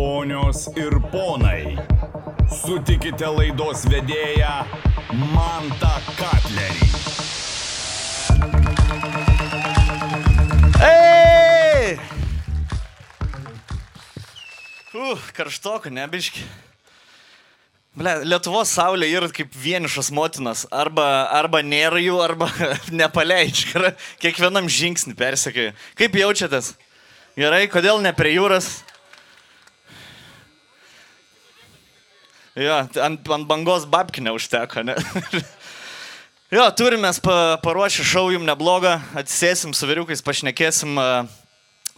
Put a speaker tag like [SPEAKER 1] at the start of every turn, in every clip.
[SPEAKER 1] Ponios ir ponai, sutikite laidos vedėją Mantą Katlerį.
[SPEAKER 2] Ei! Uh, karštoko, nebiški. Ble, Lietuvos saulė yra kaip vienišas motinas. Arba, arba nėra jų, arba nepaleidžia. Kiekvienam žingsnį persekioja. Kaip jaučiatės? Gerai, kodėl ne prie jūros? Jo, ant, ant bangos babki neužteko, ne? jo, turime pa, paruošę šau jums neblogą, atsisėsim su vyriukais, pašnekėsim.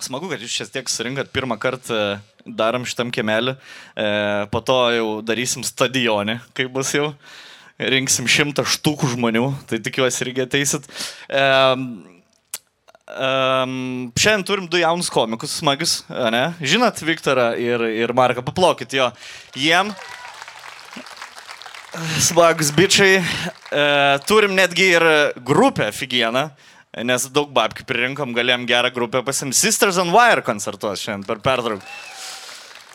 [SPEAKER 2] Smagu, kad jūs čia tiek surinkat pirmą kartą a, darom šitam kiemelį. E, po to jau darysim stadionį, kai bus jau. Rinksim šimtą štukų žmonių, tai tikiuosi irgi ateisit. E, Um, šiandien turim du jaunus komikus, smagius, ne? Žinot, Viktorą ir, ir Marką, paplokit jo. Jiem Smagus bičiai. E, turim netgi ir grupę Figieną, nes daug babkių pririnkom, galėjom gerą grupę pasimti. Sisters on Wire koncertuos šiandien per pertrauką.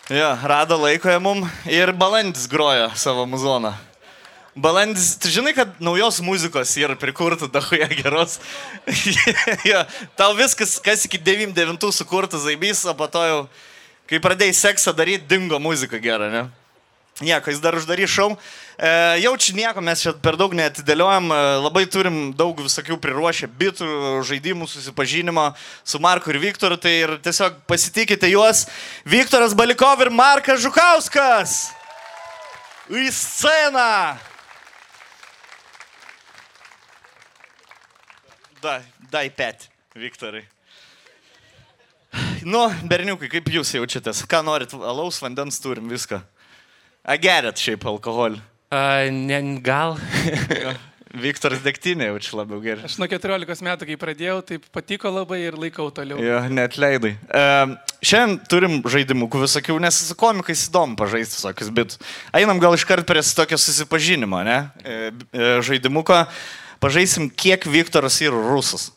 [SPEAKER 2] Jo, rado laiko jie mum ir balandis groja savo muzoną. Balandis, tu žinai, kad naujos muzikos yra prikurta dahoje geros. jo, tau viskas, kas iki 99 sukurta zaibys, o po to jau, kai pradėjai seksą daryti, dingo muzika gera, ne? Nieko, jis dar uždarys šau. E, jau čia nieko mes čia per daug neatidėliojam, e, labai turim daug visokių priruošę bitų, žaidimų, susipažinimo su Marku ir Viktoru, tai ir tiesiog pasitikite juos. Viktoras Balikov ir Markas Žukauskas. Į sceną. Dai, dai pet, Viktorai. Nu, berniukai, kaip jūs jaučiatės? Ką norit? Alaus, vandens turim, viską. A gerit šiaip alkoholį.
[SPEAKER 3] A, ne, gal.
[SPEAKER 1] Viktoras degtinė jaučia labiau gerai.
[SPEAKER 4] Aš nuo 14 metų, kai pradėjau, tai patiko labai ir laikau toliau.
[SPEAKER 1] Jo, net leidai. Um, šiandien turim žaidimų, visokių, nes su komikais įdomu pažaisti visokius, bet einam gal iškart prie tokio susipažinimo, ne? E, e, žaidimuko. Pažaisim, kiek Viktoras yra rusas.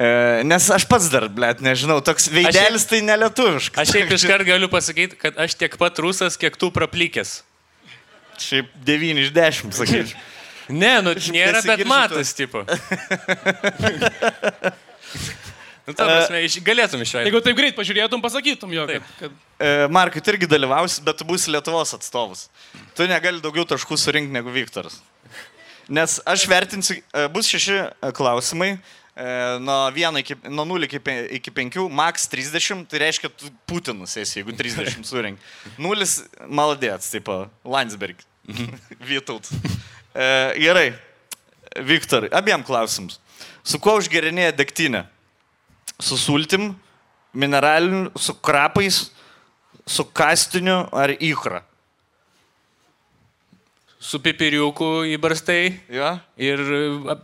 [SPEAKER 1] E, nes aš pats dar, blėt, nežinau, toks veidelis tai nelietuviškas.
[SPEAKER 3] Aš šiaip iškart galiu pasakyti, kad aš tiek pat rusas, kiek tu praplikęs.
[SPEAKER 1] Šiaip 9 iš 10, sakyčiau.
[SPEAKER 3] Ne, nu nėra, bet matas, tipo. nu, ta prasme, iš, galėtum išveikti.
[SPEAKER 4] Jeigu taip greit pažiūrėtum, pasakytum jo, kad, kad
[SPEAKER 1] E, Markai, tu irgi dalyvausi, bet tu būsi Lietuvos atstovas. Tu negali daugiau taškų surinkti negu Viktoras. Nes aš vertinsiu, e, bus šeši e, klausimai, e, nuo, 1 iki, nuo 0 iki, iki 5, max 30, tai reiškia, tu Putinus esi, jeigu 30 surink. 0 maladėts, tipo Landsberg. Vytaut. E, gerai, Viktorai, abiem klausimus. Su kuo užgerinėja degtinė? Su sultim, mineraliniu, su krapais, su kastiniu ar įkra?
[SPEAKER 3] Su pipiriuku įbarstai
[SPEAKER 1] Jo?
[SPEAKER 3] ir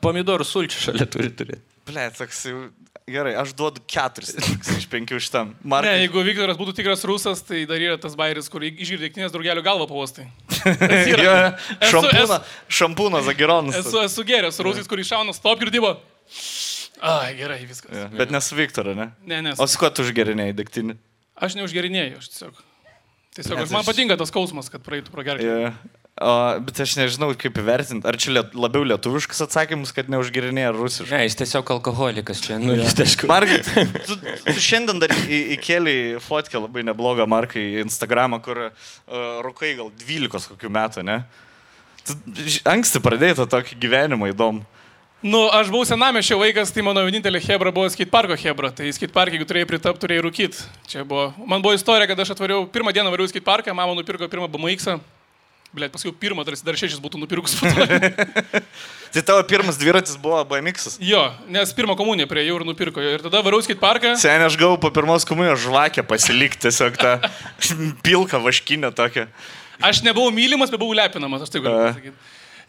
[SPEAKER 3] pomidorų sulčių šalia turi turėti.
[SPEAKER 1] Ble, toks jau. Gerai, aš duodu keturis iš penkių šitam.
[SPEAKER 4] Ne,
[SPEAKER 1] Markai.
[SPEAKER 4] jeigu Viktoras būtų tikras rusas, tai dar yra tas bairis, kur išgirdai knygos draugelio galvą pavostai.
[SPEAKER 1] Šampūną, šampūną Zagironas.
[SPEAKER 4] Esu, esu geras, su rusais, kur iššauna stop girdybo. Ai, gerai, viskas.
[SPEAKER 1] Jo, Bet nesu Viktorą, ne?
[SPEAKER 4] Ne, nes.
[SPEAKER 1] O su kuo tu užgerinėjai degtinį?
[SPEAKER 4] Aš neužgerinėjau, aš tiesiog. Tiesiog
[SPEAKER 1] Nes
[SPEAKER 4] aš, man
[SPEAKER 1] aš-
[SPEAKER 4] patinka tas skausmas, kad praeitų pro gerklę.
[SPEAKER 1] Jo. O, bet aš nežinau, kaip įvertinti. Ar čia liet, labiau lietuviškas atsakymas, kad neužgerinėjai ar rusiškas?
[SPEAKER 3] Ne, jis tiesiog alkoholikas čia. Nu, jis taškų.
[SPEAKER 1] Markai, tu, tu šiandien dar į- įkėlė fotkę labai neblogą Markai į Instagramą, kur uh, rukai gal 12 kokių metų, ne? Tu anksti pradėjai tą tokį gyvenimą įdomų.
[SPEAKER 4] Nu, aš buvau senamešio vaikas, tai mano vienintelė hebra buvo skateparko hebra. Tai skateparkai, jeigu turėjai pritapti, turėjai rūkyti. Čia buvo. Man buvo istorija, kad aš atvariau, pirmą dieną variau skateparką, mama nupirko pirmą BMX. -ą. Blet, paskui pirmą, tarsi dar šešis būtų nupirkus.
[SPEAKER 1] Tai tavo pirmas dviratis buvo BMX.
[SPEAKER 4] jo, nes pirmą komuniją prie jau ir nupirko. Ir tada variau į skateparką.
[SPEAKER 1] Seniai aš gavau po pirmos komunijos žvakę pasilikti tiesiog tą pilką vaškinę tokią.
[SPEAKER 4] Aš nebuvau mylimas, bet buvau lepinamas, aš taip galiu pasakyti.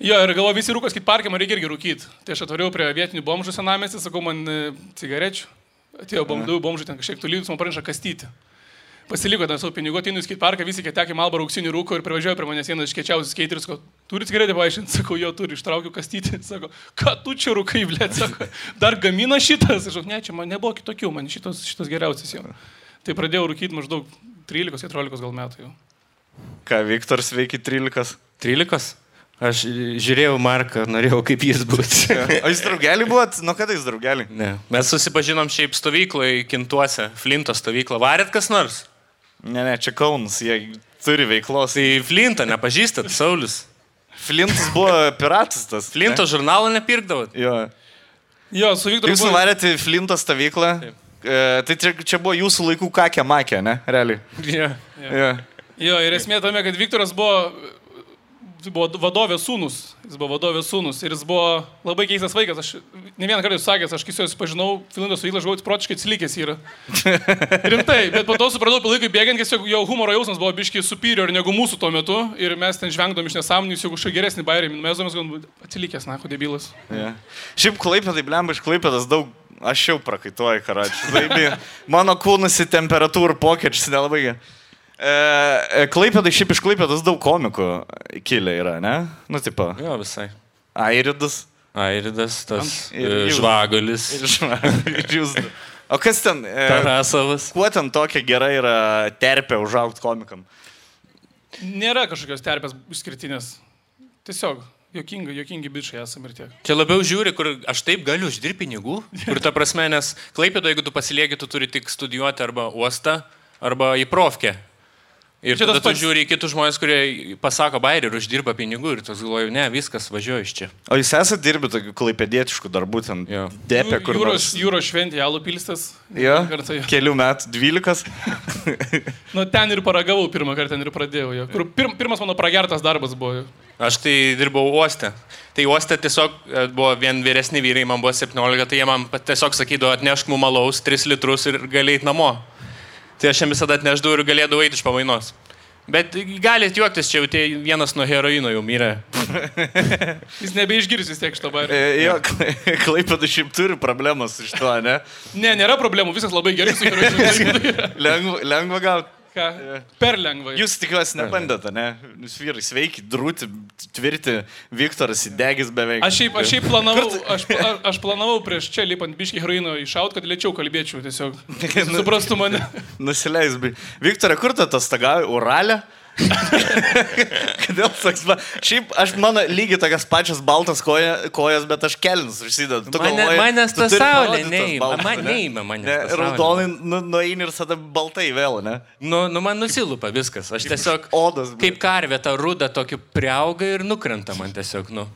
[SPEAKER 4] Jo, ir galvoju, visi rūkos skateparkai, man reikia irgi rūkyti. Tai aš atvariau prie vietinių bomžų senamestį, sakau, man cigarečių. Atėjo bomžų, bomžų ten kažkiek tolydus, man praneša kastyti. Pasiliko ten savo pinigų, ateinu į skateparką, visi ketekė malbą auksinių rūko ir privažiuoja prie manęs vienas iš kečiausių skaterių, sako, turi cigaretę paaiškinti, sakau, jo turi, ištraukiu kastyti, sako, ką tu čia rūkai, blė, sako, dar gamina šitas, aš, ne, čia man nebuvo kitokių, man šitos, šitos geriausias jau. Tai pradėjau rūkyti maždaug 13-14 gal metų jau.
[SPEAKER 2] Ką, Viktoras veikia 13.
[SPEAKER 5] 13? Aš žiūrėjau Marką, norėjau kaip jis būtų.
[SPEAKER 2] O jūs draugelį buvot? Nu kada jūs draugelį?
[SPEAKER 5] ne. Mes susipažinom šiaip stovykloje, Kintuose, Flinto stovyklą. Varėt kas nors?
[SPEAKER 2] Ne, ne, čia Kaunas, jie turi veiklos.
[SPEAKER 5] Tai Flintą nepažįstat, Saulis.
[SPEAKER 2] Flintas buvo piratas tas.
[SPEAKER 5] Flinto žurnalą nepirkdavot?
[SPEAKER 2] Ne? Jo.
[SPEAKER 4] Jo, su Viktoru.
[SPEAKER 2] Jūs nuvarėte į Flinto stovyklą. E, tai čia, čia buvo jūsų laikų kakė makė, ne? Realiai. Jo.
[SPEAKER 4] Jo, ir esmė tame, kad Viktoras buvo, tai buvo vadovės sūnus. Jis buvo vadovės sūnus ir jis buvo labai keistas vaikas. Aš ne vieną kartą esu sakęs, aš kai su juo susipažinau, Filindas Įla žodžiu, protiškai atsilikęs yra. Rimtai, bet po to supratau, po laikui bėgant, kad jo humoro jausmas buvo biškiai superior negu mūsų tuo metu ir mes ten žvengdom iš nesąmonių, jis jau kažkokį geresnį bairį, mes domės, kad atsilikęs, na, kodėl bylas.
[SPEAKER 2] Ja. Šiaip klaipėdai, blemba, iš klaipėdas daug, aš jau prakaituoju, karačiu. Mano kūnus į temperatūrų pokyčius nelabai. gerai. E, e, klaipėdai, šiaip iš klaipėdas daug komikų kilę yra, ne? Nu, tipo,
[SPEAKER 5] Jo, visai.
[SPEAKER 2] Airidus.
[SPEAKER 5] Airidas, tas
[SPEAKER 2] Ir
[SPEAKER 5] e, žvagulis,
[SPEAKER 2] Ir du. O kas ten?
[SPEAKER 5] Tarasovas.
[SPEAKER 2] kuo ten tokia gera yra terpė užaugti komikam?
[SPEAKER 4] Nėra kažkokios terpės išskirtinės. Tiesiog, jokingi, jokingi bičiai esame ir tiek.
[SPEAKER 5] Čia labiau žiūri, kur aš taip galiu uždirbti pinigų. Ir ta prasme, nes klaipėdo, jeigu tu pasilieki, tu turi tik studijuoti arba uostą, arba į profkę. Ir
[SPEAKER 4] Čia tas
[SPEAKER 5] tu
[SPEAKER 4] pats-
[SPEAKER 5] žiūri į kitus žmonės, kurie pasako bairį ir uždirba pinigų ir tu galvoji, ne, viskas, važiuoju iš čia.
[SPEAKER 2] O jūs esate dirbę tokių klaipėdietiškų darbų ten?
[SPEAKER 5] Jo.
[SPEAKER 2] Depė, kur
[SPEAKER 4] jūros, jūros šventė, Alų pilstas.
[SPEAKER 2] Jo,
[SPEAKER 4] Kartą, jo.
[SPEAKER 2] kelių metų, dvylikas.
[SPEAKER 4] nu, ten ir paragavau pirmą kartą, ten ir pradėjau. Jo. Kur pir, pirmas mano pragertas darbas buvo. jo.
[SPEAKER 5] Aš tai dirbau uoste. Tai uoste tiesiog e, buvo vien vyresni vyrai, man buvo 17, tai jie man tiesiog sakydavo, atnešk mum malaus 3 litrus ir galėjai namo. Tai aš jam visada atneždavau ir galėdavau eiti iš pamainos. Bet galit juoktis, čia jau tie vienas nuo heroino jau mirė.
[SPEAKER 4] Jis nebeišgirs vis tiek šito bairį.
[SPEAKER 2] E, Jo, klaipėda šiaip turi problemas iš to, ne?
[SPEAKER 4] Ne, nėra problemų, viskas labai gerai su juo.
[SPEAKER 2] Lengva, lengva gauti.
[SPEAKER 4] Ką? Per lengvai.
[SPEAKER 2] Jūs tikiuosi nebandėte, ne? Jūs vyrai sveiki, drūti, tvirti, Viktoras įdegis beveik.
[SPEAKER 4] Aš šiaip, aš šiaip planavau, aš, aš planavau prieš čia lipant biški heroino iššaut, kad lėčiau kalbėčiau tiesiog. Suprastų mane.
[SPEAKER 2] Nusileis, bet. Viktorė, kur tu atostagauji? Uralė? Kodėl toks, va, šiaip aš mano lygiai tokias pačias baltas koja, kojas, bet aš kelnus užsidedu. Tu
[SPEAKER 5] Mane,
[SPEAKER 2] galvoji,
[SPEAKER 5] manęs ta saulė neima. Man
[SPEAKER 2] ne?
[SPEAKER 5] neima manęs.
[SPEAKER 2] Ne,
[SPEAKER 5] ta saulė.
[SPEAKER 2] raudonai nu, nueini ir tada baltai vėl, ne?
[SPEAKER 5] Nu, nu man nusilupa viskas. Aš tiesiog
[SPEAKER 2] Odas. blet.
[SPEAKER 5] kaip karvė tą rudą tokį priauga ir nukrenta man tiesiog, nu.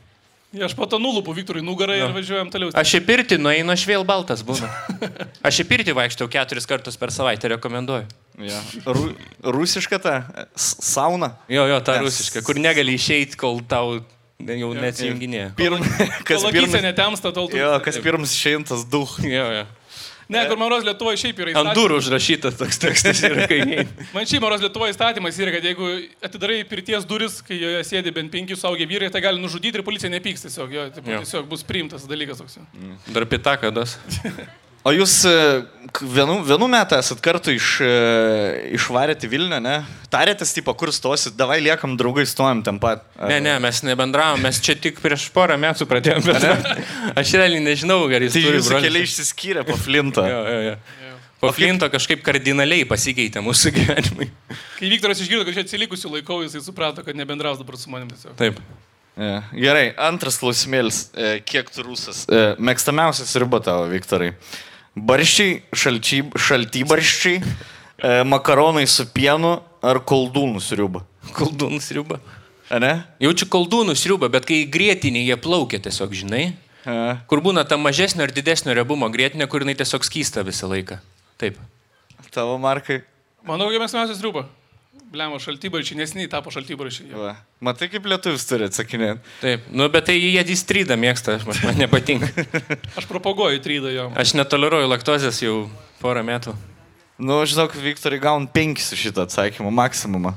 [SPEAKER 4] Ja, aš po to nulupu Viktorui nugarą ir važiuojam toliau.
[SPEAKER 5] Aš į pirtį nueinu, aš vėl baltas būnu. Aš į pirtį vaikštau keturis kartus per savaitę, rekomenduoju.
[SPEAKER 2] Ja. Ru, rusiška ta sauna.
[SPEAKER 5] Jo, jo, ta
[SPEAKER 2] Nes-
[SPEAKER 5] rusiška, kur negali išeiti, kol tau jau neatsijunginė.
[SPEAKER 2] Pirm, kas pirmas.
[SPEAKER 4] netemsta, tol tu.
[SPEAKER 2] Jo, kas pirmas išeintas duh.
[SPEAKER 5] Jo, jo.
[SPEAKER 4] Ne, kur Maros Lietuvoje šiaip yra
[SPEAKER 5] Ant
[SPEAKER 4] įstatymas.
[SPEAKER 5] durų užrašytas toks tekstas yra kaimynai.
[SPEAKER 4] Man šiaip Maros Lietuvoje įstatymas yra, kad jeigu atidarai pirties duris, kai joje sėdi bent penki suaugę vyrai, tai gali nužudyti ir policija nepyks tiesiog. Jo, taip,
[SPEAKER 5] Jo.
[SPEAKER 4] tiesiog bus priimtas dalykas toks. jo.
[SPEAKER 5] Dar pitaka das.
[SPEAKER 2] O jūs e, vienu, vienu metu esat kartu iš, e, išvarėte Vilnių, ne? Tarėtės, tipo, kur stosit, davai liekam draugai, stojam ten pat.
[SPEAKER 5] Ne, ne, mes nebendravom, mes čia tik prieš porą metų pradėjome bendrauti. Aš realiai nežinau, ar jis
[SPEAKER 2] Tai
[SPEAKER 5] turi
[SPEAKER 2] jūsų keliai išsiskyrė po Flintą.
[SPEAKER 5] Jo, jo, jo. Po Flinto kažkaip kardinaliai pasikeitė mūsų gyvenimai.
[SPEAKER 4] Kai Viktoras išgirdo, kad čia atsilikusiu laikau, jisai suprato, kad nebendraus dabar su manim tiesiog.
[SPEAKER 5] Taip.
[SPEAKER 2] Ja. Gerai, antras klausimėlis. E, Kiek tu rusas? E, Mėgstamiausias riba tavo, Viktorai. Barščiai, šalčiai, šaltybarščiai, e, makaronai su pienu ar koldūnų sriuba?
[SPEAKER 5] Koldūnų sriuba.
[SPEAKER 2] A ne?
[SPEAKER 5] Jaučiu koldūnų sriubą, bet kai grėtinį jie plaukia tiesiog, žinai,
[SPEAKER 2] A.
[SPEAKER 5] kur būna ta mažesnio ir didesnio riebumo grėtinė, kur jinai tiesiog skysta visą laiką. Taip.
[SPEAKER 2] Tavo markai.
[SPEAKER 4] Manau, kad mes mes rūba. Blemo šaltybarčiai, nesiniai tapo.
[SPEAKER 2] Va. Matai, kaip lietuvis turi atsakinėti.
[SPEAKER 5] Taip. Nu, bet tai jie įstrydą mėgsta, aš- man nepatinka.
[SPEAKER 4] Aš propaguoju trydą jo.
[SPEAKER 5] Aš netoleruoju laktozės jau porą metų.
[SPEAKER 2] Nu, žinok, Viktorai gaun penkis iš šitą atsakymą, maksimumą.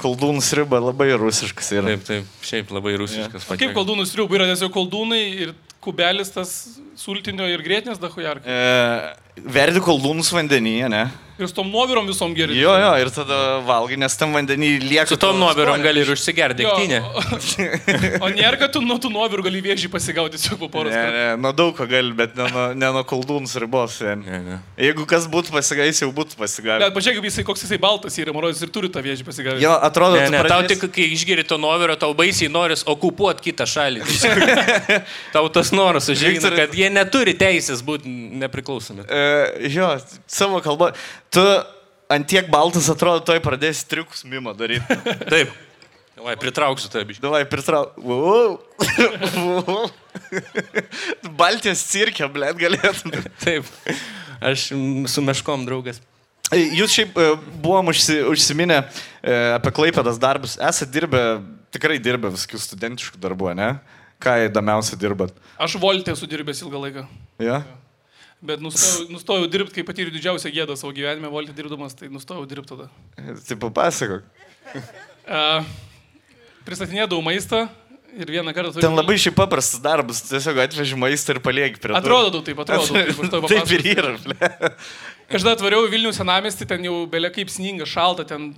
[SPEAKER 2] Koldūnų sriuba labai rusiškas yra.
[SPEAKER 5] Taip, taip. Šiaip labai rusiškas.
[SPEAKER 4] Kaip koldūnų sriubų yra tiesiog koldūnai ir kubelis tas sultinio ir grėtinės dahujarkai.
[SPEAKER 2] E, verdi koldūnus vandenyje, ne?
[SPEAKER 4] Ir su tom nuovirom visom geri.
[SPEAKER 2] Jo, jo, ir tada valgai, nes tam vandenį lieka.
[SPEAKER 5] Su tom
[SPEAKER 2] to
[SPEAKER 5] nuovirom gali ir užsigerti
[SPEAKER 4] Jo,
[SPEAKER 5] degtinę.
[SPEAKER 4] O, nėra, kad tu nuo tų nuovirų gali vėžį pasigauti tiesiog po poros.
[SPEAKER 2] Ne, ne, nuo daug ko gali, bet ne nuo, ne nuo koldūnus ribos. sen.
[SPEAKER 5] Ne, ne.
[SPEAKER 2] Jeigu kas būtų pasigavęs, jau būtų pasigavęs.
[SPEAKER 4] Bet pažiūrėk, jisai, koks jisai baltas yra, Morozis ir turi tą vėžį pasigauti.
[SPEAKER 2] Jo, atrodo,
[SPEAKER 5] Ne,
[SPEAKER 2] tu
[SPEAKER 5] ne, tau
[SPEAKER 2] pradėsi-
[SPEAKER 5] tik, kai išgeri to nuovirio, tau baisiai noris okupuoti kitą šalį. tau tas noras užžengti,
[SPEAKER 2] Viktorai-
[SPEAKER 5] kad jie neturi teisės būti nepriklausomi.
[SPEAKER 2] E, jo, savo kalbą. Tu ant tiek baltas atrodo, toj pradėsi triukus mimo daryti.
[SPEAKER 5] Taip. Vai, pritrauksiu tą biškį.
[SPEAKER 2] Davai, pritrauk. Wow. Wow. Baltijos cirke, blėt, galėtum.
[SPEAKER 5] Taip. Aš su meškom draugas.
[SPEAKER 2] Jūs šiaip e, buvom užsi, užsiminę e, apie klaipėdas darbus. Esate dirbę, tikrai dirbę visokių studentiškų darbų, ne? Ką įdomiausia dirbat?
[SPEAKER 4] Aš voltė esu dirbęs ilgą laiką.
[SPEAKER 2] Ja?
[SPEAKER 4] Bet nustojau, nustojau dirbti, kai patyriau didžiausią gėdą savo gyvenime, voltė dirbdamas, tai nustojau dirbti tada.
[SPEAKER 2] Tai papasakok.
[SPEAKER 4] Uh, pristatinėdavau maistą ir vieną kartą
[SPEAKER 2] Ten labai šiaip paprastas darbas, tiesiog atveži maistą ir palieki prie durų.
[SPEAKER 4] Atrodo taip, atrodo taip. tau
[SPEAKER 2] Taip ir yra.
[SPEAKER 4] Aš tada atvariau Vilnių senamestį, ten jau belia kaip sninga, šalta, ten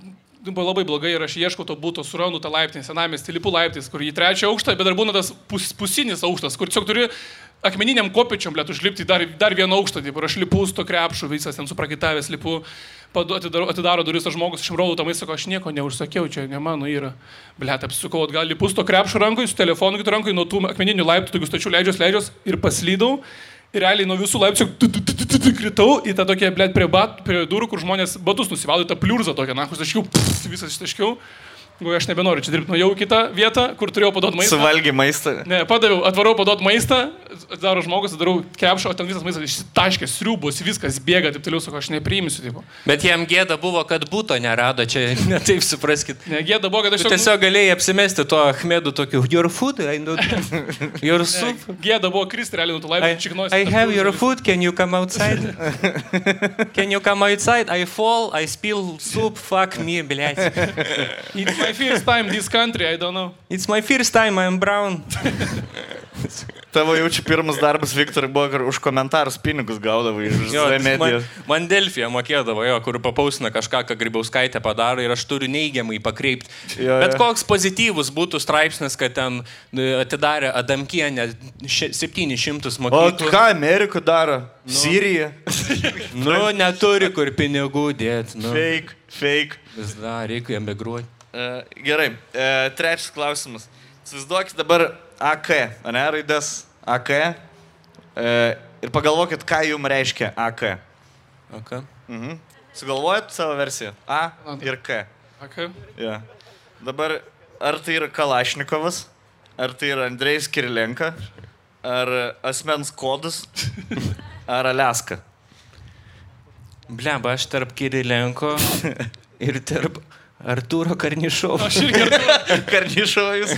[SPEAKER 4] buvo labai blogai ir aš ieškau to būto, surandu tą laiptinį senamestį, lipu laiptais, kur į trečią aukštą, bet dar būna tas pus, pusinis aukštas, kur tiesiog turi akmeniniam kopečiam, blėt, užlipti dar, dar vieną aukštą, taip, ir aš lipu su to krepšu, visas ten suprakitavęs, lipu, padu- atidaro, atidaro duris, tas žmogus, rodau tą maistą, sako, aš nieko neužsakiau, čia ne mano yra. Blėt, apsisukau, atgal lipu su to krepšu rankoje, su telefonu kitų rankoje, nuo tų akmeninių laiptų, tokių stačių leidžios, leidžios ir paslydau. Realiai nuo visų tu kritau į tą tokią, blėt, prie, bat, prie durų, kur žmonės batus nusivalo, į tą pliurzą tokią, na, kur ištaškiau, visas ištaškiau. Galvoju, aš nebenoriu čia dirbti, nuėjau į kitą vietą, kur turėjau paduoti maistą.
[SPEAKER 2] Suvalgy maistą.
[SPEAKER 4] Ne, padaviau, atvarau paduoti maistą, daro žmogus, darau kepšą, o ten visas maistas ištaškė, sriubus, viskas bėga, taip toliau, sako, aš nepriimsiu. Taip.
[SPEAKER 5] Bet jam gėda buvo, kad būto nerado, čia netaip supraskit.
[SPEAKER 4] Ne, gėda buvo, kad aš...
[SPEAKER 5] Tu tiesiog... tiesiog galėjai apsimesti tuo Ahmedu tokiu, your food, I know. Your soup.
[SPEAKER 4] Ne, gėda buvo kristi, realiai,
[SPEAKER 5] tu
[SPEAKER 4] laimėjai čiknos.
[SPEAKER 5] I have your food, can you come outside? can you come outside? I fall, I spill soup, fuck me,
[SPEAKER 4] blėt. My first time this country, I don't know.
[SPEAKER 5] It's my first time, I'm brown.
[SPEAKER 2] Tavo jaučiu pirmas darbas, Viktorai, buvo, kur už komentarus pinigus gaudavai iš
[SPEAKER 5] Jo,
[SPEAKER 2] Z
[SPEAKER 5] man,
[SPEAKER 2] medijos.
[SPEAKER 5] man Delfija mokėdavo, jo, kur papausina kažką, ką Grybauskaitė padaro ir aš turiu neigiamai pakreipti.
[SPEAKER 2] Jo,
[SPEAKER 5] Bet
[SPEAKER 2] jo.
[SPEAKER 5] koks pozityvus būtų straipsnis, kad ten e, atidarė Adamkienė še- 700
[SPEAKER 2] O
[SPEAKER 5] mokyklų.
[SPEAKER 2] ką Amerika daro? Sirija.
[SPEAKER 5] Nu, neturi kur pinigų dėti. Nu,
[SPEAKER 2] Fake, fake.
[SPEAKER 5] vis dar reikia emigruoti.
[SPEAKER 2] Uh, gerai, uh, trečias klausimas. Įsivaizduokit dabar AK, ne raidės AK. Uh, ir pagalvokit, ką jums reiškia AK.
[SPEAKER 5] Okay.
[SPEAKER 2] Mhm. Sugalvojat savo versiją? A ir K.
[SPEAKER 4] Okay.
[SPEAKER 2] Ja. Dabar, ar tai yra Kalašnikovas, ar tai yra Andrejus Kirilenka, ar asmens kodas, ar Aleska.
[SPEAKER 5] Bleba, aš tarp Kirilenko ir tarp Artūro Karnišovo.
[SPEAKER 4] Aš irgi kartu.
[SPEAKER 2] Karnišovas.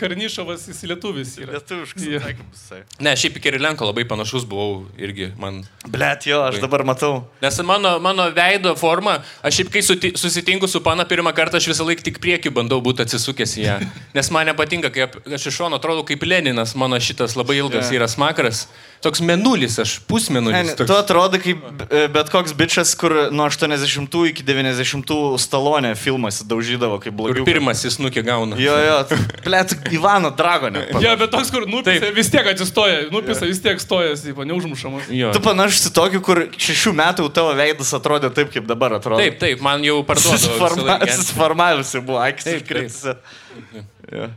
[SPEAKER 4] Karnišovas jis lietuvis yra.
[SPEAKER 2] Lietuviškas atsakymas. visai.
[SPEAKER 5] Ne, šiaip į Kirilenko labai panašus buvau irgi man.
[SPEAKER 2] Blet, jo, aš dabar matau.
[SPEAKER 5] Nes mano, mano veido forma, aš šiaip kai suti, susitinku su pana pirmą kartą, aš visą laiką tik prieki bandau būti atsisukęs į ją. Nes man nepatinka, kai aš iš šono atrodau kaip Leninas, mano šitas labai ilgas
[SPEAKER 2] Jo.
[SPEAKER 5] yra smakras. Toks menulis, aš pusmenulis.
[SPEAKER 2] ne,
[SPEAKER 5] toks.
[SPEAKER 2] tu atrodo kaip e, bet koks bičias, kur nuo 80 iki 90 stalonė filmas daužydavo kaip
[SPEAKER 5] Kur
[SPEAKER 2] blogiau.
[SPEAKER 5] pirmas jis nukė gauna.
[SPEAKER 2] Jo, jo, blet, Ivano Dragonė.
[SPEAKER 4] Ja, bet toks, kur nupisa, vis tiek atsistoja, nupisa, vis tiek stoja, tipo, neužmušamas.
[SPEAKER 5] Jo.
[SPEAKER 2] Tu panašus į tokį, kur šešių metų tavo veidas atrodė taip, kaip dabar atrodo.
[SPEAKER 5] Taip, taip, man jau parduoda.
[SPEAKER 2] Susiforma- Susiformavusi buvo, akis
[SPEAKER 5] Taip, taip.
[SPEAKER 2] iškritusi.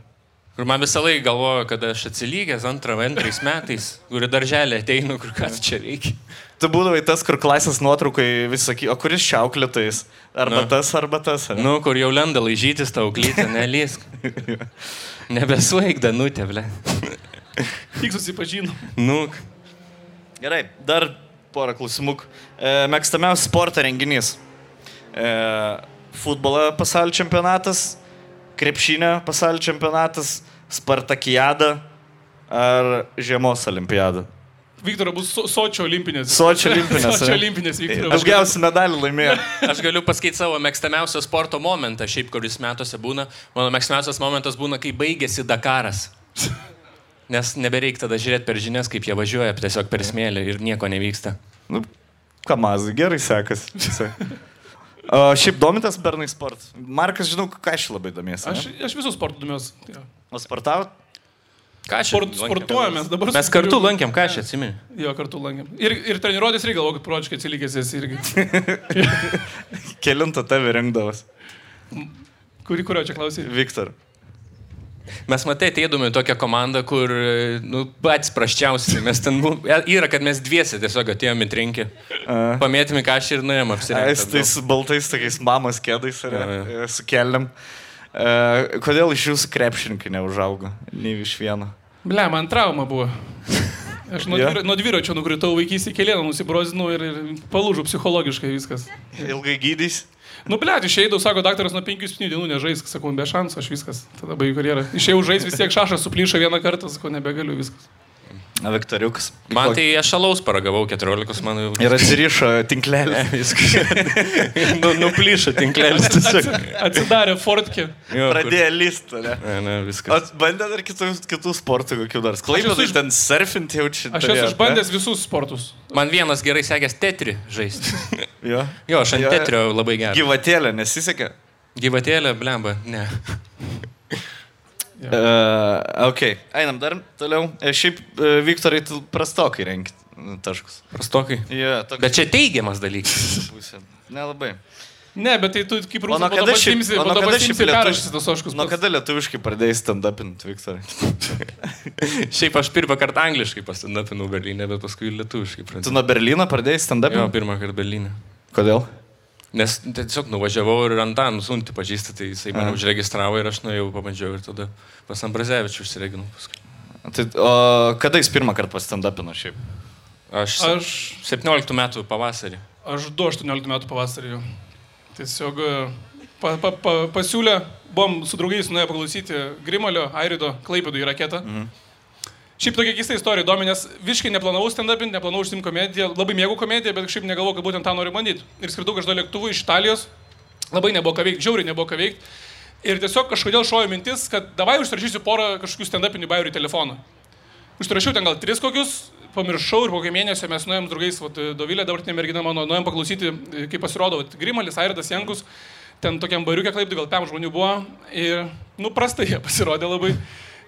[SPEAKER 5] Kur man visą laiką galvoja, kad aš atsilygęs antrą, antrais metais, kur į darželį ateinu, kur ką čia reikia.
[SPEAKER 2] Tu būdavai tas, kur klasės nuotraukai vis saky, o kuris šiauklėtais? Arba
[SPEAKER 5] Na.
[SPEAKER 2] tas, arba tas. ar?
[SPEAKER 5] Nu, kur jau lenda laižytis tau klytę, nelysk. Nebesueik, danutė, ble.
[SPEAKER 4] Tik susipažinom.
[SPEAKER 5] Nu,
[SPEAKER 2] Gerai, dar porą klausimų. E, mėgstamiausias sporto renginys. E, futbolo pasaulio čempionatas, krepšinio pasaulio čempionatas, Spartakijada ar žiemos olimpiada.
[SPEAKER 4] Viktoras bus so, Sočio olimpinės.
[SPEAKER 2] Sočio olimpinės,
[SPEAKER 4] Sočio olimpinės, Viktoras.
[SPEAKER 2] Aš gausiu medalį laimėjau.
[SPEAKER 5] aš galiu pasakyti savo mėgstamiausią sporto momentą, šiaip kuris metuose būna. Mano mėgstamiausias momentas būna, kai baigėsi Dakaras. Nes nebereik tada žiūrėti per žinias, kaip jie važiuoja tiesiog per smėlį ir nieko nevyksta.
[SPEAKER 2] Nu, kamazai, gerai sekasi. O šiaip domitas bernai sport. Markas, žinau, ką aš labai domiesi.
[SPEAKER 4] Aš, aš visų sportų domiuosi. Jo.
[SPEAKER 2] O sportavot?
[SPEAKER 5] Ką aš
[SPEAKER 4] Sport, sportuojame dabar.
[SPEAKER 5] Mes kartu
[SPEAKER 4] Kiriu-
[SPEAKER 5] lankėm, ką aš atsimenu.
[SPEAKER 4] Jo, kartu lankėm. Ir, ir treniruotės reikia, galvoju, kad pročiai atsilikęs esi irgi.
[SPEAKER 2] Kelintą tave rengdavas.
[SPEAKER 4] Kuri, kurio čia klausai?
[SPEAKER 2] Viktor.
[SPEAKER 5] Mes matai, ateidome į tokią komandą, kur, nu, patys praščiausi. Mes ten, bu- yra, kad mes dviesi tiesiog atėjome į trinkį. Pamėtėme kažką ir nuėjome apsirengti.
[SPEAKER 2] su tais baltais tokiais mamos kėdais ar e, su keliam. E, kodėl iš jūsų krepšininkai neužaugo? Nei iš vieno.
[SPEAKER 4] Ble, man trauma buvo. Aš nuo, dvira, nuo dviračio nukritau vaikystį kelią, nusibrozinau ir, ir palūžau psichologiškai viskas.
[SPEAKER 2] Ilgai gydys?
[SPEAKER 4] Nu, ble, išeidau, sako daktaras, nuo 5-7 dienų nežais, sakau, be šansų, aš viskas, tada baigiu karjerą. Išėjau žais, vis tiek šašas suplyšo vieną kartą, sakau, nebegaliu viskas.
[SPEAKER 2] Na, Viktoriukas.
[SPEAKER 5] Man tai aš šalaus paragavau 14, man jau...
[SPEAKER 2] Ir atsirišo tinklelį.
[SPEAKER 5] Viskas. nu, nuplyšo tinklelis.
[SPEAKER 4] Atsidarė fortkė.
[SPEAKER 5] Jo, kur-
[SPEAKER 2] Pradėjo listą, ne?
[SPEAKER 5] Ne, ne,
[SPEAKER 2] O
[SPEAKER 5] viskas.
[SPEAKER 2] bandė dar kitų, kitų sportų kokių dar. Klaipėdai
[SPEAKER 4] esu iš-
[SPEAKER 2] ten surfinti jau čia.
[SPEAKER 4] Aš esu išbandęs visus sportus.
[SPEAKER 5] Man vienas gerai sekęs tetri žaisti.
[SPEAKER 2] Jo.
[SPEAKER 5] Jo, aš ant tetrio labai gerai.
[SPEAKER 2] Gyvatėlė nesisekė.
[SPEAKER 5] Gyvatėlė, blemba, ne.
[SPEAKER 2] Uh, ok, einam dar toliau. E, šiaip, uh, Viktorai, tu prastokai renki taškus.
[SPEAKER 5] Prastokai.
[SPEAKER 2] Jo, toks
[SPEAKER 5] Bet čia teigiamas dalykas.
[SPEAKER 2] Nelabai.
[SPEAKER 4] Ne, bet tai tu kaip rusas
[SPEAKER 2] nuo kada šiaip-
[SPEAKER 4] po
[SPEAKER 2] nuo kada šiaip
[SPEAKER 4] perrašysi tos oškus.
[SPEAKER 2] Nuo kada lietuviškai pradėjai stand-upinti, Viktorai?
[SPEAKER 5] Šiaip aš pirmą kartą angliškai pasitapinau Berlyne, bet paskui lietuviškai
[SPEAKER 2] Tu
[SPEAKER 5] pradėjau.
[SPEAKER 2] nuo Berlyno pradėjai
[SPEAKER 5] Jo,
[SPEAKER 2] stand-upinti?
[SPEAKER 5] pirmą kartą Berlyne.
[SPEAKER 2] Kodėl?
[SPEAKER 5] Nes tiesiog nuvažiavau ir Antanų sunti pažįsti, tai jisai mane užregistravo ir aš nuėjau, pabandžiau ir tada pas Ambrazevičių užsireginau. Paskui.
[SPEAKER 2] Tai, o kada jis pirmą kartą stand-upino šiaip?
[SPEAKER 5] Aš,
[SPEAKER 4] Aš,
[SPEAKER 5] 17 metų pavasarį.
[SPEAKER 4] aš 2-18 metų pavasarį. Tiesiog e, pa, pa, pa, pasiūlė, buvom su draugais nuėję paklausyti Grimalio, Airido, Klaipėdų į raketą. Mhm. Šiaip tokia keista istorija įdomi, nes visiškai neplanavau stand-upinti, neplanavau užsimti komediją, labai mėgau komediją, bet kažkaip negalvojau, kad būtent tą noriu bandyti. Ir skridau kažkada lėktuvu iš Italijos, labai nebuvo ką veikti, žiauriai nebuvo ką veikti. Ir tiesiog kažkodėl šojo mintis, kad davai užsirašysiu porą kažkokių stand-upinių bairių į telefoną. Užsirašiau ten gal tris kokius, pamiršau ir po kokio mėnesio mes nuėjom draugais, vat, Dovilė, dabartinė mergina mano, nuėjom paklausyti, e, kaip pasirodo vat, Grimalis, Airidas Jankus, ten tokiam bariukė klaipdų, gal pem žmonių buvo ir, nu, prastai jie pasirodė labai.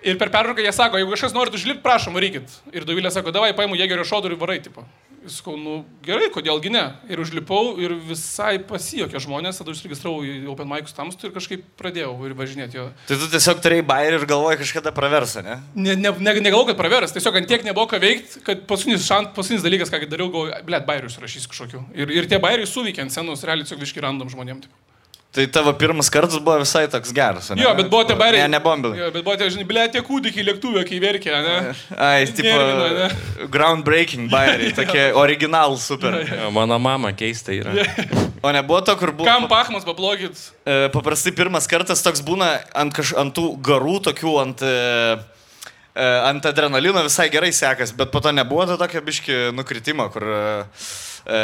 [SPEAKER 4] Ir per pertrauką jie sako, jeigu kažkas norit užlipti, prašom, varykit. Ir Dovilė sako, davai, paimu jėgerio šodų ir varai, tipo. Jis sakau, nu gerai, kodėlgi ne. Ir užlipau ir visai pasijokė žmonės, tada užsiregistravau į Open Mic'us tamstų ir kažkaip pradėjau ir važinėti jo.
[SPEAKER 2] Tai tu tiesiog turėjai bairį ir galvojai kažkada praversą, ne?
[SPEAKER 4] Ne, ne, ne, negalvoju, kad praveras, tiesiog ant tiek nebuvo ką veikti, kad paskutinis, šant, paskutinis dalykas, ką dariau, galvoju, blėt, bairius rašys kažkokiu. Ir, ir tie bairiai suveikė ant scenos, realiai tiesiog viški random žmonėm. Tipo.
[SPEAKER 2] Tai tavo pirmas kartas buvo visai toks geras, ne?
[SPEAKER 4] Jo, bet buvo tie bairiai.
[SPEAKER 2] Ne, ne bombilai.
[SPEAKER 4] Jo, bet buvo tie, žinai, blėt, tie kūdikiai lėktuvė, kai verkė, ne?
[SPEAKER 2] Ai, tipo, groundbreaking bairiai, tokie original super.
[SPEAKER 5] Jo, Mano mama keista yra.
[SPEAKER 2] O nebuvo to, kur buvo...
[SPEAKER 4] Kam pachmas pablogit?
[SPEAKER 2] E, Paprastai pirmas kartas toks būna ant, kaž, ant tų garų, tokių ant, e, ant adrenalino visai gerai sekas, bet po to nebuvo to tokio biški nukritimo, kur e, e,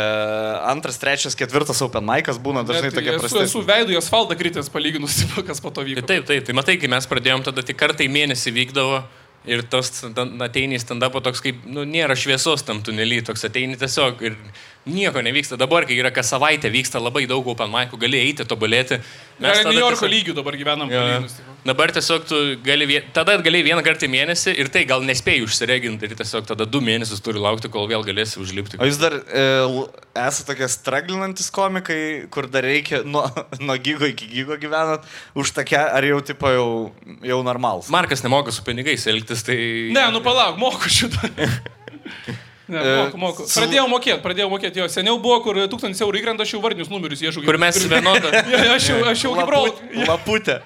[SPEAKER 2] antras, trečias, ketvirtas open mic'as būna dažnai
[SPEAKER 4] Net
[SPEAKER 2] tokie prasti.
[SPEAKER 4] esu veidų į asfaltą kritęs palyginus, kas po to
[SPEAKER 5] Tai
[SPEAKER 4] vyko.
[SPEAKER 5] taip, taip, tai matai, kai mes pradėjom, tada tik kartą į mėnesį vykdavo ir tos stand- ateini į stand-upą toks kaip, nu, nėra šviesos tam tunelį, toks ateini tiesiog ir nieko nevyksta. Dabar, kai yra kas savaitę, vyksta labai daug open mic'ų, gali eiti, tobulėti.
[SPEAKER 4] Mes
[SPEAKER 5] tada
[SPEAKER 4] New Yorko
[SPEAKER 5] tiesiog-
[SPEAKER 4] lygių dabar gyvenam. Palyginus, tipo.
[SPEAKER 5] Dabar tiesiog tu gali, vie- tada gali vieną kartą į mėnesį ir tai gal nespėjai užsireginti ir tiesiog tada du mėnesius turi laukti, kol vėl galėsi užlipti.
[SPEAKER 2] O jūs dar e, esate tokie straglinantis komikai, kur dar reikia nuo, nuo gygo iki gygo gyvenat, už tokia, ar jau tipo jau, jau normalus?
[SPEAKER 5] Markas nemoka su pinigais elgtis, tai...
[SPEAKER 4] Ne, nu palauk, moku šitą. Ne,
[SPEAKER 2] E,
[SPEAKER 4] moku, moku.
[SPEAKER 2] su-
[SPEAKER 4] Pradėjau mokėti, pradėjau mokėti. Jo, seniau buvo, kur 1000 eurų įkrenta, aš jau vardinius numerius ieškau.
[SPEAKER 5] Kur mes vienodą...
[SPEAKER 4] Ja, ja, aš jau, aš jau kaip rol.
[SPEAKER 2] Laputė.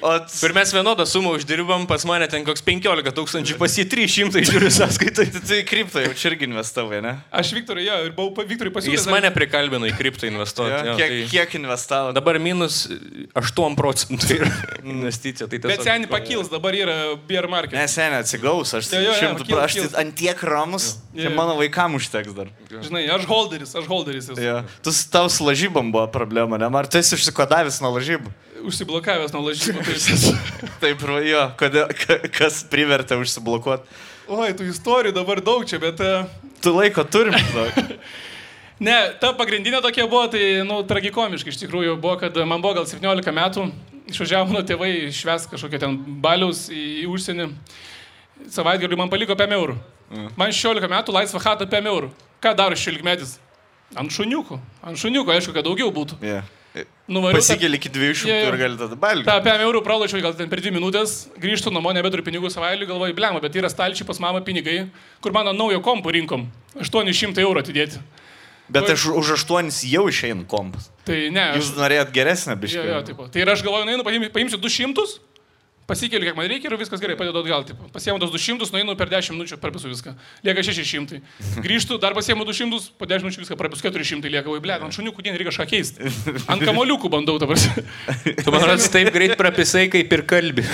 [SPEAKER 2] O
[SPEAKER 5] Kur mes vienodą sumą uždirbam, pas mane ten koks 15 tūkstančių, pas jį 300 žiūriu sąskaitai.
[SPEAKER 2] tai, tai kripto jau čia irgi investavai, ne?
[SPEAKER 4] Aš Viktorui, ja, ir buvau Viktorui pasiūlęs.
[SPEAKER 5] Jis mane prikalbino į kriptą investuoti.
[SPEAKER 2] Ja,
[SPEAKER 5] jo,
[SPEAKER 2] kiek,
[SPEAKER 5] tai
[SPEAKER 2] kiek investavo?
[SPEAKER 5] Dabar minus 8 procentų yra investicija. Tai
[SPEAKER 4] Bet
[SPEAKER 5] tiesiog-
[SPEAKER 4] seniai pakils, dabar yra bear market.
[SPEAKER 2] Nes seniai atsigaus, aš
[SPEAKER 4] Jo, jo, jo,
[SPEAKER 2] šimtų
[SPEAKER 4] kils,
[SPEAKER 2] prašyti
[SPEAKER 4] kils.
[SPEAKER 2] ant tiek ramus,
[SPEAKER 4] Jo.
[SPEAKER 2] čia mano vaikam užteks dar.
[SPEAKER 4] Žinai, aš holderis, aš holderis esu.
[SPEAKER 2] Ja. Tu su tau su lažybom buvo problema, ne? Ar tu esi užsikodavęs nuo lažybų?
[SPEAKER 4] Užsiblokavęs nuo lažybų. Tai...
[SPEAKER 2] Taip, jo, kodėl, ka- kas privertė užsiblokuoti.
[SPEAKER 4] Oi, tų istorijų dabar daug čia, bet... e,
[SPEAKER 2] Tu laiko turim. daug.
[SPEAKER 4] Ne, ta pagrindinė tokia buvo, tai, nu, tragikomiškai iš tikrųjų buvo, kad man buvo gal 17 metų, išvažiavo mano tėvai šves kažkokią ten baliaus į, į užsienį. Savaitgalį man paliko 5 eurų. Man 16 metų laisva chata 5 eurų. Ką daro šilgmedis? Ant šuniukų. Ant šuniukų, aišku, kad daugiau būtų.
[SPEAKER 2] Yeah.
[SPEAKER 4] Nuvariau tą-
[SPEAKER 2] Pasikeli iki 200
[SPEAKER 4] Jo, jo.
[SPEAKER 2] ir gali tada balgį.
[SPEAKER 4] tą 5 eurų pralašiau gal ten per 2 minutės, grįžtu namo, nebeturiu pinigų savaitgalį, galvoju, blema, bet yra stalčiai pas mamą pinigai, kur mano naujo kompo rinkom. 800 eurų atidėti.
[SPEAKER 2] Bet aš už 8 jau išeinu kompas.
[SPEAKER 4] Tai ne,
[SPEAKER 2] Jūs norėjot geresnę
[SPEAKER 4] Jo,
[SPEAKER 2] biškį.
[SPEAKER 4] jo, tipo. Tai ir aš galvoju, paimsiu, paimsiu 200, pasikeliu, kiek man reikia ir viskas gerai, padedu atgal. Tipo. Pasiemu tos 200, nueinu per 10 minučių, perpisu viską. Lieka 600. Grįžtu, dar pasiemu 200, po 10 minučių viską perpisu 400, lieka, oi, ble, ant šuniukų dieną reikia kažką keisti. Ant kamoliukų bandau dabar.
[SPEAKER 5] Tu man rodos taip greit prapisai kaip ir kalbi.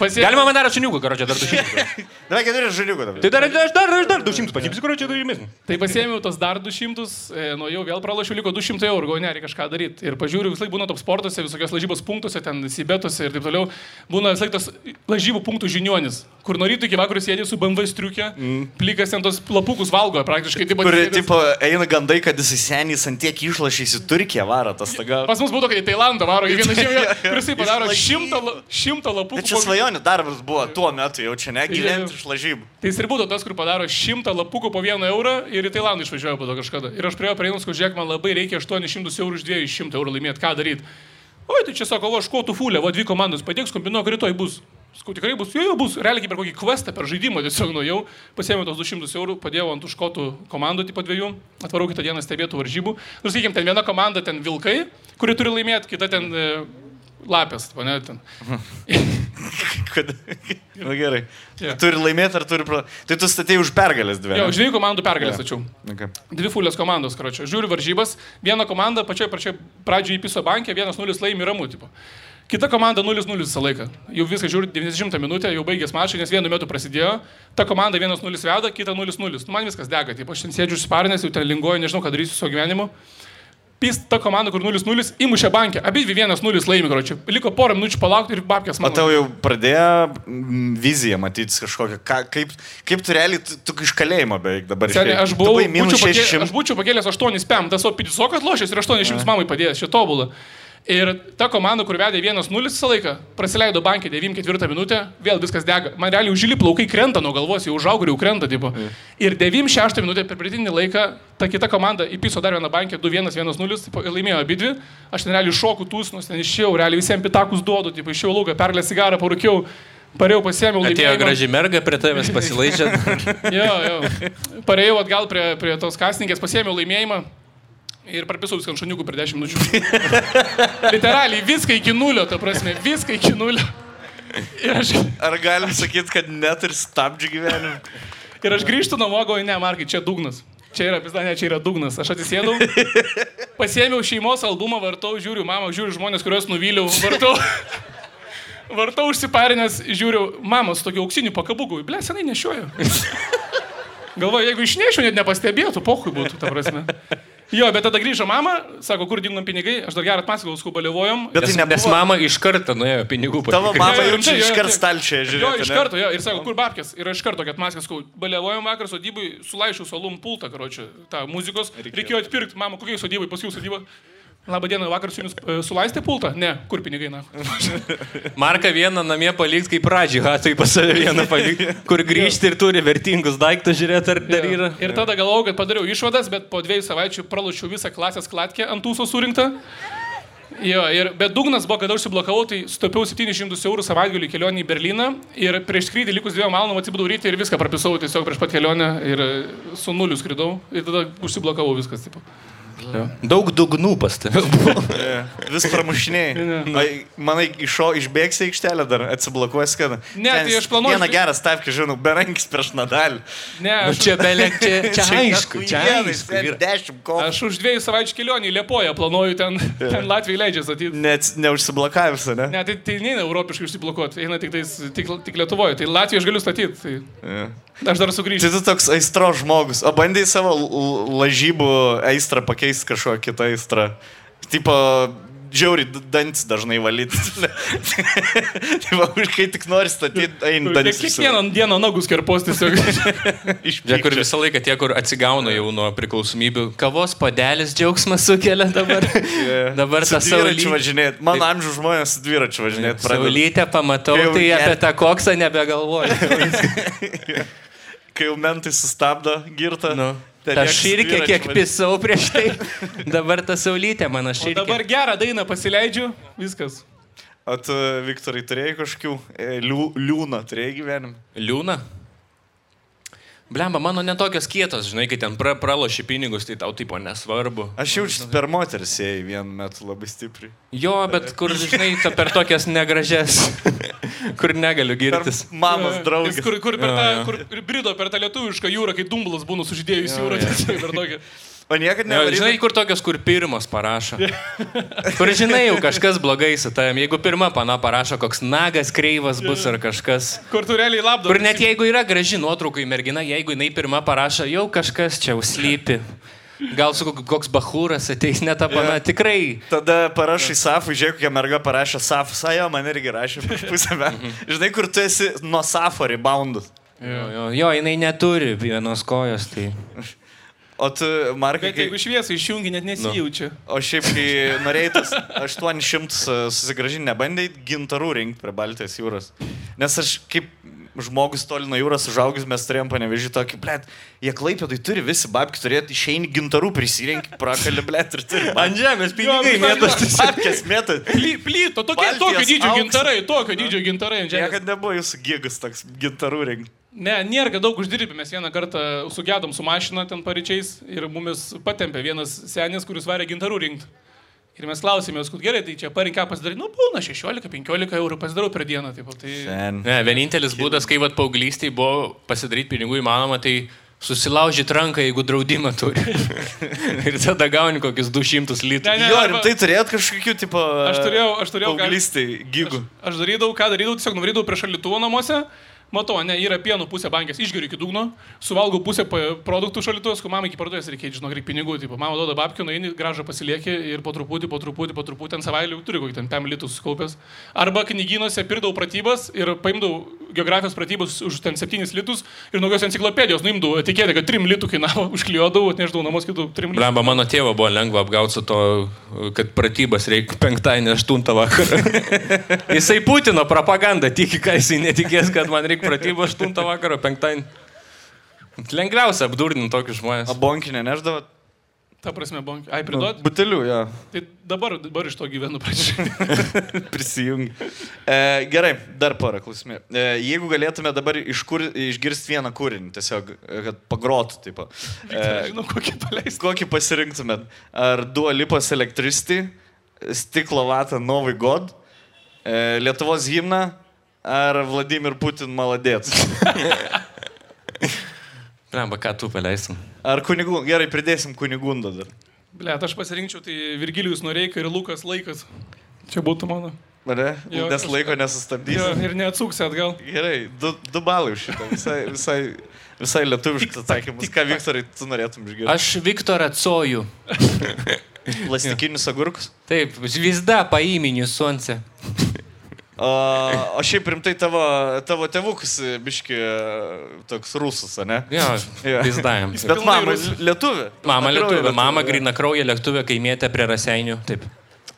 [SPEAKER 4] Pasiemu,
[SPEAKER 5] Galima man dar šuniukų, karo čia dar du šimtus.
[SPEAKER 2] Na, keturi žaliukų dabar.
[SPEAKER 5] Tai dar, aš dar, aš dar du šimtus pasimsiu, karo čia du šimtus.
[SPEAKER 4] Tai pasėmiau tos dar 200, e, nuo jau vėl pralašiau, liko 200 eurų, galvoju, ne, reikia kažką daryti. Ir pažiūriu, vis laik būna top sportuose, visokios lažybos punktuose, ten sibetuose ir taip toliau. Būna vis laik tos lažybų punktų žiniuonis, kur nuo ryto iki vakarų sėdė su BMW striukė, mm. plikas ten tos lapukus valgo praktiškai. Taip,
[SPEAKER 2] Kur, tipo, eina gandai, kad jis senys ant tiek išlašys į Turkiją varą tas taga.
[SPEAKER 4] Pas mus būtų, kad į Tailandą varo, kiekvieną žiemą, kur jisai padaro šimtą, šimtą lapukų.
[SPEAKER 2] Bet čia svajonių darbas buvo tuo metu, jau čia negyventi iš lažybų.
[SPEAKER 4] Tai jis ir būtų tas, kur padaro šimtą lapukų po vieną eurą ir į Tailandą išvažiuoja po to kažkada. Ir aš prie jo prieinu, žiūrėk, man labai reikia 800 eurų iš 200 eurų laimėti, ką daryti. Oi, tai čia sako, o aš kotų fulę, va dvi komandos, padėks, kombinuok, rytoj bus. Sakau, tikrai bus, jo, jo, bus, realiai per kokį questą, per žaidimą tiesiog nuėjau, pasėmiau tos 200 eurų, padėjau ant užkotų komandų, tipo dviejų, atvarau kitą dieną stebėtų varžybų. Nors, sakykime, ten viena komanda ten vilkai, kuri turi laimėti, kita ten e, lapės, pane, ten.
[SPEAKER 2] Kad... Na gerai.
[SPEAKER 4] Jo.
[SPEAKER 2] Turi laimėti ar turi... Pro... Tai tu statėjai už pergalės dvi.
[SPEAKER 4] Jo,
[SPEAKER 2] ne?
[SPEAKER 4] už dviejų komandų pergalės tačiau.
[SPEAKER 2] Okay.
[SPEAKER 4] Dvi fulės komandos, karočią. Žiūriu varžybas, viena komanda pačioje pačioje pradžioje įpiso bankė, 1-0 laimi ramu, tipo. Kita komanda 0-0 visą laiką. Jau viską žiūri 90 minutę, jau baigęs mačą, nes vienu metu prasidėjo. Ta komanda 1-0 veda, kita 0-0. Nu, man viskas dega, taip aš ten sėdžiu išsiparinęs, jau ten linguoju, nežinau, ką darysiu su savo gyvenimu. Pys ta komanda, kur 0-0, įmušė bankę. Abi dvi 1-0 laimi, karočią. Liko porą minučių palaukti ir babkės man.
[SPEAKER 2] tau jau pradėjo mm, vizija matyti kažkokią, ką, kaip, kaip tu realiai, tu, tu iš kalėjimo beveik dabar išėjai.
[SPEAKER 4] aš buvau, būčiau, pakėlęs,
[SPEAKER 2] 600.
[SPEAKER 4] aš būčiau pakėlęs 8 spam, tas o pidisokas lošęs ir 800 mamai padėjęs, čia tobulą. Ir ta komanda, kur vedė 1-0 visą laiką, praleido bankį 94 minutę, vėl viskas dega. Man realiai užžili plaukai krenta nuo galvos, jau užaugau, jau krenta, tipo. Ir 96 minutę per pridinį laiką ta kita komanda įpiso dar vieną bankę 2-1, 1-0, tipo, ir laimėjo abi dvi. Aš ten realiai šokų tūsnus, ten išėjau, realiai visiems pitakus duodu, tipo, išėjau lauką, perlę cigarą, parūkiau. Parėjau pasiemiau
[SPEAKER 5] Atėjo graži merga prie tavęs pasilaižė.
[SPEAKER 4] Jo, jo. Parėjau atgal prie, prie tos kasininkės, pasėmiau laimėjimą ir parpisau viską ant šuniukų per 10 minučių. Literaliai, viską iki nulio, ta prasme, viską iki nulio. Ir aš,
[SPEAKER 2] Ar galim sakyti, kad net ir stabdžių gyvenime?
[SPEAKER 4] ir aš grįžtu namo, galvoju, ne, Markai, čia dugnas. Čia yra, pizda, ne, čia yra dugnas. Aš atsisėdau, pasėmiau šeimos albumą, vartau, žiūriu, mama, žiūriu žmonės, kuriuos nuvyliau, vartau. Vartau užsiparinęs, žiūriu, mamos tokiu auksiniu pakabuku, ble, senai nešioju. Galvoju, jeigu išnešiu, net nepastebėtų, pohui būtų, ta prasme. Jo, bet tada grįžo mama, sako, kur dingom pinigai, aš dar gerą atpasakojau, skubaliavojom.
[SPEAKER 2] Bet tai
[SPEAKER 5] Nes, nes mama iš karto nuėjo pinigų
[SPEAKER 2] Tavo
[SPEAKER 5] patikrinti.
[SPEAKER 2] mama
[SPEAKER 4] Jo, jo,
[SPEAKER 2] jau čia
[SPEAKER 4] jo,
[SPEAKER 2] iškart
[SPEAKER 4] jo.
[SPEAKER 2] stalčiai
[SPEAKER 4] Jo,
[SPEAKER 2] žiūrėjo.
[SPEAKER 4] iš karto, jo, ir sako, kur babkės. Ir aš iš karto, kad maskas, sakau, baliavojom vakar sodybai, sulaišiau salum pultą, karočią, tą muzikos. Reikėjo atpirkti, mama, kokiai sodybai, paskui sodyba. Labą dieną, vakar su jumis e, sulaistė pultą? Ne, kur pinigai, na.
[SPEAKER 5] Marką vieną namie palikti kaip pradžią, hatui pas save vieną palikti, kur grįžti ir turi vertingus daiktus žiūrėti, ar dar yra.
[SPEAKER 4] Ir tada galvojau, kad padariau išvadas, bet po dviejų savaičių pralašiau visą klasės klatkę ant tūso surinktą. Jo, ir, bet dugnas buvo, kada užsiblokavau, tai sutaupiau 700 eurų savaitgalį kelionį į Berliną ir prieš skrydį likus dviem valandom atsibudau ryte ir viską prapisau tiesiog prieš pat kelionę ir su nuliu skridau ir tada užsiblokavau viskas. Tipo.
[SPEAKER 5] Daug dugnų pas tave.
[SPEAKER 2] Vis pramušinėjai. Ai, Manai, išo, išbėgsi į aikštelę dar, atsiblokuosi, kad...
[SPEAKER 4] Ne, tai aš planuoju-
[SPEAKER 2] Vieną gerą stavkį, žinau, berankis prieš Nadalį.
[SPEAKER 4] Ne, aš,
[SPEAKER 5] Čia belek, čia, čia aišku, čia aišku. yra.
[SPEAKER 2] Dešimt kol.
[SPEAKER 4] aš už dviejų savaičių kelionį į Liepoją planuoju ten, ten Latvijai leidžia statyti.
[SPEAKER 2] Net neužsiblokavęs, ne?
[SPEAKER 4] Ne, tai, tai neina europiškai užsiblokuoti, eina tik, tais, tik, tik Lietuvoje. Tai Latviją aš galiu statyti. Tai
[SPEAKER 2] Ja.
[SPEAKER 4] Aš dar sugrįšiu.
[SPEAKER 2] Tai tu toks aistro žmogus. O bandai savo lažybų aistrą pakeisti kažkokią kitą aistrą. Tipo, džiauri dantis dažnai valyti. va, kai tik nori statyti, eini dantis.
[SPEAKER 4] Kiekvieną dieną nagus kerpos tiesiog.
[SPEAKER 5] Žiūrėk, kur visą laiką tie, kur atsigauna jau nuo priklausomybių. Kavos padelis džiaugsmas sukelia dabar. dabar
[SPEAKER 2] Su
[SPEAKER 5] tas
[SPEAKER 2] dviračiu
[SPEAKER 5] saulytė.
[SPEAKER 2] važinėti. Mano amžiaus žmonės su dviračiu važinėti pradeda.
[SPEAKER 5] Saulytę pamatau,
[SPEAKER 2] jau
[SPEAKER 5] tai apie tą koksą nebegalvoju.
[SPEAKER 2] Kai jau mentai sustabdo girtą.
[SPEAKER 5] Nu. Ta širkė, kiek pisau prieš tai. Dabar ta saulytė mano
[SPEAKER 4] O
[SPEAKER 5] širkė.
[SPEAKER 4] dabar gerą dainą pasileidžiu, viskas.
[SPEAKER 2] O tu, Viktorai, turėjai kažkokių e, liū, liūną, turėjai gyvenimą?
[SPEAKER 5] Liūna? Blemba, mano netokios kietos, žinai, kai ten pra, praloši pinigus, tai tau tipo nesvarbu.
[SPEAKER 2] Aš jaučiu per moteris ėjai vienu metu labai stipriai.
[SPEAKER 5] Jo, bet kur, žinai, ta per tokias negražias, kur negaliu
[SPEAKER 2] Per
[SPEAKER 5] girtis.
[SPEAKER 2] mamos
[SPEAKER 4] Jis
[SPEAKER 2] draugės.
[SPEAKER 4] Kur, kur, per
[SPEAKER 5] Jo,
[SPEAKER 4] tą,
[SPEAKER 5] jo.
[SPEAKER 4] kur brido per tą lietuvišką jūrą, kai dumblas būna sužydėjus
[SPEAKER 5] Jo,
[SPEAKER 4] jūrą.
[SPEAKER 5] jo.
[SPEAKER 4] Per tokią.
[SPEAKER 2] O niekada
[SPEAKER 5] Ne, žinai, kur tokios, kur pirmos parašo. Kur žinai, jau kažkas blogai su tavim. Jeigu pirma pana parašo, koks nagas kreivas bus ar kažkas.
[SPEAKER 4] Kur tu realiai labdo.
[SPEAKER 5] Kur net jeigu yra graži nuotrauka į merginą, jeigu jinai pirma parašo, jau kažkas čia užslypi. Gal su kok- koks bahūras ateis net tą pana. Tikrai.
[SPEAKER 2] Tada parašai Safui, žiūrėk, kokia merga parašė Safus, a jo, man irgi rašė prieš pusę metų. Žinai, kur tu esi nuo Safo reboundus.
[SPEAKER 5] Jo, jo, jo, jinai neturi vienos kojos. Tai...
[SPEAKER 2] O tu, Markai,
[SPEAKER 4] Bet jeigu šviesą išjungi, net nesijaučia.
[SPEAKER 2] o šiaip, kai norėjai tas 800 susigražinti, nebandai gintarų rinkti prie Baltijos jūros. Nes aš kaip žmogus toli nuo jūros užaugęs, mes turėjom panevežį tokį, blėt, jie klaipėdai turi visi babki turėti, išeini gintarų prisirinkti, prakali, blėt, ir turi.
[SPEAKER 5] Ant žemės
[SPEAKER 4] pinigai mėtos
[SPEAKER 2] Babkės mėtai.
[SPEAKER 4] Ply, plyto, tokie, tokio dydžio
[SPEAKER 2] auksas.
[SPEAKER 4] gintarai, tokio dydžio gintarai ant žemės.
[SPEAKER 2] Niekada nebuvo jūsų gigas toks gintarų rinkti.
[SPEAKER 4] Ne, nėra kad daug uždirbė, mes vieną kartą sugedom su mašina ten paryčiais ir mumis patempė vienas senis, kuris varė gintarų rinkti. Ir mes klausėmės, kad gerai, tai čia parinkę pasidaryti, nu, būna 16-15 eurų pasidarau per dieną. Taip, tai...
[SPEAKER 2] Ten.
[SPEAKER 5] Ne, vienintelis būdas, kai vat paauglystėje buvo pasidaryti pinigų įmanoma, tai susilaužyti ranką, jeigu draudimą turi. ir tada gauni kokius 200 litrų.
[SPEAKER 4] Ne, ne,
[SPEAKER 2] Jo,
[SPEAKER 4] arba-
[SPEAKER 2] rimtai turėt kažkokių, tipo...
[SPEAKER 4] Aš turėjau, aš turėjau,
[SPEAKER 2] Paauglystai, gigų.
[SPEAKER 4] Aš darydavau, ką darydavau, tiesiog nuvarydavau prie šaldytuvo namuose. Matau, ne, yra pieno pusė bankės, išgeriu iki dugno, suvalgau pusę produktų šaldytuvės, kai mamai iki parduotuvės reikia, žinau, reikia pinigų, tipo, mama duoda babkių, nueini, gražą pasilieki ir po truputį, po truputį, po truputį, ten savaitę turi kokį ten 5 litų sukaupęs. Arba knygynuose pirdavau pratybas ir paimdavau geografijos pratybas už ten 7 litus ir kokios enciklopedijos nuimdavau etiketę, kad 3 litų kainavo, užklijuodavau, atneždavau namos kitų 3 litų.
[SPEAKER 5] Blemba, mano tėvo buvo lengva apgauti su to, kad pratybas reikia penktadienį 8 vakarą. jisai Putino propagandą tiki, ką jisai netikės, kad man reikia pratybų 8 vakarą penktadienį. Lengviausia apdurninti tokius žmonės.
[SPEAKER 2] O bonkinė neždavo?
[SPEAKER 4] Ta prasme, bonk. Ai, pridot?
[SPEAKER 2] Butelių, jo.
[SPEAKER 4] Tai dabar, dabar iš to gyvenu pradžioje.
[SPEAKER 2] Prisijungi. E, gerai, dar porą klausimų. E, jeigu galėtume dabar iš kur, išgirsti vieną kūrinį, tiesiog, e, kad pagrotų, taip. E,
[SPEAKER 4] Žinau, kokį paleisti.
[SPEAKER 2] kokį pasirinktumėt? Ar Duolipos Electricity, Stiklo Vata Novai God, e, Lietuvos himną, ar Vladimir Putin Maladėts?
[SPEAKER 5] Blemba, ką tu paleisim?
[SPEAKER 2] Ar kunigų, gerai, pridėsim kunigundą dar.
[SPEAKER 4] Ble, aš pasirinkčiau tai Virgilijus Noreika ir Lukas Laikas. Čia būtų mano.
[SPEAKER 2] Mane?
[SPEAKER 4] Jo,
[SPEAKER 2] Nes
[SPEAKER 4] aš-
[SPEAKER 2] laiko
[SPEAKER 4] Jo,
[SPEAKER 2] nesustabdysi.
[SPEAKER 4] ir neatsuksi atgal.
[SPEAKER 2] Gerai, du, du balai už šitą. Visai, visai, visai lietuviškas atsakymas. Ką, Viktorai, tu norėtum išgirsti?
[SPEAKER 5] Aš Viktorą Cojų.
[SPEAKER 2] Plastikinius agurkus?
[SPEAKER 5] Taip, žvizda paiminių sonce.
[SPEAKER 2] O, šiaip rimtai tavo, tavo tėvukas, biški, toks rusas, ne?
[SPEAKER 5] Jo, pizdajem.
[SPEAKER 4] Jis
[SPEAKER 2] Bet mama lietuvė.
[SPEAKER 5] Mama lietuvė, mama grina kraują lietuvė, kai mėtė prie raseinių. Taip.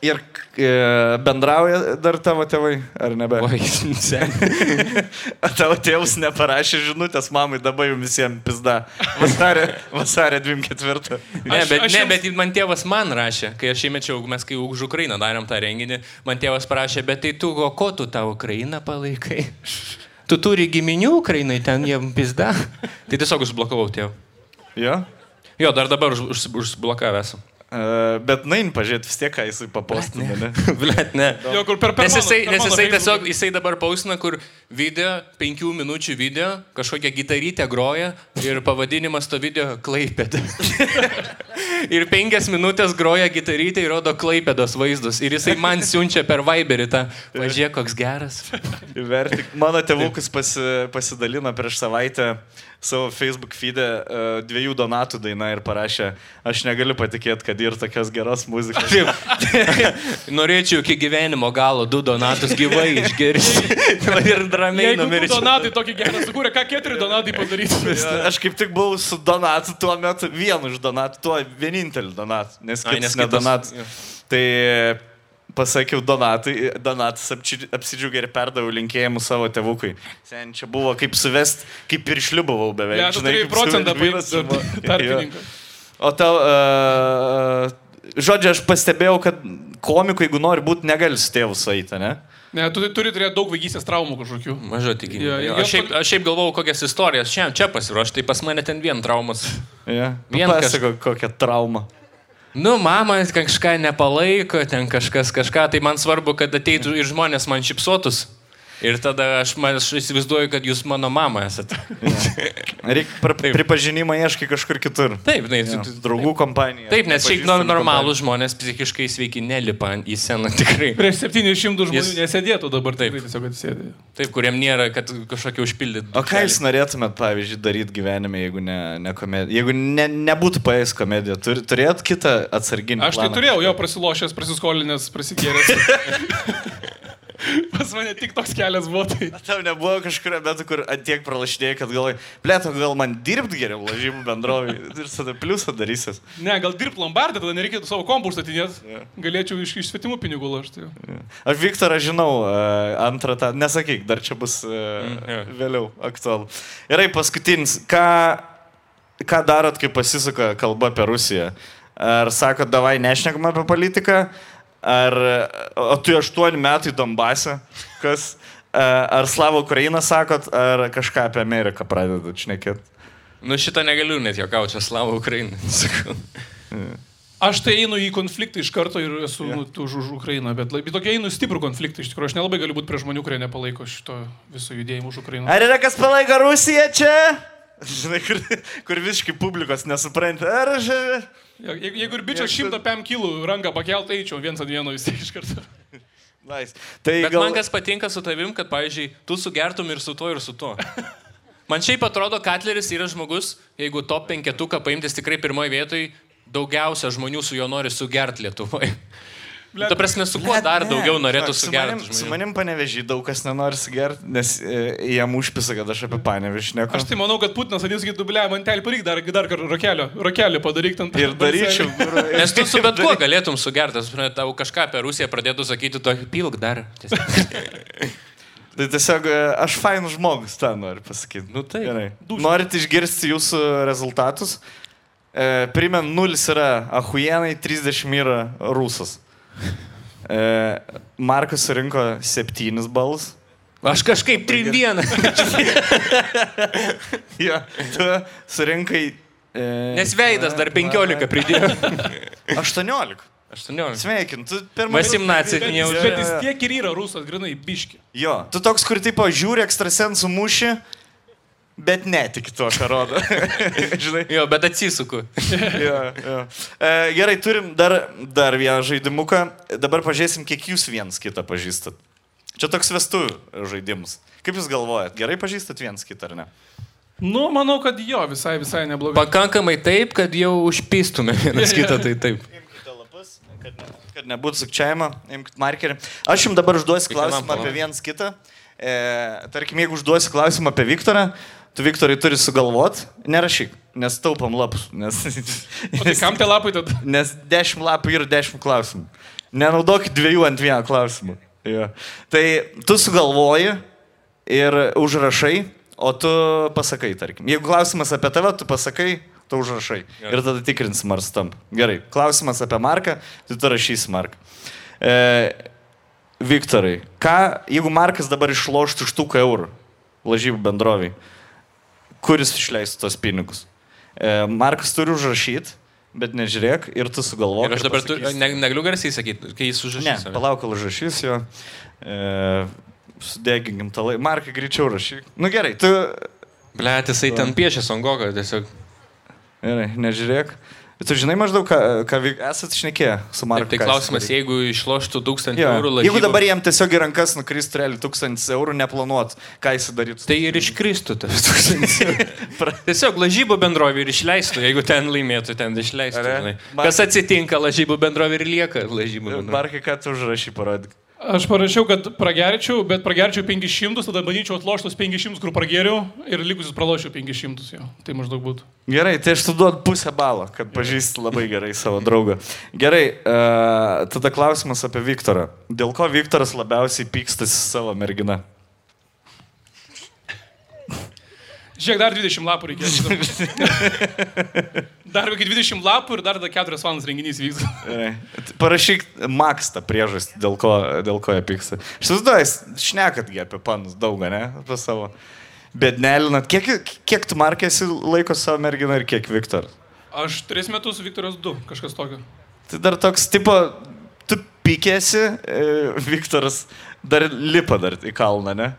[SPEAKER 2] Ir e, bendrauja dar tavo tėvai, ar nebe?
[SPEAKER 5] Oi, sen.
[SPEAKER 2] O tavo tėvus neparašė žinutės mamai, dabar jums visiems pizda. Vasarė, vasarė 24.
[SPEAKER 5] Ne,
[SPEAKER 4] Aš-
[SPEAKER 5] bet,
[SPEAKER 4] aš
[SPEAKER 5] ne,
[SPEAKER 4] jums-
[SPEAKER 5] bet man tėvas man rašė, kai aš įmečiau, mes kai už Ukrainą darėm tą renginį, man tėvas parašė, bet tai tu, o ko tu tą Ukrainą palaikai? Tu turi giminių Ukrainai, ten jiem pizda. Tai tiesiog užblokavau tėvą.
[SPEAKER 2] Jo?
[SPEAKER 5] Jo, dar dabar už, už, užblokavęs.
[SPEAKER 2] E, bet nain pažiūrėti vis tiek, ką jisai papostina. Ne?
[SPEAKER 5] Blet, ne.
[SPEAKER 4] Jo, kur per per
[SPEAKER 5] Nes jisai,
[SPEAKER 4] per
[SPEAKER 5] nes jisai tiesiog, jisai dabar pausina, kur video, penkių minučių video, kažkokią gitarytę groja ir pavadinimas to video Klaipėda. Ir penkias minutės groja gitarytė ir rodo klaipėdos vaizdus. Ir jisai man siunčia per Viberį tą, važiuok, koks geras.
[SPEAKER 2] Mano tėvukas pasi, pasidalino prieš savaitę savo Facebook feedę uh, dviejų donatų dainą ir parašė, aš negaliu patikėti, kad ir tokios geros muzikos.
[SPEAKER 5] Norėčiau iki gyvenimo galo du donatus gyvai išgirsti. ir ramiai numirčiau.
[SPEAKER 4] donatai tokį gerą sukūrė, ką keturi donatai padaryti?
[SPEAKER 2] Aš kaip tik buvau su Donatu tuo metu, vienu iš Donatų, tuo vieninteliu Donatu, nes
[SPEAKER 5] Ai, nes
[SPEAKER 2] ne
[SPEAKER 5] kitas-
[SPEAKER 2] Donatas.
[SPEAKER 5] jo.
[SPEAKER 2] Tai pasakiau Donatui, Donatas apsidžiaugė ir perdaviau linkėjimus savo tėvukui. Sen čia buvo kaip suvest, kaip ir šliubavau beveik.
[SPEAKER 4] Ne, tu
[SPEAKER 2] žinai,
[SPEAKER 4] procentą tarpininką.
[SPEAKER 2] O tau, uh, žodžiu, aš pastebėjau, kad komikų, jeigu nori būti, negali su tėvu sueiti, ne?
[SPEAKER 4] Ne, tu turi turėti daug vaikystės traumų kažkokių.
[SPEAKER 5] Mažo tikėjimo.
[SPEAKER 4] Jo, jo,
[SPEAKER 5] Aš, šiaip- aš šiaip galvojau, kokias istorijas čia, čia pasiruošti, tai pas mane ten vien traumas.
[SPEAKER 2] Ja.
[SPEAKER 5] Vien
[SPEAKER 2] Pasako, kokią traumą.
[SPEAKER 5] Nu, mama kažką nepalaiko, ten kažkas kažką, tai man svarbu, kad ateitų ir žmonės man šipsotus. Ir tada aš, man, aš įsivaizduoju, kad jūs mano mama esate.
[SPEAKER 2] Reikia
[SPEAKER 5] Taip.
[SPEAKER 2] pripažinimą ieškai kažkur kitur.
[SPEAKER 5] Taip, tai,
[SPEAKER 2] Ja. Draugų kompanija.
[SPEAKER 5] taip nes šiaip normalūs žmonės psichiškai sveiki nelipa į sceną tikrai.
[SPEAKER 4] Prieš 700 žmonių
[SPEAKER 5] Jis-
[SPEAKER 4] nesėdėtų dabar,
[SPEAKER 5] Taip.
[SPEAKER 4] taip. Tiesiog atsėdė.
[SPEAKER 5] Taip, kuriem nėra, kad kažkokia užpildyti.
[SPEAKER 2] O ką jūs norėtumėt, pavyzdžiui, daryti gyvenime, jeigu ne, ne komedija? Jeigu ne, nebūtų paės komedija, tur, turėt kitą atsarginį.
[SPEAKER 4] Aš tai
[SPEAKER 2] planą?
[SPEAKER 4] turėjau jo prasilošęs, prasiskolinęs, prasigėręs. Pas mane tik toks kelias buvo. Tai.
[SPEAKER 2] Tau nebuvo kažkurio metu, kur atiek pralašinėjai, kad galvoj, plėto, gal man dirbti geriau lažybų bendrovį ir tada pliusą darysis.
[SPEAKER 4] Ne, gal dirb lombardą, tada nereikėtų savo kompų statinėti. Galėčiau iš, iš svetimų pinigų lašti.
[SPEAKER 2] Aš Viktorą žinau, e, antrą tą, nesakyk, dar čia bus e,
[SPEAKER 5] jo.
[SPEAKER 2] vėliau aktualu. Gerai, paskutinis, ką, ką darot, kai pasisuka kalba apie Rusiją? Ar sakot, davai nešnekam apie politiką, ar o tu aštuoni metai Donbase, kas, e, ar Slavo Ukrainą sakot, ar kažką apie Ameriką pradedat šnekėti?
[SPEAKER 5] Nu šitą negaliu net jokauti, čia slavo Ukrainą. Sakau.
[SPEAKER 4] Aš tai einu į konfliktą iš karto ir esu yeah. už, už Ukrainą, bet, bet tokia einu stiprų konfliktą. Iš tikrųjų, aš nelabai galiu būti prie žmonių, kurie nepalaiko šito viso judėjimo už Ukrainą.
[SPEAKER 2] Ar yra kas palaiko Rusiją čia? Žinai, kur, kur visiškai publikos nesupranta. Ar aš...
[SPEAKER 4] Jeigu, jeigu ir bičias 105 kg ranką pakelt, eičiau viens ant vieno vis tiek iš karto.
[SPEAKER 2] Nice. Tai
[SPEAKER 5] Bet
[SPEAKER 2] gal...
[SPEAKER 5] man kas patinka su tavim, kad, pavyzdžiui, tu sugertum ir su tuo, ir su tuo. Man šiaip atrodo, Katleris yra žmogus, jeigu top penketuką paimtis tikrai pirmoje vietoje, daugiausia žmonių su juo nori sugerti Lietuvoje. Ta prasme, su kuo dar
[SPEAKER 2] ne,
[SPEAKER 5] daugiau norėtų
[SPEAKER 2] su manim-
[SPEAKER 5] sugerti
[SPEAKER 2] Su
[SPEAKER 5] žmonių?
[SPEAKER 2] manim panevežį daug kas nenori sugerti, nes e, jam užpisa, kad aš apie panevežį neku.
[SPEAKER 4] Aš tai manau, kad Putinas atės sakytų, ble, man telį paryk dar, dar kartą rokelio, rokelio padaryk ten.
[SPEAKER 2] Ir daryčiau.
[SPEAKER 5] Nes tu su bet kuo galėtum sugerti, tau kažką apie Rusiją pradėtų sakyti, to pilk dar.
[SPEAKER 2] Tai tiesiog e, aš fainus žmogus, tą noriu pasakyti.
[SPEAKER 5] Nu taip.
[SPEAKER 2] Gerai. Norit išgirsti jūsų rezultatus? E, Primenu, 0 yra ahujenai, 30 yra rusas. E, Markas surinko 7 balus.
[SPEAKER 5] Aš kažkaip 3-1.
[SPEAKER 2] Ja, tu surinkai. E,
[SPEAKER 5] Nes veidas dar 15 pridėjo.
[SPEAKER 2] 18.
[SPEAKER 5] 18.
[SPEAKER 2] Sveikinu, tu pirmą
[SPEAKER 5] Vasimnacija,
[SPEAKER 4] Bet,
[SPEAKER 5] neužė.
[SPEAKER 4] bet jis tiek ir yra rusas, grinai, biški.
[SPEAKER 2] Jo, tu toks, kur tipo žiūri ekstrasensų mūšį, bet netiki to, ką rodo. Žinai.
[SPEAKER 5] Jo, bet atsisuku.
[SPEAKER 2] jo, jo. E, gerai, turim dar, dar vieną žaidimuką. Dabar pažiūrėsim, kiek jūs viens kitą pažįstat. Čia toks vestuvių žaidimas. Kaip jūs galvojat, gerai pažįstat viens kitą ar ne?
[SPEAKER 4] Nu, manau, kad jo, visai, visai neblogai.
[SPEAKER 5] Pakankamai taip, kad jau užpistume vienas kitą, tai taip.
[SPEAKER 2] Imkite lapus, kad, ne, kad nebūtų sukčiavimo, imkite markerį. Aš jums dabar užduosiu klausimą apie viens kitą. E, tarkim, jeigu užduosiu klausimą apie Viktorą, tu Viktorai turi sugalvot, nerašyk, nes taupam lapus. Nes,
[SPEAKER 4] O tai kam tie lapai tada?
[SPEAKER 2] nes 10 lapų ir 10 klausimų. Nenaudokit dviejų ant vieno klausimų. Jo. Tai tu sugalvoji ir užrašai, o tu pasakai, tarkim. Jeigu klausimas apie tave, tu pasakai, tu užrašai.
[SPEAKER 5] Gerai.
[SPEAKER 2] Ir tada tikrinsim, ar stamp. Gerai. Klausimas apie Marką, tai tu rašysi Marką. E, Viktorai, ką, jeigu Markas dabar išloštų štuką eurų lažybų bendroviai, kuris išleistų tos pinigus? E, Markas turi užrašyti, bet nežiūrėk ir tu sugalvok.
[SPEAKER 5] Ir aš dabar tu, ne, negaliu garsiai sakyti, kai jis
[SPEAKER 2] Ne,
[SPEAKER 5] užrašys.
[SPEAKER 2] palauk, kol užrašys jo. E, Sudeginkim tą laiką. Markai greičiau rašyk. Nu gerai, tu...
[SPEAKER 5] Ble, jisai ten piešia Songogą tiesiog.
[SPEAKER 2] Gerai, nežiūrėk. Tu žinai maždaug, ką, ką esat šnekėję su Marku?
[SPEAKER 5] Tai klausimas, jeigu išloštų 1000
[SPEAKER 2] Jo.
[SPEAKER 5] eurų
[SPEAKER 2] Jeigu
[SPEAKER 5] lažybų,
[SPEAKER 2] dabar jam tiesiog į rankas nukristų realiai 1000 eurų, neplanuot, ką jis darytų.
[SPEAKER 5] Tai ir iškristų tas 1000 eurų. Tiesiog lažybų bendrovė ir išleistų, jeigu ten laimėtų, ten išleistų.
[SPEAKER 2] Man-
[SPEAKER 5] Kas atsitinka lažybų bendrovė ir lieka lažybų bendrovė.
[SPEAKER 2] Markai, ką tu užrašy parodyk.
[SPEAKER 4] Aš parašiau, kad pragerčiau, bet pragerčiau 500, tada bandyčiau atloštus 500, kur prageriau ir likusius pralošiau 500 jo. Tai maždaug būtų.
[SPEAKER 2] Gerai, tai aš tu duodu pusę balo, kad pažįsti labai gerai savo draugą. Gerai, uh, tada klausimas apie Viktorą. Dėl ko Viktoras labiausiai pykstasi savo mergina?
[SPEAKER 4] Žiūrėk, dar 20 lapų reikės. dar iki 20 lapų ir dar 4 valandas renginys vyks.
[SPEAKER 2] Parašyk Max tą priežastį, dėl ko, dėl ko jie pyksta. Aš įsivaizduoju, šnekatgi apie panus daug, ne? Apie savo. Bednelinat. Kiek, kiek tu markėsi laiko savo merginą ir kiek Viktor?
[SPEAKER 4] Aš 3 metus, Viktoras 2, kažkas tokio.
[SPEAKER 2] Tai dar toks tipo, tu pykėsi, e, Viktoras dar lipa dar į kalną, ne?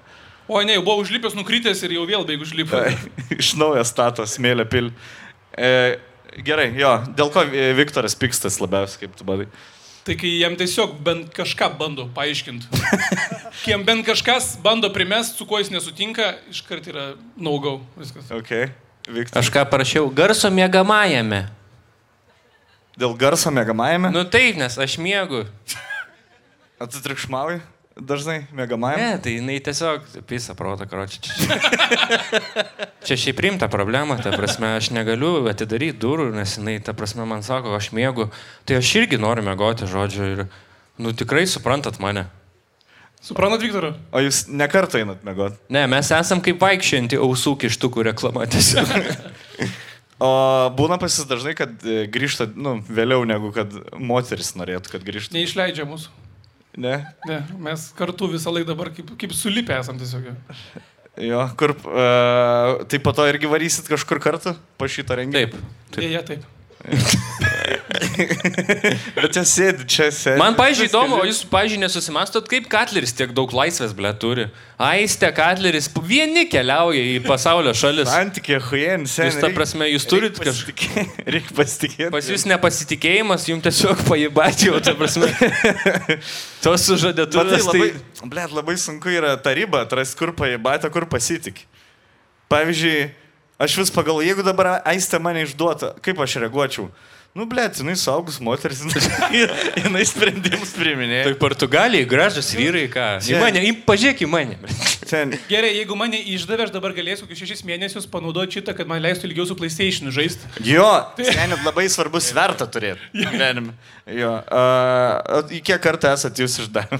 [SPEAKER 4] O ne, jau buvau užlipęs, nukritęs ir jau vėl beig užlipęs.
[SPEAKER 2] Iš naujo stato smėlę pil. E, gerai, jo, dėl ko e, Viktoras pykstas labiausiai, kaip tu badai?
[SPEAKER 4] Tai kai jam tiesiog bent kažką bando paaiškinti. Kai jam bent kažkas bando primest, su kuo jis nesutinka, iškart yra naugau. Viskas.
[SPEAKER 2] Ok, Viktoras.
[SPEAKER 5] Aš ką parašiau, garso mėgamajame.
[SPEAKER 2] Dėl garso mėgamajame?
[SPEAKER 5] Nu taip, nes aš
[SPEAKER 2] tu triukšmauji dažnai mėgamajame?
[SPEAKER 5] Ne, tai jinai tiesiog pisa protą, karoči. Čia, čia šiaip rimta problema, ta prasme, aš negaliu atidaryti durų, nes jinai, ta prasme, man sako, aš mėgu. Tai aš irgi noriu mėgoti, žodžiu, ir, nu tikrai suprantat mane.
[SPEAKER 4] Suprantat, Viktorą?
[SPEAKER 2] O jūs nekartą einat mėgot?
[SPEAKER 5] Ne, mes esam kaip vaikščianti ausų kištukų reklama tiesiog.
[SPEAKER 2] O būna pasis dažnai, kad e, grįžta, nu, vėliau negu kad moteris norėtų, kad grįžtų.
[SPEAKER 4] Neišleidžia mūsų.
[SPEAKER 2] Ne?
[SPEAKER 4] Ne, mes kartu visą laiką dabar kaip, kaip sulipę esam tiesiog.
[SPEAKER 2] Jo, kur, uh, tai po to irgi varysit kažkur kartu po šito renginio.
[SPEAKER 5] Taip.
[SPEAKER 4] Dėja, taip.
[SPEAKER 2] Bet čia sėdi, čia sėdi.
[SPEAKER 5] Man, pažiūrėjau, įdomu, o jūs, pažiūrėjau, nesusimastot, kaip Katleris tiek daug laisvės, ble, turi. Aistė Katleris, vieni keliauja į pasaulio šalis.
[SPEAKER 2] Santykiai, huijien, sėdi.
[SPEAKER 5] Jūs, ta prasme, jūs turit kažką.
[SPEAKER 2] Reikia pasitikėti.
[SPEAKER 5] Pas jūs nepasitikėjimas, jums tiesiog pajibatė, jau, ta prasme. Tos
[SPEAKER 2] Bet tai
[SPEAKER 5] sužadėtuvės.
[SPEAKER 2] labai,
[SPEAKER 5] Tai...
[SPEAKER 2] blėt, labai sunku yra tą ribą atrasti, kur pajibatė, kur pasitik. Pavyzdžiui, aš vis pagalvoju, jeigu dabar aistė mane išduotų, kaip aš reaguočiau? Nu, blėt, jinai saugus moteris, jinai, sprendimus priiminėja.
[SPEAKER 5] Tai Portugalijai gražus vyrai, ką? Į mane, į, pažiūrėk į mane.
[SPEAKER 2] Ten,
[SPEAKER 4] Gerai, jeigu mane išdavė, aš dabar galėsiu kokius šešis mėnesius panaudoti šitą, kad man leistų ilgiau su PlayStation žaisti.
[SPEAKER 2] jo, ten labai svarbu svertą turėti. Gyvenime. Jo. Uh, į kiek kartų esate jūs išdavę?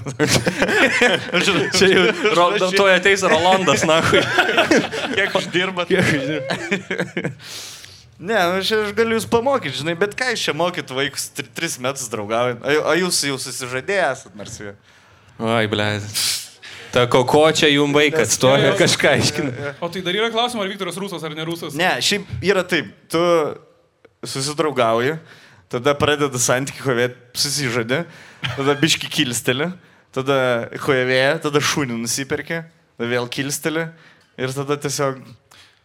[SPEAKER 5] Čia jau ro- tuoj ateis Rolandas, na, hui.
[SPEAKER 2] Kiek uždirbat? Ne, nu, aš, aš galiu jūs pamokyti, žinai, bet ką iš čia mokyt vaikus, tri, tris metus draugaujant. O, o jūs jau susižadėję esat, nors jau.
[SPEAKER 5] Oi, ble. Ta koko čia jum vaikas, to
[SPEAKER 4] jo.
[SPEAKER 5] kažką aiškina.
[SPEAKER 4] O tai dar yra klausimas, ar Viktoras rusas ar ne rusas?
[SPEAKER 2] Ne, šiaip yra taip, tu susidraugauji, tada pradeda santykių kovėti, susižadė, tada biški kilsteli, tada kovėja, tada šunį nusipirkė, tada vėl kilsteli ir tada tiesiog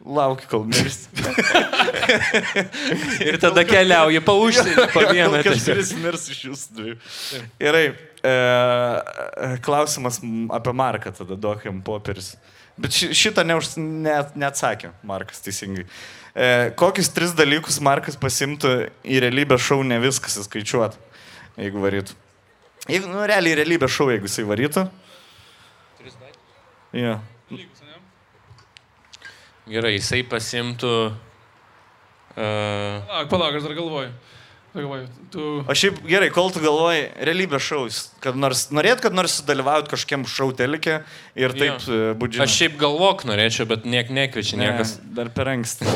[SPEAKER 2] lauki, kol mirsti.
[SPEAKER 5] Ir tada keliauja pa užsienį, pa vieną.
[SPEAKER 2] Kažkuris mirs iš jūsų dviejų. Gerai, e, e, klausimas apie Marką tada duok jam popieris. Bet ši, šitą neuž, ne, neatsakė Markas teisingai. E, kokius tris dalykus Markas pasimtų į realybę šou, ne viskas įskaičiuot, jeigu varytų. Jeigu, nu, realiai realybę šou, jeigu jisai varytų. Ja.
[SPEAKER 5] Gerai, jisai pasimtų. Uh,
[SPEAKER 4] Palauk, palauk, aš dar galvoju. Galvoju. Tu...
[SPEAKER 2] O šiaip gerai, kol tu galvoji realybės šou, kad nors, norėt, kad nors sudalyvaut kažkiam šou telikė ir taip
[SPEAKER 5] Jo.
[SPEAKER 2] e, būdžiai.
[SPEAKER 5] aš šiaip galvok norėčiau, bet niek nekviečia niekas.
[SPEAKER 2] Dar per anksti.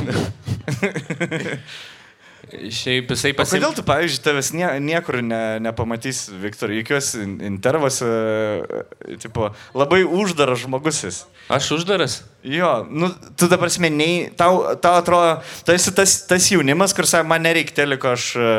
[SPEAKER 5] Šiaip jisai
[SPEAKER 2] O kodėl tu, pavyzdžiui, tavęs nie, niekur ne, nepamatys, Viktor, jokiuose in- intervuose, e, tipo, labai uždaras žmogus esi.
[SPEAKER 5] Aš uždaras.
[SPEAKER 2] Jo, nu, tu dabar smeniai, tau, tau atrodo, tu esi tas, tas jaunimas, kur sako, man nereikia teliko, aš, e,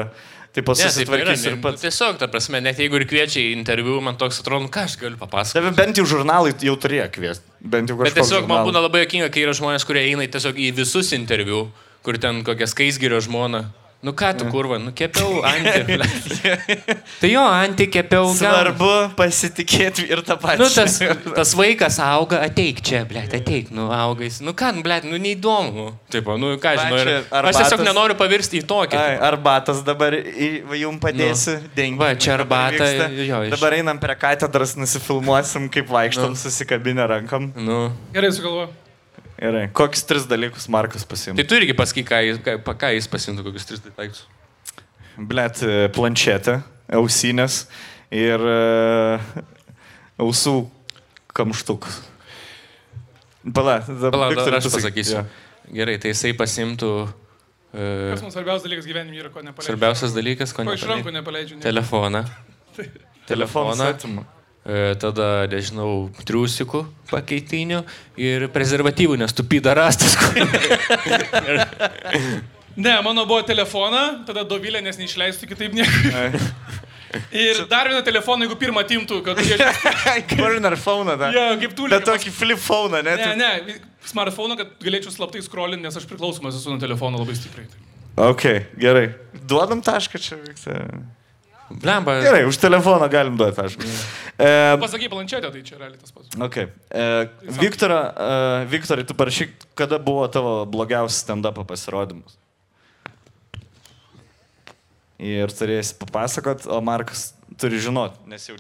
[SPEAKER 2] susitvarkysiu
[SPEAKER 5] ne,
[SPEAKER 2] ir pats.
[SPEAKER 5] Tiesiog, ta prasme, net jeigu ir kviečia į interviu, man toks atrodo, nu, ką aš galiu papasakoti.
[SPEAKER 2] Tave bent jau žurnalai jau turėjo kviesti. Bent jau
[SPEAKER 5] Bet
[SPEAKER 2] kažkoks
[SPEAKER 5] tiesiog man
[SPEAKER 2] žurnalas.
[SPEAKER 5] būna labai jokinga, kai yra žmonės, kurie eina tiesiog į visus interviu, kur ten kokia skaisgirio žmona. Nu ką tu kurva, nu kepiau antį. tai jo, antį kepiau.
[SPEAKER 2] Svarbu pasitikėti ir tą patį.
[SPEAKER 5] Nu, tas, tas vaikas auga, ateik čia, ble, ateik, nu, augais. Nu, ką, ble, nu, neįdomu. Taip, nu, ką žinau. Ir, aš tiesiog nenoriu pavirsti į tokį.
[SPEAKER 2] Ai, arbatas dabar į- va, jum padėsiu, nu, dengi.
[SPEAKER 5] Va, čia arbata, jo, iš-
[SPEAKER 2] Dabar einam prie katedros, nusifilmuosim, kaip vaikštom, nu. susikabinę rankom.
[SPEAKER 5] Nu.
[SPEAKER 4] Gerai, sugalvoju.
[SPEAKER 2] Gerai. Kokius tris dalykus Markas pasimė?
[SPEAKER 5] Tai tu irgi pasakyk, ką jis, ką, pa- ką jis pasimtų, kokius tris daiktus.
[SPEAKER 2] Blet, e, planšetė, ausinės ir uh, ausų kamštukus. Pala, dabar Viktorai,
[SPEAKER 5] aš pasakysiu.
[SPEAKER 2] Jo.
[SPEAKER 5] Gerai, tai jisai pasimtų
[SPEAKER 4] Kas
[SPEAKER 5] uh,
[SPEAKER 4] mums svarbiausias dalykas gyvenime yra, ko nepaleidžiu.
[SPEAKER 5] svarbiausias dalykas, ko
[SPEAKER 4] Ko iš rankų nepaleidžiu. ne.
[SPEAKER 5] Telefoną.
[SPEAKER 2] Telefoną.
[SPEAKER 5] Telefoną. E, tada, nežinau, triusikų pakeitinių ir prezervatyvų, nes tu pyda rastas.
[SPEAKER 4] Ne, mano buvo telefona, tada dovilė, nes neišleistų kitaip nieko. Ir dar vieną telefoną, jeigu pirmą timtų, kad jie...
[SPEAKER 2] Burner phone, da.
[SPEAKER 4] Jo, kaip tu
[SPEAKER 2] Bet tokį flip phone, ne?
[SPEAKER 4] Ne, ne, smartphone, kad galėčiau slaptai scrollinti, nes aš priklausomas esu nuo telefono labai stipriai.
[SPEAKER 2] Ok, gerai. Duodam tašką čia, Viktorai.
[SPEAKER 5] Blemba.
[SPEAKER 2] Gerai, už telefoną galim duoti tašką. E,
[SPEAKER 4] Pasakai planšetę, tai čia realiai tas pats.
[SPEAKER 2] okay. e, Viktora, e, Viktorai, tu parašyk, kada buvo tavo blogiausias stand-up pasirodymas. Ir turėsi papasakot, o Markas turi žinot, nes jau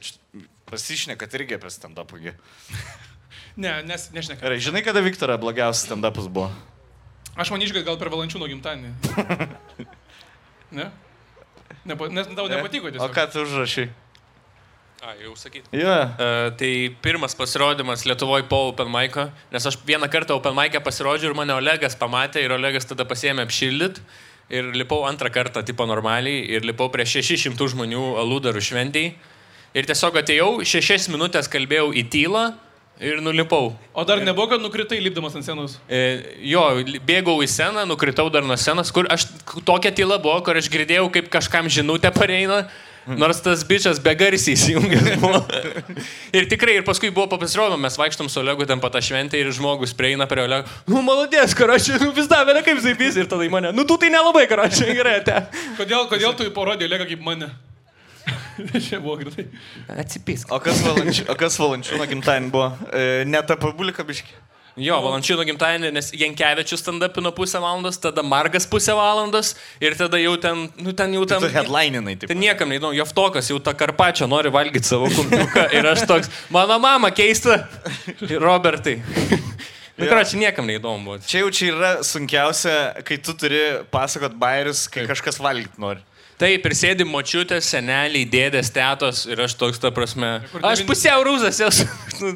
[SPEAKER 2] pasišnekat irgi apie stand-upą.
[SPEAKER 4] Ne, nes nešneka.
[SPEAKER 2] Gerai, žinai, kada Viktora blogiausias stand-upas buvo?
[SPEAKER 4] Aš manyčiau, kad gal per valančių nuo gimtadienį. Ne? Nepa, nes tau nepatiko
[SPEAKER 2] O
[SPEAKER 4] tiesiog.
[SPEAKER 2] ką tu užrašai?
[SPEAKER 5] A, jau sakyti.
[SPEAKER 2] Jo.
[SPEAKER 5] Uh, tai pirmas pasirodymas Lietuvoje po Open Mic'o, nes aš vieną kartą Open Mic'e pasirodžiau ir mane Olegas pamatė ir Olegas tada pasėmė apšildyt ir lipau antrą kartą, tipo normaliai, ir lipau prie 600 žmonių aludarų šventijai. Ir tiesiog atėjau, šešias minutės kalbėjau į tylą ir nulipau.
[SPEAKER 4] O dar nebuvo, kad nukritai lipdamas ant scenos.
[SPEAKER 5] E, jo, bėgau į sceną, nukritau dar nuo scenos, kur aš tokia tyla buvo, kur aš girdėjau, kaip kažkam žinutė pareina. Nors tas bičias be garsiai įsijungęs buvo. ir tikrai, ir paskui buvo papasirodo, mes vaikštom su Olegu ten pat tą šventę ir žmogus prieina prie Olego. Nu, malodės, karačiai, nu vis dar vėliau kaip zaipys ir tada į mane. Nu, tu tai nelabai, karačiai, gerai, te.
[SPEAKER 4] Kodėl, kodėl tu parodė Lega kaip mane? Čia buvo greitai.
[SPEAKER 5] Atsipisk.
[SPEAKER 2] O kas, valanči, o kas valančiūno gimtadienį buvo? E, ne ta publika biški.
[SPEAKER 5] Jo, valančiūno gimtadienį, nes Jankievičius stand-upino pusę valandos, tada Margas pusę valandos ir tada jau ten, nu ten jau ten...
[SPEAKER 2] Tu headlininai, taip.
[SPEAKER 5] Tai niekam neįdomu, Joftokas jau tą karpačią nori valgyti savo kumpiuką ir aš toks, mano mama keista. Robertai. Na, ką, čia niekam neįdomu buvo.
[SPEAKER 2] Čia jau čia yra sunkiausia, kai tu turi pasakot bairius, kai kažkas valgyti nori.
[SPEAKER 5] Taip, ir sėdi močiutės, seneliai, dėdės, tetos ir aš toks, ta prasme. Aš pusiau rūzas esu. nu,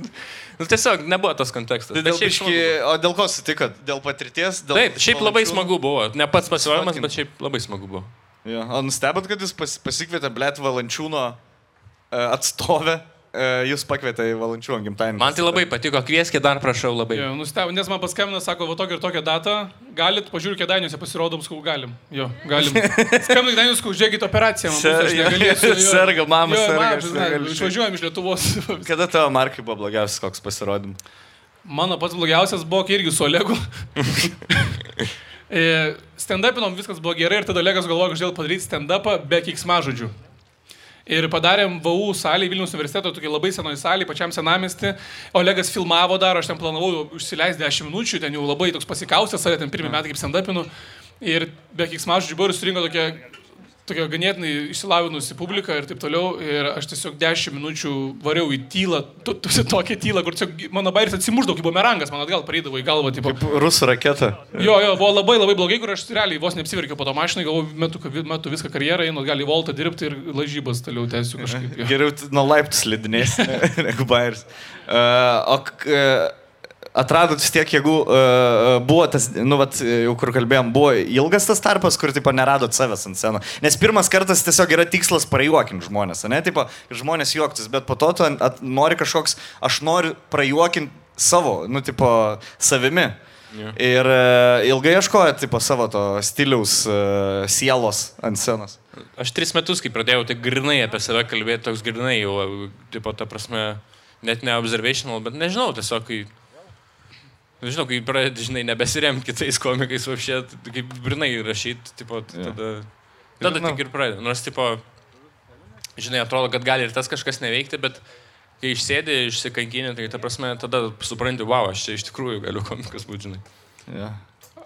[SPEAKER 5] nu, tiesiog nebuvo tas kontekstas.
[SPEAKER 2] Tai dėl biški, o dėl ko sutikot? Dėl patirties? Dėl
[SPEAKER 5] Taip, šiaip labai
[SPEAKER 2] valančiūno?
[SPEAKER 5] smagu buvo. Ne pats pasirodymas, bet šiaip labai smagu buvo.
[SPEAKER 2] Jo. O nustebot, kad jūs pas, pasikvietė Blet Valančiūno e, atstovę, jūs pakvietė į Valančiūno gimtadienį.
[SPEAKER 5] Man tai labai patiko, kvieskit dar prašau labai.
[SPEAKER 4] Jo, nustebo, nes man paskambino, sako, va tokia ir tokia data, galit, pažiūrėk, kėdainiuose pasirodom, skau, galim. Jo, galim. Skambink kėdainius, skau, žiūrėkit operaciją,
[SPEAKER 2] serga, mama serga.
[SPEAKER 4] Išvažiuojam iš Lietuvos.
[SPEAKER 2] Kada tavo markai buvo blogiausias koks pasirodymas?
[SPEAKER 4] Mano pats blogiausias buvo, irgi su Olegu. E, Stand-upinom viskas buvo gerai ir tada Olegas galvojo, kažkodėl padaryti stand-upą be kiksmažodžių. Ir padarėm VAU salį, Vilnius universiteto, tokia labai senoji salė, pačiam senamesti. Olegas filmavo dar, aš ten planavau užsileisti 10 minučių, ten jau labai toks pasikaustęs, save ten pirmie metai kaip stand-upinu. Ir be kiksmažodžių buvo ir surinko tokia, tokia ganėtinai išsilavinusi publika ir taip toliau. Ir aš tiesiog 10 minučių variau į tylą, tu, tu, tokią tylą, kur tiesiog mano bairis atsimuždavo, kaip bumerangas, man atgal pareidavo į galvą. Tipo.
[SPEAKER 2] Kaip rusų raketa.
[SPEAKER 4] Jo, jo, buvo labai labai blogai, kur aš realiai vos neapsiverkiau po to mašinai, galvoju, metu, metu viską karjerą, einu gali į Voltą dirbti ir lažybas toliau tęsiu kažkaip. Jo.
[SPEAKER 2] Geriau nuo laiptų slidinės negu bairis. Uh, o k- uh, atradot vis tiek, jeigu uh, buvo tas, nu, vat, jau kur kalbėjom, buvo ilgas tas tarpas, kur, tipo, neradot savęs ant scenos. Nes pirmas kartas tiesiog yra tikslas prajuokinti žmonės, ne, tipo, žmonės juoktis, bet po to tu at, nori kažkoks, aš noriu prajuokinti savo, nu, tipo, savimi. Yeah. Ir uh, ilgai ieškojo, tipo, savo to stiliaus uh, sielos ant scenos.
[SPEAKER 5] Aš tris metus, kai pradėjau taip grinai apie save kalbėti, toks grinai jau, tipo, ta prasme, net ne observational, bet nežinau, tiesiog, kai... Nu, Žinau, kai pradedi, žinai, nebesiremti kitais komikais, o šie, kaip brinai rašyti, tipo, tada, tada
[SPEAKER 2] Žinau.
[SPEAKER 5] tik ir pradedi. Nors, tipo, žinai, atrodo, kad gali ir tas kažkas neveikti, bet kai išsėdi, išsikankinė, tai ta prasme, tada supranti, wow, aš čia iš tikrųjų galiu komikas būti, žinai.
[SPEAKER 2] Ja.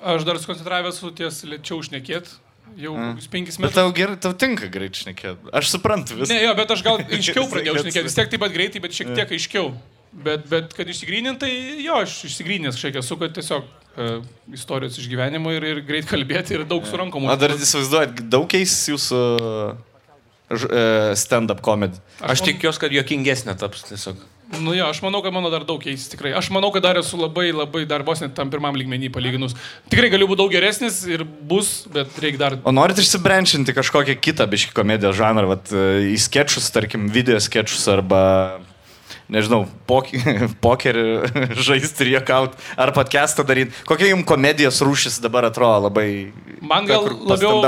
[SPEAKER 4] Aš dar susikoncentravęs su ties lėčiau šnekėt. Jau mm. penkis
[SPEAKER 2] Bet
[SPEAKER 4] metus.
[SPEAKER 2] tau gerai, tau tinka greit šnekėti. Aš suprantu visą.
[SPEAKER 4] Ne, jo, bet aš gal aiškiau pradėjau
[SPEAKER 2] Bet-
[SPEAKER 4] šnekėti. Vis tiek taip pat greitai, bet šiek tiek aiškiau. Bet, bet kad išsigrynintai, jo, aš išsigryninęs kažkiek esu, kad tiesiog uh, istorijos išgyvenimo ir, ir greit kalbėti ir daug surankomų.
[SPEAKER 2] O dar įsivaizduojat, daug keisis jūsų e, stand-up comedy.
[SPEAKER 5] Aš tikiuosi, kad jokingesnė taps tiesiog.
[SPEAKER 4] Nu jo, aš manau, kad mano dar daug keisis tikrai. Aš manau, kad dar esu labai, labai dar vos net tam pirmam lygmenį palyginus. Tikrai galiu būti daug geresnis ir bus, bet reikia dar...
[SPEAKER 2] O norit išsibrenčinti kažkokią kitą biški komedijos žanrą, vat, e, į sketchus, tarkim, video sketchus arba, nežinau, pok pokerį žaisti ir juokauti, ar podcastą daryti. Kokia jums komedijos rūšis dabar atrodo labai...
[SPEAKER 4] Man gal labiau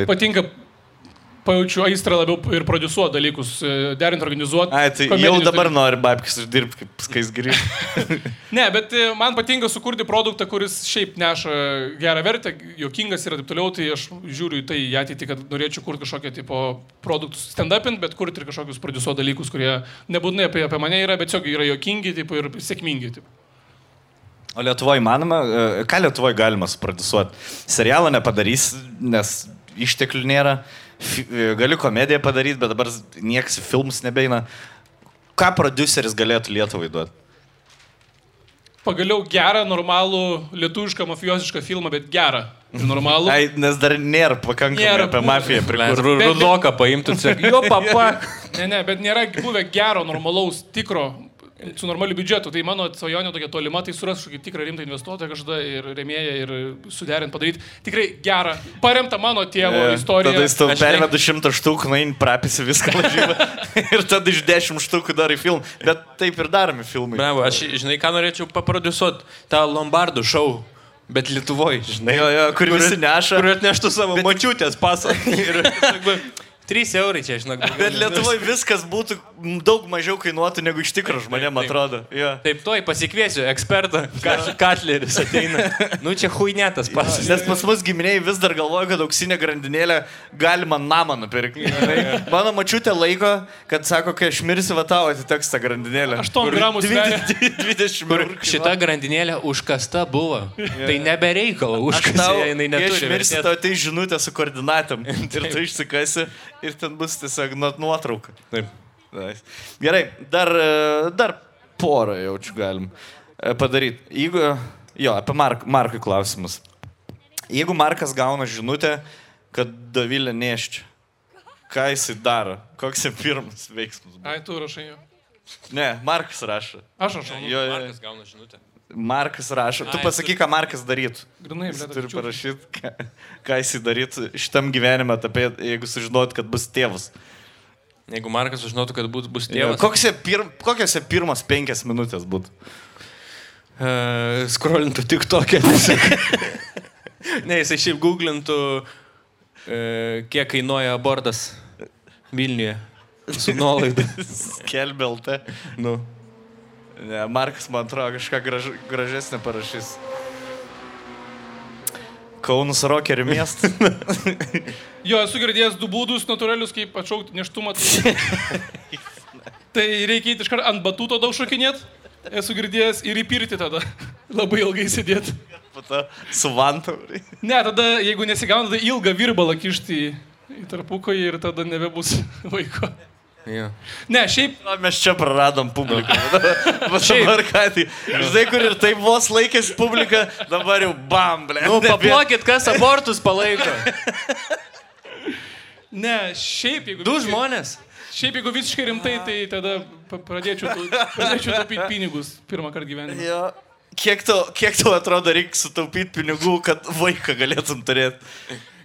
[SPEAKER 2] eiti?
[SPEAKER 4] Patinka, pajaučiu aistrą labiau ir produsuoti dalykus, e, derinti, organizuoti.
[SPEAKER 2] Ai, tai jau dabar nori babkis uždirbti kaip skaisgiri.
[SPEAKER 4] Ne, bet e, man patinka sukurti produktą, kuris šiaip neša gerą vertę, jokingas ir taip toliau, tai aš žiūriu į tai į ateitį, kad norėčiau kurti kažkokią tipo produktus stand-upint, bet kurti ir kažkokius produsuoti dalykus, kurie nebūtinai apie, apie mane yra, bet tiesiog yra jokingi tipo, ir sėkmingi. Tipo.
[SPEAKER 2] O Lietuvoje įmanoma, e, ką Lietuvoje galima suprodusuoti? Serialą nepadarys, nes išteklių nėra. E, Galiu komediją padaryti, bet dabar niekas į filmus nebeina. Ką produceris galėtų Lietuvai duoti?
[SPEAKER 4] Pagaliau gerą, normalų, lietuvišką, mafiosišką filmą, bet gerą normalų.
[SPEAKER 2] Ai, nes dar nėra pakankamai
[SPEAKER 4] Nėra
[SPEAKER 2] apie mafiją.
[SPEAKER 4] Bet-
[SPEAKER 5] Rudoką paimtų, sakai, jo papa.
[SPEAKER 4] Ne, ne, bet nėra buvę gero, normalaus, tikro, su normaliu biudžetu. Tai mano svajonė tokia tolima, tai suras kažkokį tikrą rimtą investuotoją kažkada ir remėją ir suderint padaryti. Tikrai gerą, paremtą mano tėvo
[SPEAKER 2] E,
[SPEAKER 4] istoriją.
[SPEAKER 2] Tada jis tau pervedu šimtą štukų, na, prapisi viską lažybą. ir tada iš dešimt štukų darai filmą. Bet taip ir daromi filmai.
[SPEAKER 5] Bravo, aš, žinai, ką norėčiau paprodusuoti? Ta Lombardų šou, bet Lietuvoje, žinai.
[SPEAKER 2] Jo, jo, kur visi neša.
[SPEAKER 5] Kur atneštų savo bet... mačiutės pasą. Ir, 3 eurai čia, žinok.
[SPEAKER 2] Bet Lietuvoje viskas būtų daug mažiau kainuotų negu iš tikrųjų žmonėm
[SPEAKER 5] Taip.
[SPEAKER 2] atrodo. Jo.
[SPEAKER 5] Taip, toj pasikviesiu ekspertą, Ka- Katleris ateina. Nu čia huinetas pasas.
[SPEAKER 2] Nes pas mus giminiai vis dar galvoja, kad auksinė grandinėlė galima namą nupirkti. žinai. Mano mačiutė laiko, kad sako, kai aš mirsiu, va tau atiteks tą grandinėlę.
[SPEAKER 4] 8 gramų sveria.
[SPEAKER 2] 20
[SPEAKER 5] Kur
[SPEAKER 2] eurų.
[SPEAKER 5] šita grandinėlė užkasta buvo. Tai nebereikalo, užkasta jinai
[SPEAKER 2] kai aš
[SPEAKER 5] neturi.
[SPEAKER 2] mirsiu, tau tai žinutė su koordinatom. Ir tu išsikasi ir ten bus tiesiog nu- nuotrauka.
[SPEAKER 5] Taip.
[SPEAKER 2] Gerai, dar, e, dar porą jaučiu galim e, padaryti. Jeigu, jo, apie Mark, Markui klausimus. Jeigu Markas gauna žinutę, kad Davilė neščia, ką jisai daro? Koks jo pirmas veiksmas? bus?
[SPEAKER 4] Ai, tu rašai jo.
[SPEAKER 2] Ne, Markas rašo.
[SPEAKER 4] Aš rašau.
[SPEAKER 2] Jo, jo,
[SPEAKER 5] Markas gauna žinutę.
[SPEAKER 2] Markas rašo. Tu pasakyk, ką Markas darytų.
[SPEAKER 4] Grinai,
[SPEAKER 2] Jis turi parašyti, ką, ką jisai darytų šitam gyvenime, apie, jeigu sužinot, kad bus tėvas.
[SPEAKER 5] Jeigu Markas sužinotų, kad bus, bus
[SPEAKER 2] Jo,
[SPEAKER 5] tėvas.
[SPEAKER 2] Kokiose, pir, kokiose pirmas penkias minutės būtų?
[SPEAKER 5] Uh, skrolintų tik tokia. ne, jisai šiaip googlintų, uh, kiek kainuoja abortas Vilniuje. Su nuolaida.
[SPEAKER 2] Skelbė LT.
[SPEAKER 5] nu.
[SPEAKER 2] Ne, Markas, man atrodo, kažką graž, gražesnę parašys. Kaunas rokerių miestas.
[SPEAKER 4] Jo, esu girdėjęs du būdus natūralius, kaip atšaukti neštumą. Tai, tai reikia iš karto ant batuto daug šokinėti. Esu girdėjęs ir įpirti tada. Labai ilgai sėdėti.
[SPEAKER 2] Po to su vantu.
[SPEAKER 4] Ne, tada jeigu nesigauna, tada ilgą virbalą kišti į tarpukoje ir tada nebebus vaiko.
[SPEAKER 5] Ja.
[SPEAKER 4] Ne, šiaip
[SPEAKER 2] Na, mes čia praradom publiką. Dabar ką tai. Žinai, kur ir taip vos laikėsi publika, dabar jau bam, ble.
[SPEAKER 5] Nu, paplokit, kas abortus palaiko.
[SPEAKER 4] Ne, šiaip jeigu...
[SPEAKER 5] Du žmonės.
[SPEAKER 4] Šiaip jeigu visiškai rimtai, tai tada pradėčiau, tu- pradėčiau taupyti pinigus pirmą kartą gyvenime.
[SPEAKER 2] Jo. Kiek tau, kiek tau atrodo reikia sutaupyti pinigų, kad vaiką galėtum turėti?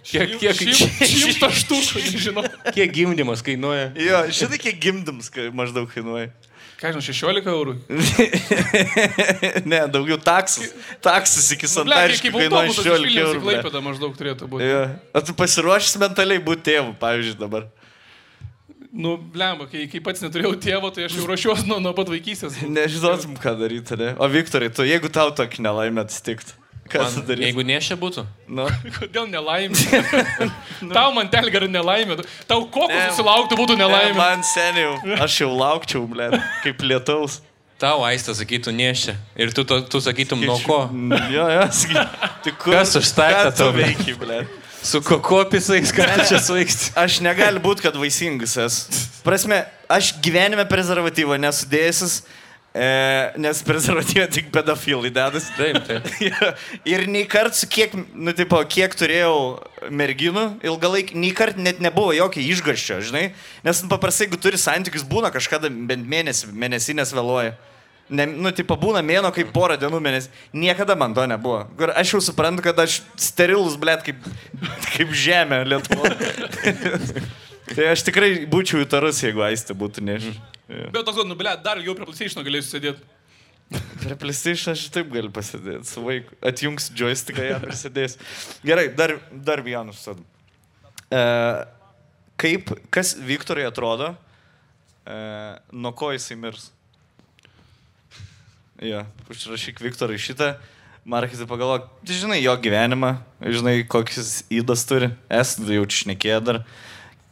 [SPEAKER 5] Kiek, kiek,
[SPEAKER 4] Šimt- Šimtą štukų, nežinau.
[SPEAKER 5] kiek gimdymas kainuoja?
[SPEAKER 2] Jo, žinai, kiek gimdams kai maždaug kainuoja.
[SPEAKER 4] Ką žinau, 16 eurų.
[SPEAKER 2] ne, daugiau taksus. Taksus iki
[SPEAKER 4] Ble,
[SPEAKER 2] santariškų kainuoja
[SPEAKER 4] autobusas iš
[SPEAKER 2] 16
[SPEAKER 4] Vilniaus į
[SPEAKER 2] eurų. ble.
[SPEAKER 4] Klaipėdą maždaug turėtų būti.
[SPEAKER 2] Jo. O tu pasiruošęs mentaliai būti tėvu, pavyzdžiui, dabar.
[SPEAKER 4] Nu, blemba, kai, kai pats neturėjau tėvo, tai aš jau ruošiuosi nuo, nuo pat vaikystės.
[SPEAKER 2] Nežinotum, ką daryti, ne? O Viktorai, tu, jeigu tau tokį nelaimę atsitiktų, ką tu darytum?
[SPEAKER 5] Jeigu nešia būtų.
[SPEAKER 2] Nu,
[SPEAKER 4] Kodėl nelaimė? Tau man telgar nelaimė. Tau kokius
[SPEAKER 2] Ne.
[SPEAKER 4] susilauktų būtų
[SPEAKER 2] ne,
[SPEAKER 4] nelaimė.
[SPEAKER 2] man seniau, aš jau laukčiau, ble, kaip lietaus.
[SPEAKER 5] Tau aistą sakytų nešia. Ir tu, tu, tu sakytum nuo ko.
[SPEAKER 2] Jo, jo, saky. Kur,
[SPEAKER 5] Kas
[SPEAKER 2] tu
[SPEAKER 5] tau, ble?
[SPEAKER 2] veiki, ble?
[SPEAKER 5] Su kokopisais, ką čia svaigsti.
[SPEAKER 2] Aš negali būti, kad vaisingas esu. Prasme, aš gyvenime prezervatyvo nesudėjusis, e, nes prezervatyvą tik pedofilai dedas.
[SPEAKER 5] Taip, taip.
[SPEAKER 2] ir nei kart kiek, nu, tipo, kiek turėjau merginų, ilgalaik, nei kart net nebuvo jokio išgaščio, žinai. Nes nu, paprastai, jeigu turi santykius, būna kažkada bent mėnesį, mėnesinės vėluoja. Ne, nu, tipo, būna mėno kaip porą dienų mėnesį. Niekada man to nebuvo. Kur aš jau suprantu, kad aš sterilus, blėt, kaip, kaip žemė Lietuvoje. tai aš tikrai būčiau įtarus, jeigu aistė būtų neš.
[SPEAKER 4] Bet toks, nu, ble, dar ilgiau prie PlayStation galėsiu sėdėti.
[SPEAKER 2] Prie PlayStation aš taip galiu pasėdėti su vaiku. Atjungs joysticką jam ir sėdės. Gerai, dar, dar vienus tada. E, kaip, kas Viktorai atrodo, e, nuo ko jisai mirs? Jo, užrašyk Viktorai šitą. Markizai pagalvok, žinai jo gyvenimą, žinai, kokius įdas turi. Esu jau čia šnekėję dar. E,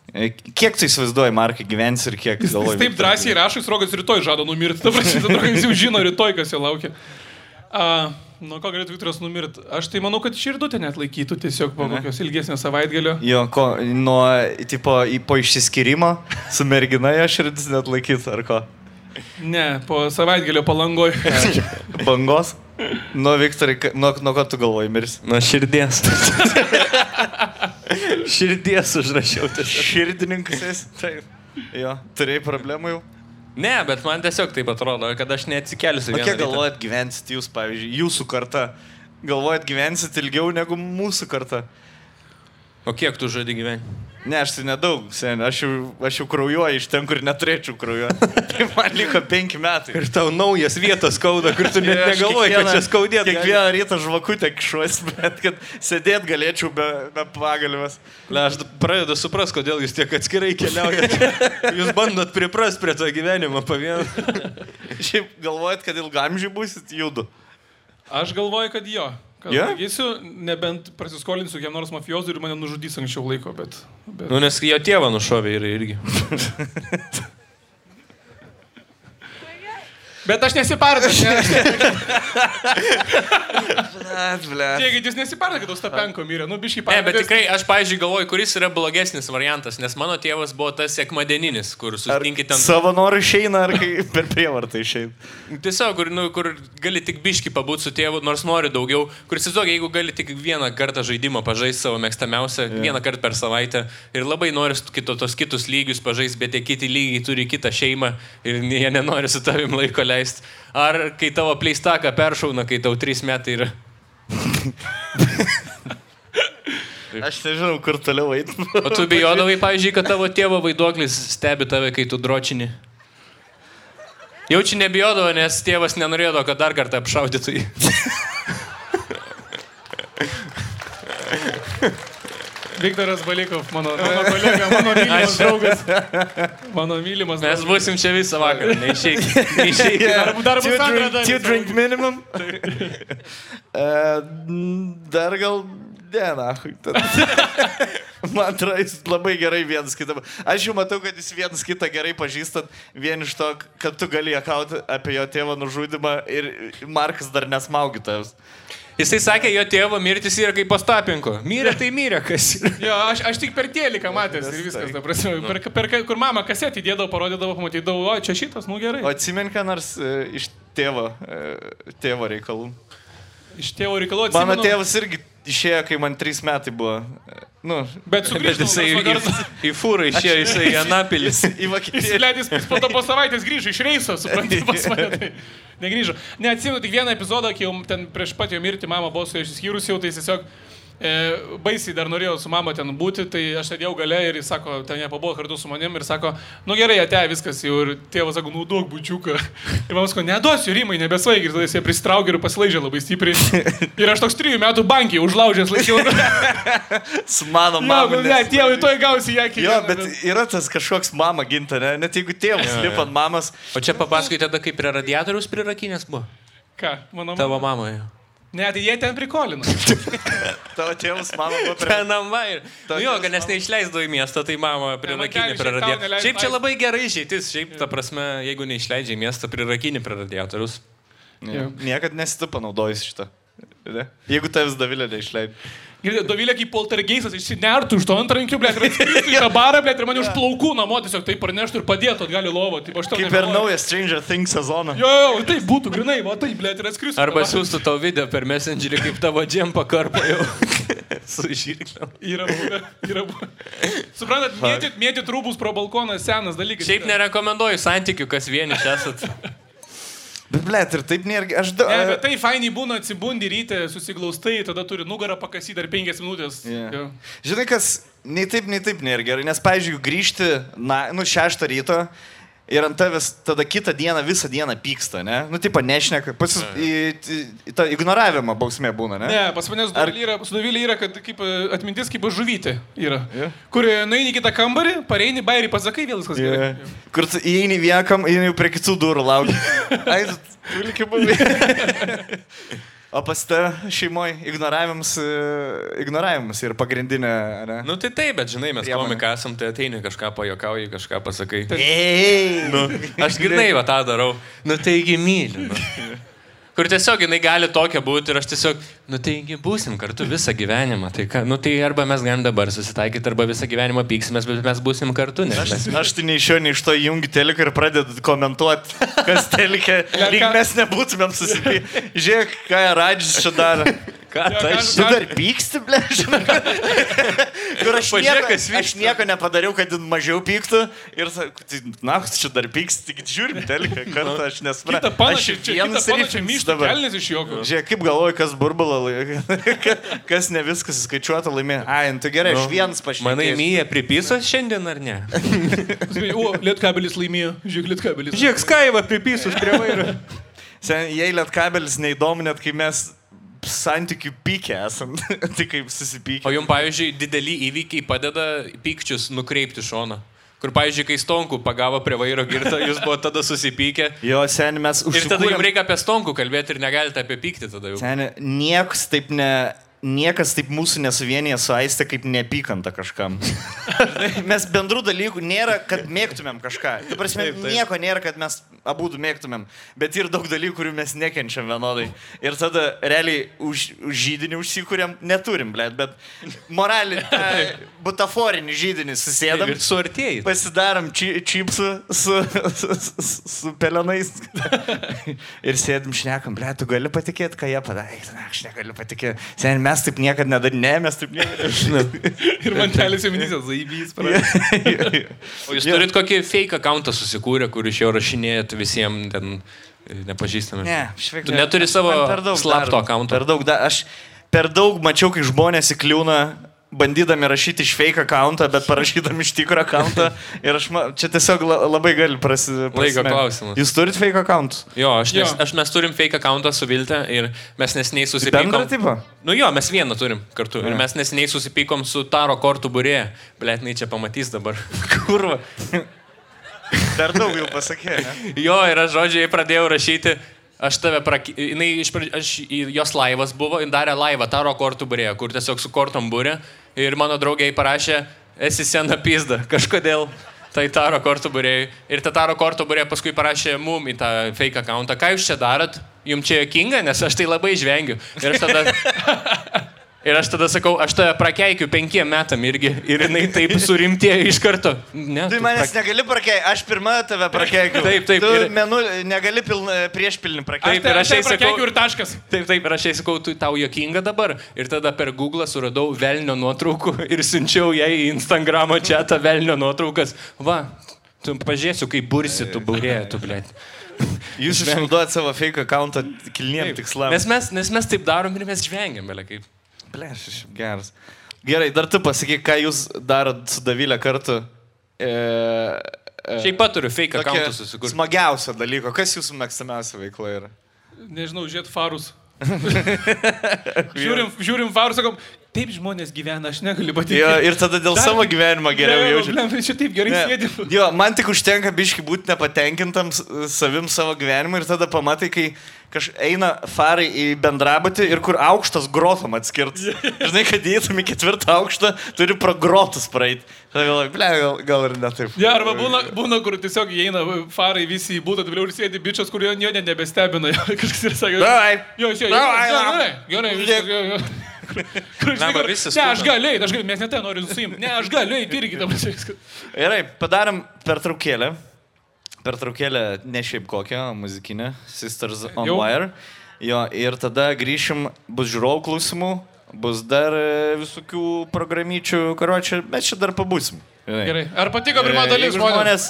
[SPEAKER 2] Kiek tu įsivaizduoji, Markai, gyvensi ir kiek
[SPEAKER 4] Jis
[SPEAKER 2] galvoji?
[SPEAKER 4] taip drąsiai rašo, jis rogas rytoj žada numirti. Ta prasme, jis jau žino rytoj, kas jo laukia. A, nuo ko galėtų Viktoras numirti? Aš tai manau, kad širdutė net laikytų tiesiog po kokios ilgesnės savaitgalio.
[SPEAKER 2] Jo, ko, nuo, tipo, į, po išsiskirimo su mergina jo širdis net laikyt, ar ko?
[SPEAKER 4] Ne, po savaitgalio palangoj.
[SPEAKER 2] Bangos? Nuo Viktorai, nuo, nuo ko tu galvoji mirsi?
[SPEAKER 5] Nuo širdies. širdies užrašiau.
[SPEAKER 2] Širdininkas esi? Taip. Jo, turėjai problemų jau?
[SPEAKER 5] Ne, bet man tiesiog taip atrodo, kad aš neatsikelsiu.
[SPEAKER 2] Kiek
[SPEAKER 5] rytą.
[SPEAKER 2] galvojat gyvensit jūs, pavyzdžiui, jūsų karta? Galvojat gyvensit ilgiau negu mūsų karta?
[SPEAKER 5] O kiek tu žadi gyventi?
[SPEAKER 2] Ne, aš tai nedaug, seniai, aš, jau- aš jau kraujuoju iš ten, kur neturėčiau kraujuoti. tai man liko penki metai.
[SPEAKER 5] Ir tau naujas vietas skauda, kur tu net negalvoji, kad čia skaudėt. gali.
[SPEAKER 2] Kiekvieną rytą žvakutę kišuosi, bet kad sėdėt galėčiau be, be pagalbės.
[SPEAKER 5] Le, aš pradedu supras, kodėl jūs tiek atskirai keliaujate. Jūs bandot priprast prie to gyvenimo pavien.
[SPEAKER 2] Šiaip galvojat, kad ilgamžiai busit judu.
[SPEAKER 4] Aš galvoju, kad jo. Kad yeah? nebent prasiskolinsiu kiam nors mafijozui ir mane nužudys anksčiau laiko, bet... bet...
[SPEAKER 5] Nu, nes jo tėvą nušovė ir irgi.
[SPEAKER 4] Bet aš nesipardu. Ne,
[SPEAKER 2] Blet, blet.
[SPEAKER 4] Tiek, jūs nesipardu, kad Ostapenko mirė. Nu, biškai
[SPEAKER 5] Ne,
[SPEAKER 4] pardu.
[SPEAKER 5] bet tikrai, aš, pažiūrėjau, galvoju, kuris yra blogesnis variantas, nes mano tėvas buvo tas sekmadieninis, kur
[SPEAKER 2] Ar
[SPEAKER 5] susitinkit ten...
[SPEAKER 2] savo norų išeina, ar kai per prievartą išeina?
[SPEAKER 5] Tiesiog, kur, nu, kur gali tik biški pabūti su tėvu, nors nori daugiau. Kur įsivaizduoju, jeigu gali tik vieną kartą žaidimą pažaisti savo mėgstamiausią, yeah. vieną kartą per savaitę ir labai nori kito, tos kitus lygius pažaisti, bet tie kiti lygiai turi kitą šeimą ir jie nenori su tavim laiko leisti. Ar kai tavo pleistaką peršauna, kai tau trys metai yra.
[SPEAKER 2] Aš nežinau, kur toliau eiti.
[SPEAKER 5] O tu bijodavai, pavyzdžiui, kad tavo tėvo vaiduoklis stebi tave, kai tu dročini. Jaučiu nebijodavo, nes tėvas nenorėjo, kad dar kartą apšaudytų jį.
[SPEAKER 4] Viktoras Balikov, mano, mano kolega, mano mylimas draugas. Mano mylimas
[SPEAKER 5] Mes
[SPEAKER 4] draugas.
[SPEAKER 5] būsim čia visą vakarą. Neišeik. Neišeik.
[SPEAKER 4] Dar, dar bus
[SPEAKER 2] Two
[SPEAKER 4] antra
[SPEAKER 2] drink,
[SPEAKER 4] dalis.
[SPEAKER 2] two drink minimum. uh, dar gal ne, na. Man atrodo, jis labai gerai vienas kitą. Aš jau matau, kad jūs vienas kitą gerai pažįstat, vien iš to, kad tu gali akauti apie jo tėvo nužudimą ir Markas dar nesmaugytas.
[SPEAKER 5] Jisai sakė, jo tėvo mirtis yra kaip pastapinko. Mirė tai mirė, kas yra.
[SPEAKER 4] Jo, aš, aš tik per tėliką matęs ir viskas, ta prasme, per, per, kur mama kasetį dėdavo, parodydavo, pamatydavo, o čia šitas, nu gerai.
[SPEAKER 2] O atsimink, ką nors e, iš tėvo, e, tėvo reikalų.
[SPEAKER 4] Iš tėvo reikalų
[SPEAKER 2] Mano
[SPEAKER 4] atsimenu.
[SPEAKER 2] tėvas irgi išėjo, kai man trys metai buvo. Nu,
[SPEAKER 4] Bet sugrįžau,
[SPEAKER 5] jisai į, į fūrą išėjo, jisai į Anapilis.
[SPEAKER 2] į Vokietiją.
[SPEAKER 4] Įsileidęs po to po savaitės grįžo iš reiso, suprantate, pas mane. Tai negrįžo. Neatsimenu tik vieną epizodą, kai jau ten prieš pat jo mirtį mama buvo su juo išsiskyrus jau, tai tiesiog E, baisiai dar norėjau su mama ten būti, tai aš sėdėjau gale ir jis sako, ten jie pabuvo kartu su manim ir sako, nu gerai, ate, viskas jau ir tėvas sako, nu duok bučiuką. Ir man sako, neduosiu rimai, nebesvaig ir tada jis pristraukė ir pasilaižė labai stipriai. Ir aš toks trijų metų bankiai užlaužęs laikiau.
[SPEAKER 2] Su mano
[SPEAKER 4] Mama,
[SPEAKER 2] mama.
[SPEAKER 4] ne, tėvai toj gausi ją kitą.
[SPEAKER 2] Jo, bet yra tas kažkoks mama ginta, ne? Net jeigu tėvas lipa ant mamos.
[SPEAKER 5] O čia papasakoj tada, kaip prie radiatorius prirakinės buvo.
[SPEAKER 4] Ką, mano mama?
[SPEAKER 5] Tavo mamoje.
[SPEAKER 4] Ne, tai jie ten prikolino.
[SPEAKER 2] Tavo tėvas mama buvo prie...
[SPEAKER 5] Penama ir... Nu jo, kad nes neišleisdavo į miestą, tai mama radiatorius.
[SPEAKER 4] neleis
[SPEAKER 5] Šiaip čia labai gerai išeitis, šiaip ta prasme, jeigu neišleidžia į miestą, prirakinė prie radiatorius.
[SPEAKER 2] Ne. Niekad nesitu panaudojus šitą. Jeigu tavęs davilė neišleidai.
[SPEAKER 4] Girdėjau, Dovilė kaip poltergeistas išsinertų iš to antrankių, blė, ir į tą barą, blė, ir mane už plaukų namo tiesiog taip parneštų ir padėtų atgal į lovą. Taip, aš tau
[SPEAKER 2] Kaip ir naują Stranger Things sezoną.
[SPEAKER 4] Jo, jo, tai būtų grinai, va taip, blė, ir atskristų.
[SPEAKER 5] Arba siūstų tau video per messengerį, kaip tavo džempą karpa jau su žirkliu.
[SPEAKER 4] Yra buvę, yra buvę. Suprantat, mėtyt, mėtyt rūbus pro balkoną senas dalykas.
[SPEAKER 5] Šiaip nerekomenduoju santykių, kas vieni esat.
[SPEAKER 2] Bet, ble, ir taip nėra. Aš da...
[SPEAKER 4] Ne, bet tai fainai būna atsibundi ryte, susiglaustai, tada turi nugarą pakasyti dar penkias minutės.
[SPEAKER 2] Yeah.
[SPEAKER 4] Jo.
[SPEAKER 2] Žinai, kas nei taip, nei taip nėra gerai, nes, pavyzdžiui, grįžti, na, nu, šeštą ryto ir ant tavęs tada kitą dieną visą dieną pyksta, ne? Nu, tipo, nešneka, pasis, tą ignoravimą bausmė būna, ne?
[SPEAKER 4] Ne, pas manęs
[SPEAKER 2] Ar-
[SPEAKER 4] yra, su Dovilė yra, kad kaip e, atmintis kaip žuvytė yra.
[SPEAKER 2] Jo.
[SPEAKER 4] Kur e, nueini į kitą kambarį, pareini, bairį pasakai, vėl viskas gerai.
[SPEAKER 2] Yeah. Kur įeini vieną kam, įeini prie kitų durų lauki. Ai, tu likai buvai. O pas tą šeimoje ignoravimas, e, ignoravimas yra pagrindinė, ne?
[SPEAKER 5] Nu tai taip, bet žinai, mes komikai esam, tai ateini kažką pajokauji, kažką pasakai.
[SPEAKER 2] Ei,
[SPEAKER 5] Nu, aš grinai va tą darau. Nu taigi myliu. Nu. Kur tiesiog jinai gali tokia būti ir aš tiesiog, nu taigi būsim kartu visą gyvenimą. Tai, ką, nu, tai arba mes galim dabar susitaikyti, arba visą gyvenimą pyksimės, bet mes būsim kartu. Nes
[SPEAKER 2] Aš,
[SPEAKER 5] mes...
[SPEAKER 2] aš tai nei iš jo, nei iš to jungi teliką ir pradedu komentuoti, kas telikė, lyg mes nebūtumėm susipykę. Žiūrėk, ką Radžis čia daro.
[SPEAKER 5] Ką tai
[SPEAKER 4] ką-
[SPEAKER 2] Tu dar pyksti, ble, žinai. Kur aš nieko, aš nieko nepadariau, kad mažiau pyktų. Ir tai, na, tu čia dar pyksti, tik žiūrim teliką kartą, aš
[SPEAKER 4] Kita
[SPEAKER 2] nesuprantu.
[SPEAKER 4] panašiai,
[SPEAKER 2] Aš
[SPEAKER 4] čia
[SPEAKER 2] vienas
[SPEAKER 4] myšta
[SPEAKER 2] dabar.
[SPEAKER 4] kelnis iš jokio.
[SPEAKER 2] Žiūrėk, kaip galvoju, kas burbulą laimė, kas ne viskas įskaičiuota laimė. Ai, nu tai gerai, aš vienas pašnekėjau.
[SPEAKER 5] Manai, Myja pripysos šiandien ar ne?
[SPEAKER 4] O, lietkabelis laimėjo, žiūrėk, lietkabelis.
[SPEAKER 5] Žiūrėk, Skaiva pripysos prie vairo.
[SPEAKER 2] Sen, jei lietkabelis neįdomu, net kai mes santykių pykė esam, tai kaip susipykė.
[SPEAKER 5] O jums, pavyzdžiui, dideli įvykiai padeda pykčius nukreipti šoną. Kur, pavyzdžiui, kai Stonku pagavo prie vairo girtą, jūs buvo tada susipykę.
[SPEAKER 2] Jo, seniai mes
[SPEAKER 5] Ir tada jums
[SPEAKER 2] užsikūrėm.
[SPEAKER 5] reikia apie Stonku kalbėti ir negalite apie pyktį tada jau.
[SPEAKER 2] Seniai, niekas taip ne... Niekas taip mūsų nesuvienyje su aistė kaip neapykanta kažkam. Mes bendrų dalykų nėra, kad mėgtumėm kažką. Tu prasme,
[SPEAKER 5] Taip, taip.
[SPEAKER 2] nieko nėra, kad mes abu mėgtumėm. Bet yra daug dalykų, kurių mes nekenčiam vienodai. Ir tada realiai už, už žydinį užsikūrėm, neturim, blėt, bet moralinį, butaforinį žydinį susėdam.
[SPEAKER 5] Ir suartėjai.
[SPEAKER 2] Pasidarom či, čipsų su, su, su, su pelenais. ir sėdim šnekam, ble, tu gali patikėti, ką jie padarė. Aš negaliu patikėti. Sen, mes taip niekada nedarėme, ne, mes taip niekada
[SPEAKER 4] Ir man telis įminysės, zaibys,
[SPEAKER 2] nedarėme.
[SPEAKER 5] O jūs turit kokį fake accountą susikūrę, kur iš jo rašinėjat visiems ten nepažįstami?
[SPEAKER 2] Ne, šveik.
[SPEAKER 5] Tu neturi savo slapto accounto?
[SPEAKER 2] Per daug, da, aš per daug mačiau, kai žmonės įkliūna bandydami rašyti iš fake accountą, bet parašydami iš tikro accountą. Ir aš, ma, čia tiesiog la, labai gali prasi, prasimesti.
[SPEAKER 5] klausimas.
[SPEAKER 2] Jūs turit fake account?
[SPEAKER 5] Jo, aš, nes,
[SPEAKER 4] Jo.
[SPEAKER 5] aš mes turim fake accountą su Vilte ir mes nesiniai
[SPEAKER 2] Bendrą
[SPEAKER 5] susipykom.
[SPEAKER 2] tipą?
[SPEAKER 5] Nu jo, mes vieną turim kartu. Ir mes nesiniai susipykom su Taro kortų burė. Bletnai čia pamatys dabar. Kurva.
[SPEAKER 2] Per daug jau pasakė, ne?
[SPEAKER 5] Jo, ir aš žodžiai pradėjau rašyti. Aš tave, praki... jinai iš pradžių, aš, jos laivas buvo, jin darė laivą, taro kortų burė, kur tiesiog su kortom burė. Ir mano draugiai parašė, esi sena pizda, kažkodėl. Tai taro kortų burėjai. Ir ta taro kortų burė paskui parašė mum į tą fake accountą. Ką jūs čia darot? Jums čia jokinga, nes aš tai labai žvengiu. Ir aš tada... Ir aš tada sakau, aš tave prakeikiu penkiem metam irgi. Ir jinai taip surimtėjo iš karto. Ne,
[SPEAKER 2] Tu
[SPEAKER 5] tu
[SPEAKER 2] manęs
[SPEAKER 5] prak-
[SPEAKER 2] negali prakeikiu, aš pirmą tave prakeikiu.
[SPEAKER 5] Taip, taip,
[SPEAKER 2] Tu
[SPEAKER 5] ir-
[SPEAKER 2] menu, negali pilna, prieš pilnį
[SPEAKER 5] Taip,
[SPEAKER 2] prakeikiu.
[SPEAKER 5] ir aš jai sakau-
[SPEAKER 4] ir taškas.
[SPEAKER 5] Taip, taip, ir aš jai sakau, tu tau jokinga dabar. Ir tada per Google suradau velnio nuotraukų ir siunčiau jai į Instagramo čia tą velnio nuotraukas. Va, tu pažiūrėsiu, kaip bursi tu burė, tu blė.
[SPEAKER 2] Jūs išnaudojat savo fake accountą kilniem tikslam.
[SPEAKER 5] Nes mes, nes mes taip darom ir mes žvengiam, belė kaip.
[SPEAKER 1] Bleš, šiaip geras. Gerai, dar tu pasakyk, ką jūs darot su Davilė kartu. E, e,
[SPEAKER 5] Šiaip pat turiu fake accountą susikurti.
[SPEAKER 1] Smagiausio dalyko. Kas jūsų mėgstamiausia veikla yra?
[SPEAKER 4] Nežinau, žiūrėt farus. žiūrim, žiūrim farus, sakom, taip žmonės gyvena, aš negaliu patikėti.
[SPEAKER 1] Jo, ir tada dėl
[SPEAKER 4] Dar-
[SPEAKER 1] savo gyvenimo geriau
[SPEAKER 4] Ne,
[SPEAKER 1] jaučiu.
[SPEAKER 4] blem, Čia taip gerai
[SPEAKER 1] Ne.
[SPEAKER 4] sėdim.
[SPEAKER 1] Jo, man tik užtenka biški būti nepatenkintam savim savo gyvenimu ir tada pamatai, kai kaž eina farai į bendrabutį ir kur aukštas grotom atskirtas. Žinai, kad įeitum į ketvirtą aukštą, turi pro grotus praeiti. Tada galvoju, ble, gal, gal ir ne taip.
[SPEAKER 4] Ja, arba būna, būna, kur tiesiog įeina farai visi į būtą, vėliau ir sėdi bičias, kurio jo net nebestebina. Kažkas ir sakė,
[SPEAKER 1] Davai.
[SPEAKER 4] jo, jo, jo,
[SPEAKER 1] Davai,
[SPEAKER 4] jo,
[SPEAKER 1] davai.
[SPEAKER 4] gerai, gerai, jo. Kur, žinai, kur-
[SPEAKER 5] visi
[SPEAKER 4] ne, aš galiu, aš galiu, mes net ten noriu suimti. Ne, aš galiu, irgi dabar viskas.
[SPEAKER 1] Gerai, padarom pertraukėlę. Pertraukėlę ne šiaip kokią, muzikinę. Sisters on
[SPEAKER 4] Jau.
[SPEAKER 1] Wire. Jo, ir tada grįšim, bus žiūrovų klausimų, bus dar e, visokių programyčių, karočią, bet čia dar pabūsim.
[SPEAKER 4] Gerai, ar patiko pirma dalis
[SPEAKER 1] jeigu
[SPEAKER 4] žmonės?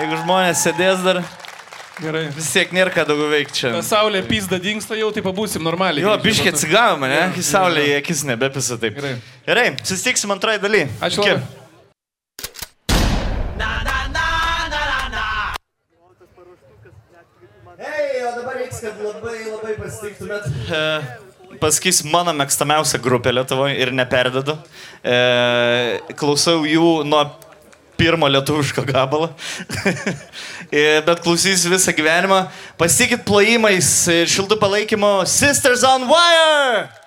[SPEAKER 1] Jeigu žmonės sėdės dar,
[SPEAKER 4] Gerai.
[SPEAKER 1] vis tiek nėra ką daugiau veikti čia.
[SPEAKER 4] Ta saulė pizda dinksta jau, tai pabūsim normaliai.
[SPEAKER 1] Jo, biškiai atsigavo mane, kai saulė į akis nebepisa taip.
[SPEAKER 4] Gerai.
[SPEAKER 1] Gerai, susitiksim antroji daly.
[SPEAKER 4] Ačiū
[SPEAKER 1] Iki.
[SPEAKER 4] labai.
[SPEAKER 1] Hei, o dabar reiks, kad labai labai pasitiktumėt. E, pasakysiu mano mėgstamiausia grupė Lietuvoje ir neperdedu. E, klausau jų nuo pirmo lietuviško gabalo. E, Bet klausys visą gyvenimą. Pasitikit plojimais ir šiltų palaikymo Sisters on Wire!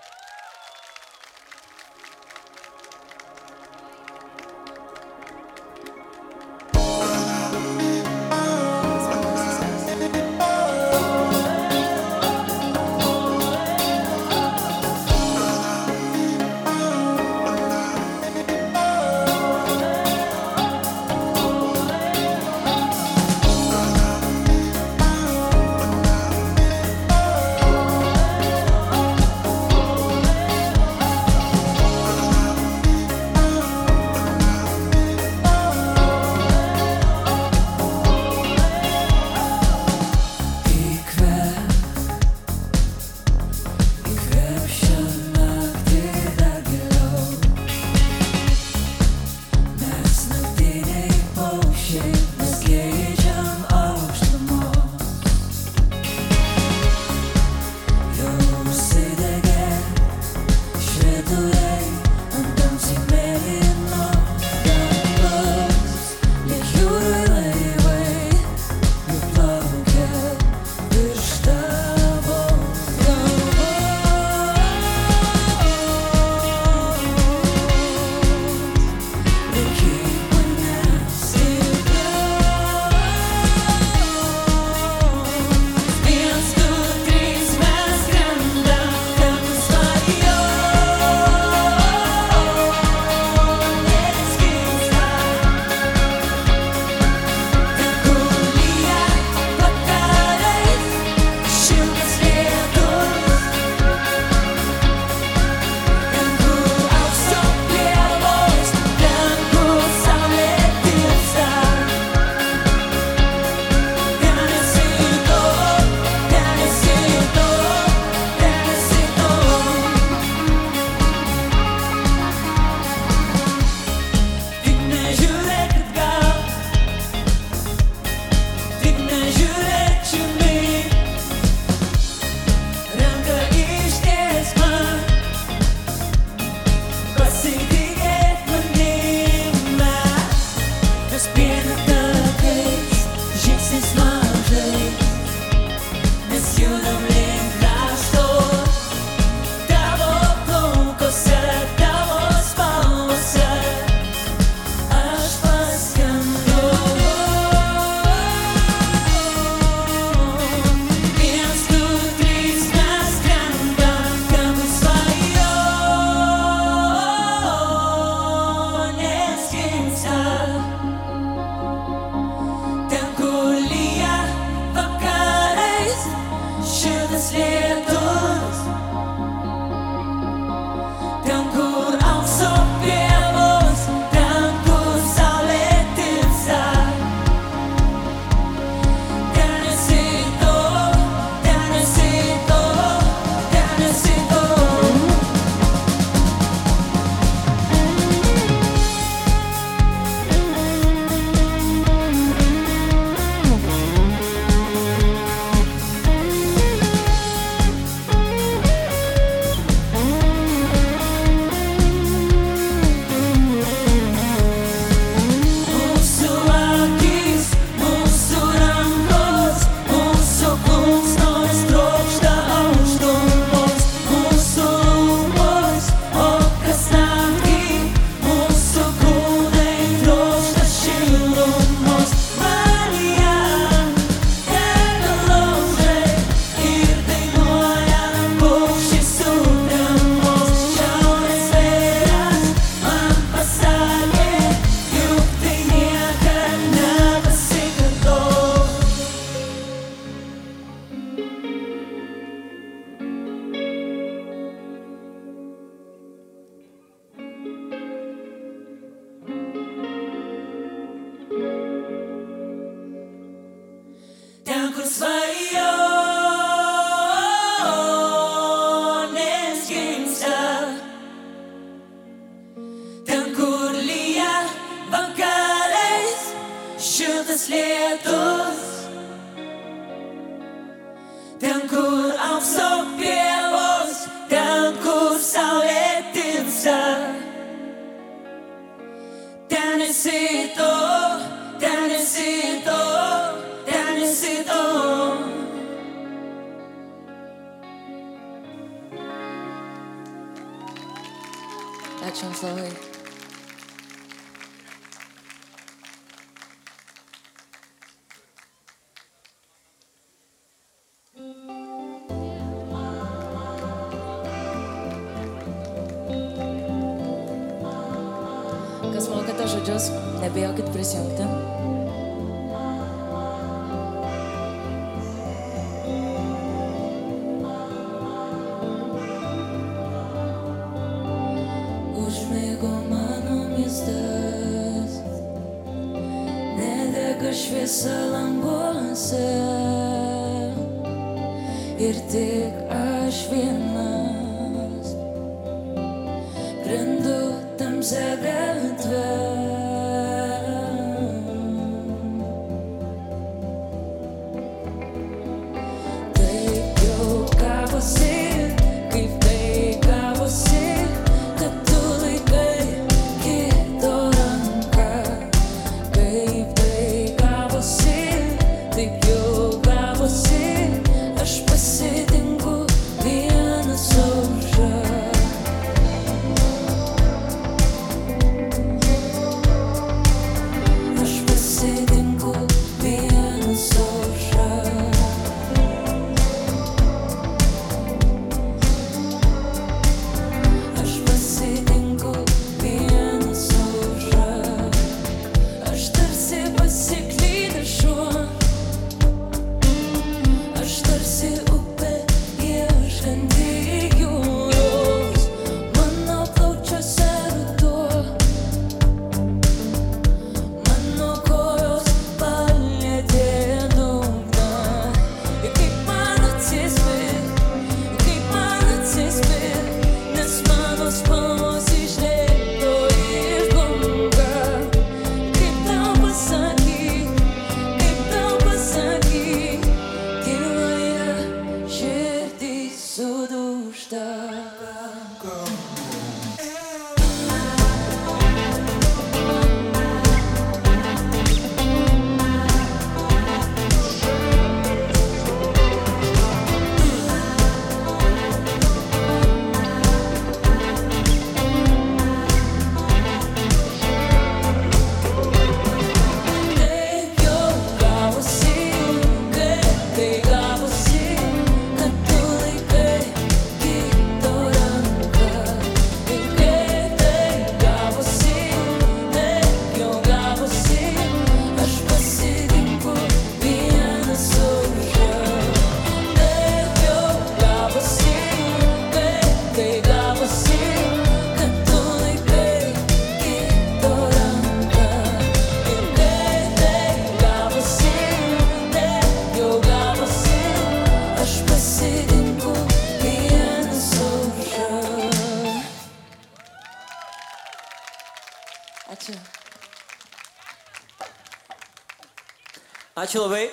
[SPEAKER 6] Ačiū labai.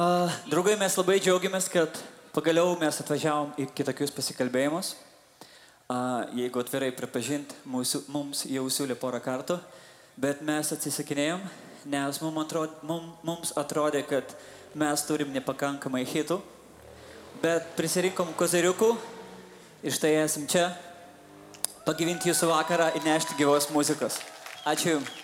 [SPEAKER 7] Uh, draugai, mes labai džiaugiamės, kad pagaliau mes atvažiavom į kitokius pasikalbėjimus. Uh, jeigu atvirai pripažinti, mūsų, mums jau siūlė porą kartų, bet mes atsisakinėjom, nes mums atrodė, mum, mums atrodė, kad mes turim nepakankamai hitų, bet prisirinkom koziriukų ir štai esam čia pagyvinti jūsų vakarą ir nešti gyvos muzikos. Ačiū Jums.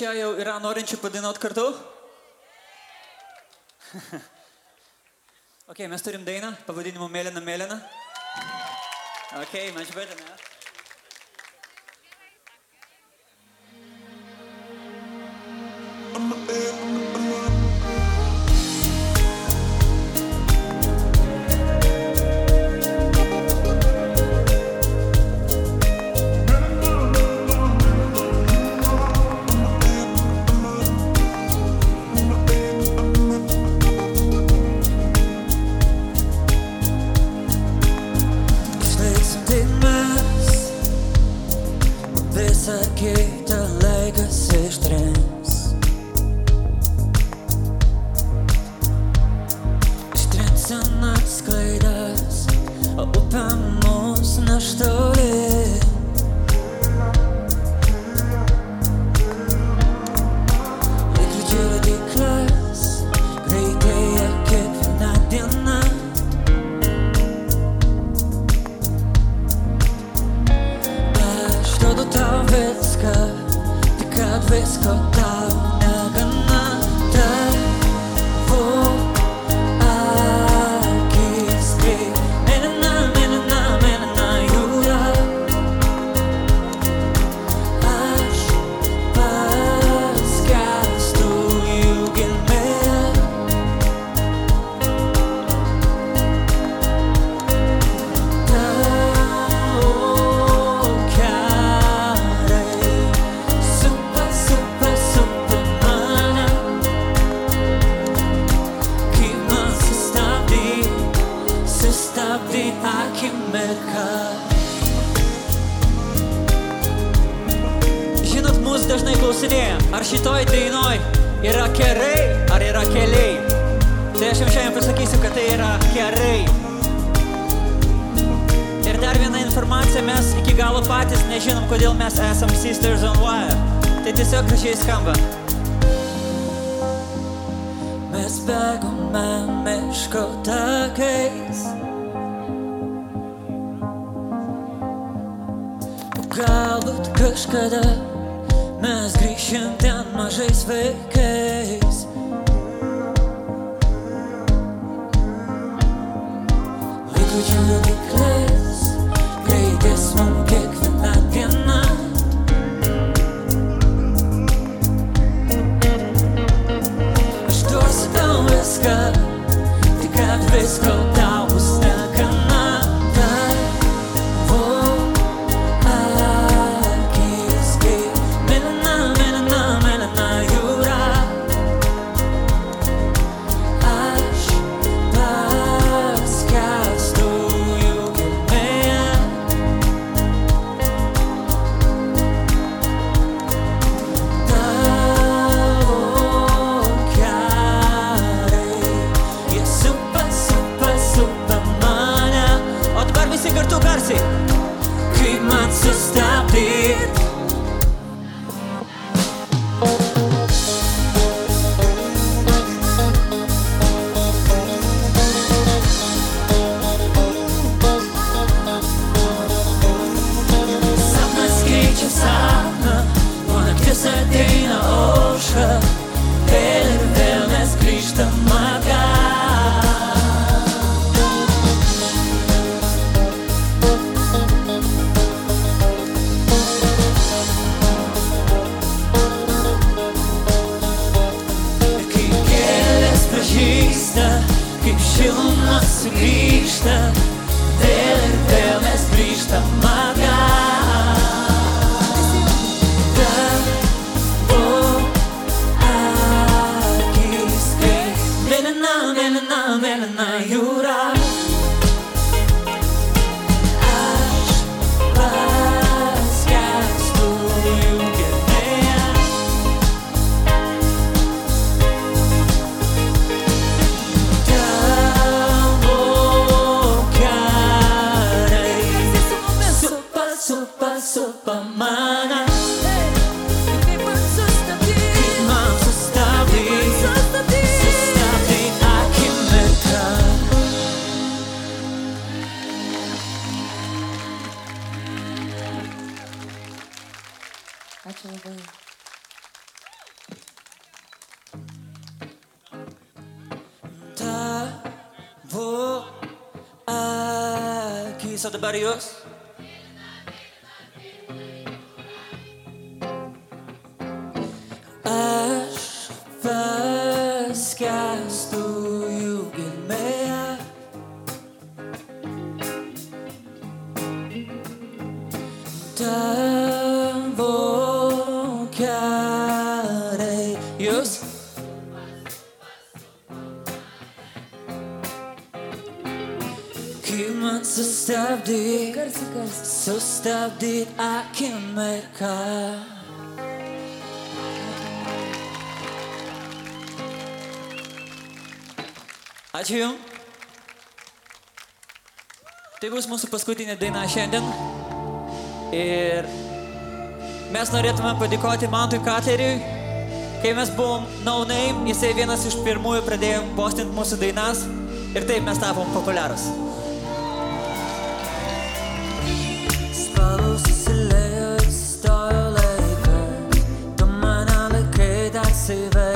[SPEAKER 8] čia
[SPEAKER 1] jau yra norinčių padainuot kartu? ok, mes turim dainą, pavadinimu Mėlyna Mėlyna. Ok, mes žvelgiame. I'm a kodėl mes esam Sisters on Wire. Tai tiesiog gražiai skamba.
[SPEAKER 8] Mes bėgome miško takais. Galbūt kažkada mes grįšim ten mažais vaikais.
[SPEAKER 1] stabdīt akim ir kā.
[SPEAKER 9] Ačiū
[SPEAKER 1] Jums. Tai bus mūsų paskutinė daina šiandien. Ir mes norėtume padėkoti Mantui Kateriui. Kai mes buvom No Name, jisai vienas iš pirmųjų pradėjo postinti mūsų dainas. Ir taip mes tapom populiarus.
[SPEAKER 10] Sever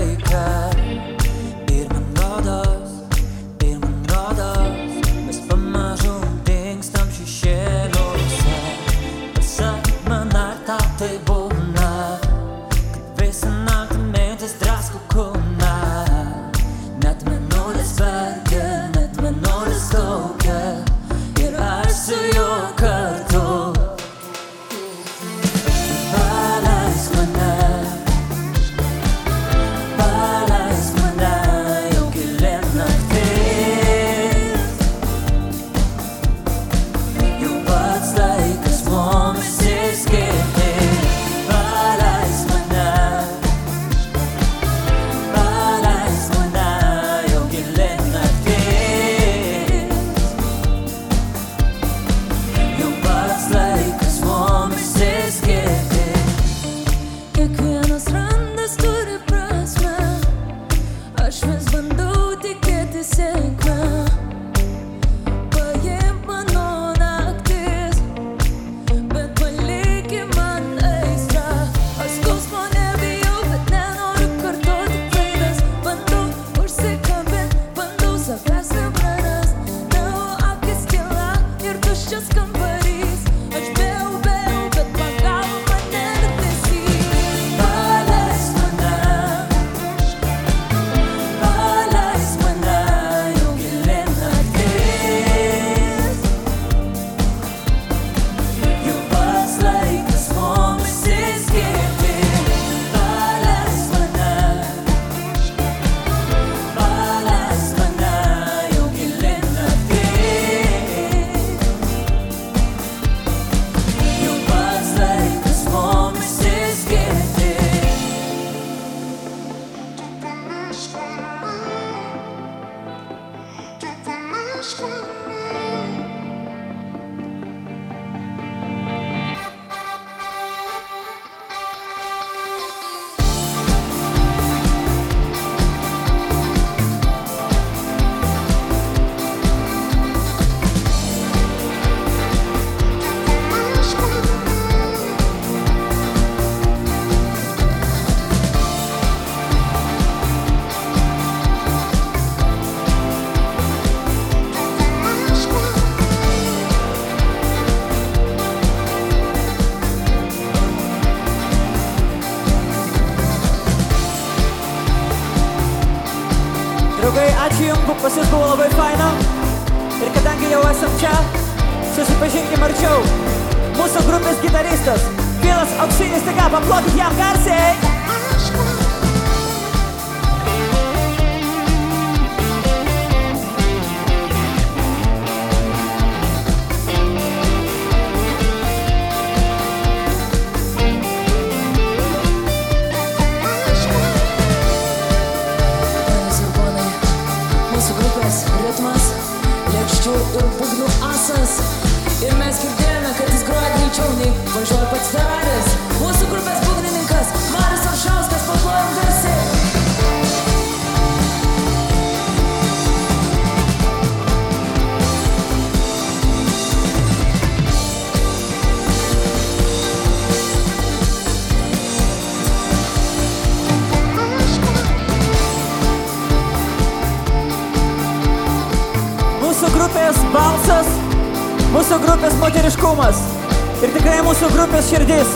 [SPEAKER 10] grupės širdis.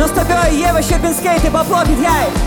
[SPEAKER 10] Nustabioji Jėva Šerbinskaitė, paplokit jai.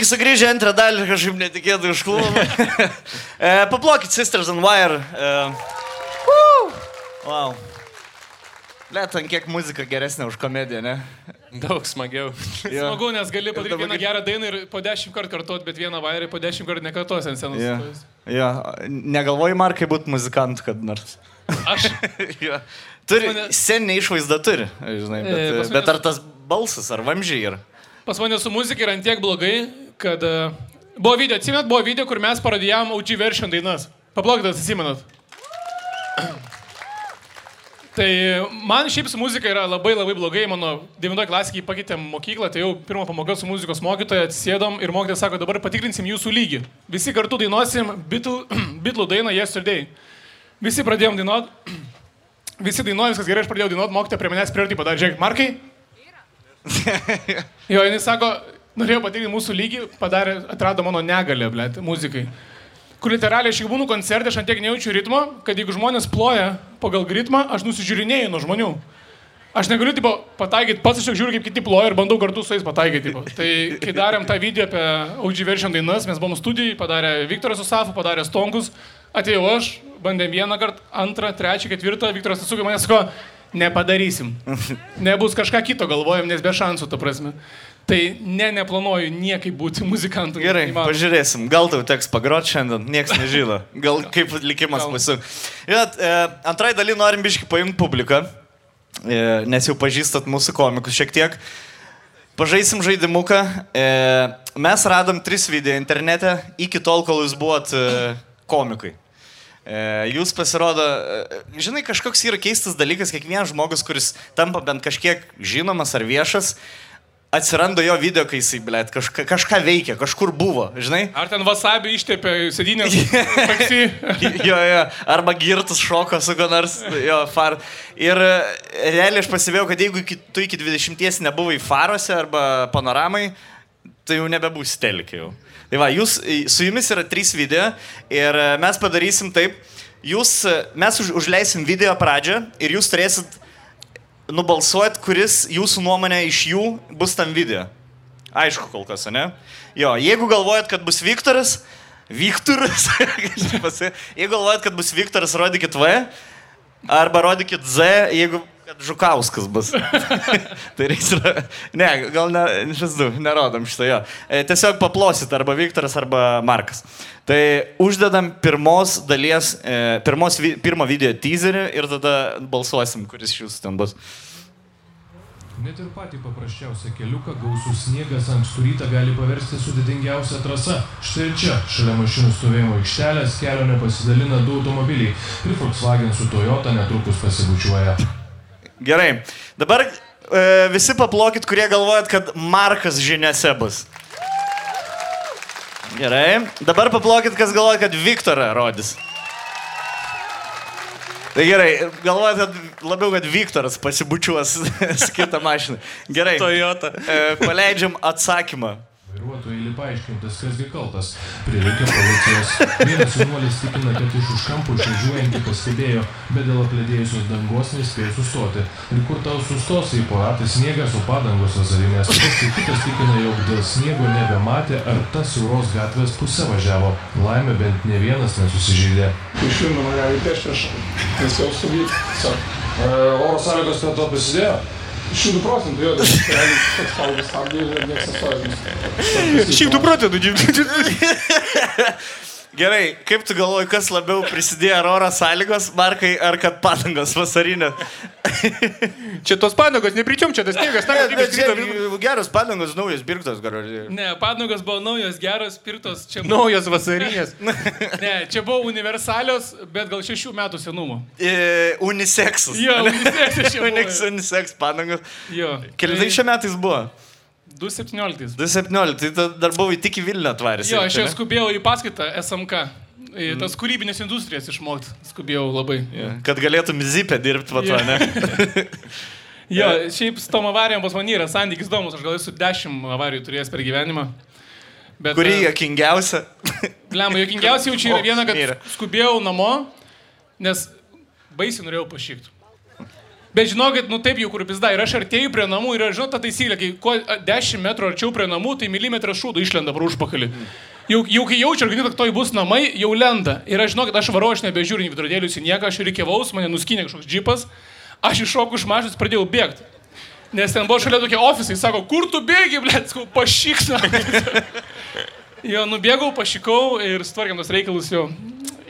[SPEAKER 2] Sveiki sugrįžę antrą dalį, kažkaip netikėtai užklūvom. e, paplokit Sisters on Wire. E, woo! wow. Lietan, kiek muzika geresnė už komediją, ne?
[SPEAKER 5] Daug smagiau.
[SPEAKER 2] Jo.
[SPEAKER 4] Smagu, nes gali padaryti
[SPEAKER 2] dabar
[SPEAKER 4] vieną
[SPEAKER 2] kaip-
[SPEAKER 4] gerą dainą ir po dešimt kartų kartuoti, bet vieną vairį po dešimt kartų nekartuosi ant scenos.
[SPEAKER 2] Jo. Jo. Negalvoji, Markai, būti muzikantu, kad nors.
[SPEAKER 4] Aš
[SPEAKER 2] jo. Turi,
[SPEAKER 4] mane-
[SPEAKER 2] sceninį išvaizdą turi, žinai, bet,
[SPEAKER 4] E,
[SPEAKER 2] bet ar tas balsas, ar vamžiai yra?
[SPEAKER 4] Pas mane su muzika yra antiek blogai, kad uh, buvo video, atsimenat, buvo video, kur mes parodijam OG version dainas. Paplokit, atsimenat. Tai man šiaip su muzika yra labai labai blogai, mano 9 klasė, kai pakeitėm mokyklą, tai jau pirmą pamoką su muzikos mokytoja atsisėdom ir mokytoja sako, dabar patikrinsim jūsų lygį. Visi kartu dainuosim Beatle dainą Yesterday. Visi pradėjom dainuoti, visi dainuoja, viskas gerai, aš pradėjau dainuoti, mokytoja prie manęs priortį padarė, žiūrėk, Markai, Jo, jinai sako, norėjo patikrinti mūsų lygį, padarė, atrado mano negalę, blėt, muzikai. Kur literaliai aš jau būnu koncerte, aš ant tiek nejaučiu ritmo, kad jeigu žmonės ploja pagal ritmą, aš nusižiūrinėjau nuo žmonių. Aš negaliu tipo, pataikyti, pats aš jau žiūriu, kaip kiti ploja ir bandau kartu su jais pataikyti. Tipo. Tai kai darėm tą video apie OG version dainas, mes buvom studijai, padarė Viktoras Usafu, padarė Stonkus, atėjau aš, bandėm vieną kartą, antrą, trečią, ketvirtą, Viktoras atsukė mane, sako, nepadarysim. Nebus kažką kito galvojam, nes be šansų, ta prasme. Tai ne, neplanuoju niekaip būti muzikantu.
[SPEAKER 2] Gerai,
[SPEAKER 4] Įmanoma.
[SPEAKER 2] pažiūrėsim. Gal tau teks pagroti šiandien, niekas nežino. Gal kaip likimas pasuk. Ja, e, antrai daly norim biškai paimti publiką, e, nes jau pažįstat mūsų komikus šiek tiek. Pažaisim žaidimuką. E, mes radom tris video internete iki tol, kol jūs buvot e, komikai. E, Jūs pasirodo, e, žinai, kažkoks yra keistas dalykas, kiekvienas žmogus, kuris tampa bent kažkiek žinomas ar viešas, atsiranda jo video, kai jisai, blėt, kažka, kažką veikia, kažkur buvo, žinai?
[SPEAKER 4] Ar ten vasabį ištepė taksi?
[SPEAKER 2] jo, jo, arba girtus šoko su kuo nors, jo, far. Ir e, realiai aš pasivėjau, kad jeigu iki, tu iki 20 nebuvai faruose arba panoramai, tai jau nebebūsi telkiai jau. Tai va, jūs, su jumis yra trys video ir e, mes padarysim taip, jūs, e, mes už, užleisim video pradžią ir jūs turėsit nubalsuoti, kuris jūsų nuomonė iš jų bus tam video. Aišku, kol kas, ne? Jo, jeigu galvojat, kad bus Viktoras, Viktoras. Jeigu galvojat, kad bus Viktoras, rodykit V. Arba rodykit Z, jeigu kad Žukauskas bus. tai reiks. Ne, gal ne, šis du, nerodom šito jo. E, Tiesiog paplosit arba Viktoras, arba Markas. Tai uždedam pirmos dalies, e, pirmos, pirmo video teaserį ir tada balsuosim, kuris iš jūsų ten bus.
[SPEAKER 11] Net ir patį paprasčiausią keliuką gausų sniegas ankstų rytą gali paversti sudėtingiausią trasą. Štai ir čia, šalia mašinų stovėjimo aikštelės, kelio nepasidalina du automobiliai. Ir Volkswagen su Toyota netrukus pasibučiuoja.
[SPEAKER 2] Gerai. Dabar e, visi paplokit, kurie galvojat, kad Markas žiniuose bus. Gerai. Dabar paplokit, kas galvoja, kad Viktorą rodys. Tai gerai, galvojat, kad labiau, kad Viktoras pasibučiuos su kitą mašiną. Gerai.
[SPEAKER 5] Toyota.
[SPEAKER 2] E, paleidžiam atsakymą.
[SPEAKER 11] Vairuotojai lipa aiškintis, kasgi kaltas. Prireikia policijos. Vienas jaunuolis tikina, kad iš už kampų išvažiuojantį pastebėjo, bet dėl apledėjusios dangos nespėjo sustoti. Ir kur tau sustos, jei po ratai sniegas, o padangos vasarinės. Paskui kitas tikina, jog dėl sniego nebematė, ar tas siauros gatvės pusė važiavo. Laimė bent ne vienas nesusižeidė.
[SPEAKER 12] Išlindo mane į pėšį, aš nespėjau. Tiesiog.
[SPEAKER 11] Oro sąlygos prie to prisidėjo?
[SPEAKER 12] Šimtų procentų jo, bet realiai toks paaugas stabdė ir nieks nestoja.
[SPEAKER 2] Gerai, kaip tu galvoji, kas labiau prisidėjo ar oro sąlygos, Markai, ar kad padangos vasarinė?
[SPEAKER 5] Čia tos padangos, nepričiom, čia tas sniegas, na,
[SPEAKER 2] bet čia geros padangos, naujas pirktas, gal.
[SPEAKER 4] Ne, padangos buvo naujos, geros, pirtos. Čia, buvo-
[SPEAKER 5] Naujos vasarinės.
[SPEAKER 4] ne, čia buvo universalios, bet gal šešių metų senumo.
[SPEAKER 2] E, uniseksas.
[SPEAKER 4] Jo, uniseksas čia buvo.
[SPEAKER 2] Uniks, uniseks padangos.
[SPEAKER 4] Jo.
[SPEAKER 2] Kelintai šiame metais buvo?
[SPEAKER 4] 217.
[SPEAKER 2] 2017, tai ta dar buvo tik į Vilnių atvaręs.
[SPEAKER 4] Jo, aš jau skubėjau į paskaitą SMK. Į tas kūrybinės industrijas išmokti. Skubėjau labai.
[SPEAKER 2] Kad galėtum zipę dirbti, va,
[SPEAKER 4] Jo.
[SPEAKER 2] ne?
[SPEAKER 4] Jo, šiaip su tom avarijom pas mane yra santykis įdomus. Aš gal esu dešimt avarijų turėjęs per gyvenimą. Bet,
[SPEAKER 2] Kuri
[SPEAKER 4] e,
[SPEAKER 2] jokingiausia?
[SPEAKER 4] Lemba, jokingiausia jau čia yra viena, kad skubėjau namo, nes baisiai norėjau pašykti. Bet žinokit, nu taip jau kur pizda, ir aš artėjau prie namų ir žinau tą taisyklę, kai kuo a, 10 metrų arčiau prie namų, tai milimetras šūdų išlenda pro užpakalį. Jau, jau kai jaučiu, kad toj bus namai, jau lenda. Ir aš žinokit, aš varau, aš nebežiūriu į vidrodėlius į nieką, aš reikiavaus, mane nuskynė kažkoks džipas, aš iššokau iš mažas, pradėjau bėgti. Nes ten buvo šalia tokie ofisai, sako, kur tu bėgi, blėt, sakau, pašyksna. jo, nubėgau, pašykau ir sutvarkėm tos reikalus jo.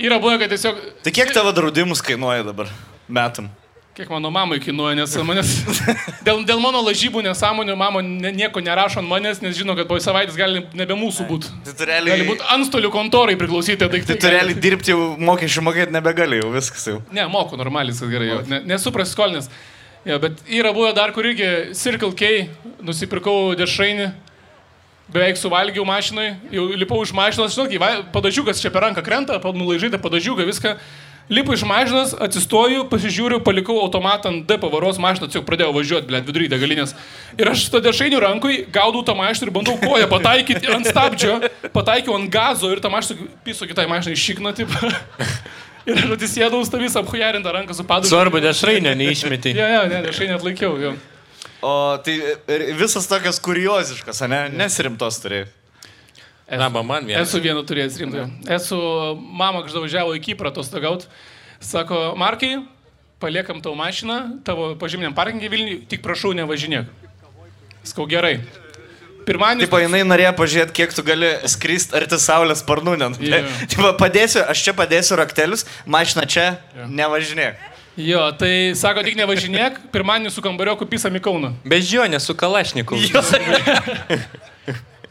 [SPEAKER 4] Yra buvę, kad tiesiog,
[SPEAKER 2] Tai kiek tavo draudimus kainuoja dabar metam?
[SPEAKER 4] Kiek mano mamai kainuoja, nes manęs, dėl, dėl mano lažybų nesąmonių mama ne, nieko nerašo ant manęs, nes žino, kad po savaitės gali nebe mūsų būti.
[SPEAKER 2] Tai tu realiai,
[SPEAKER 4] Gali būti antstolių kontorai priklausyti
[SPEAKER 2] tai tu realiai dirbti jau mokesčių mokėti nebegali, jau viskas jau.
[SPEAKER 4] Ne, moku normaliai, viskas gerai. jau. Ne, nesu prasiskolinęs. Ja, bet yra buvę dar, kur irgi Circle K nusipirkau dešrainį, beveik suvalgiau mašinai, jau lipau iš mašinos, žinok, padažiukas čia per ranką krenta, nulaižyta padažiuką, viską. Lipu iš mašinos, atsistoju, pasižiūriu, palikau automatą ant D pavaros mašiną, tiesiog pradėjau važiuoti, blėt, vidury degalinės. Ir aš su to dešrainiu rankui gaudau tą mašiną ir bandau koją pataikyti ant stabdžio, pataikiau ant gazo ir tą mašiną piso kitai mašinai šikna, taip. Ir aš atsisėdau su tą visą aphujarintą ranką su padu.
[SPEAKER 5] Svarbu, dešrainio neišmeti.
[SPEAKER 4] Ne, ne, ne, aš net laikiau jo.
[SPEAKER 2] O tai ir visas tokias kurioziškas, ne? Nesrimtos turėjai.
[SPEAKER 5] Na, ba, man vienas.
[SPEAKER 4] Esu vieną turėjęs rimtai. Esu, mama kažkada važiavo į Kiprą atostogauti. Sako, Markai, paliekam tavo mašiną, tavo pažyminiam parkingė Vilniui, tik prašau nevažinėk. Skau gerai. Pirmadienį.
[SPEAKER 2] Taip, jinai norėjo pažiūrėti, kiek tu gali skristi arti saulės sparnų.
[SPEAKER 4] Jo.
[SPEAKER 2] Taip, padėsiu, aš čia padėsiu raktelius, mašina čia, nevažinėk.
[SPEAKER 4] Jo, tai sako, tik nevažinėk, pirmadienį su kambarioku pisam į Kauną.
[SPEAKER 5] Bežionė su Kalašniku.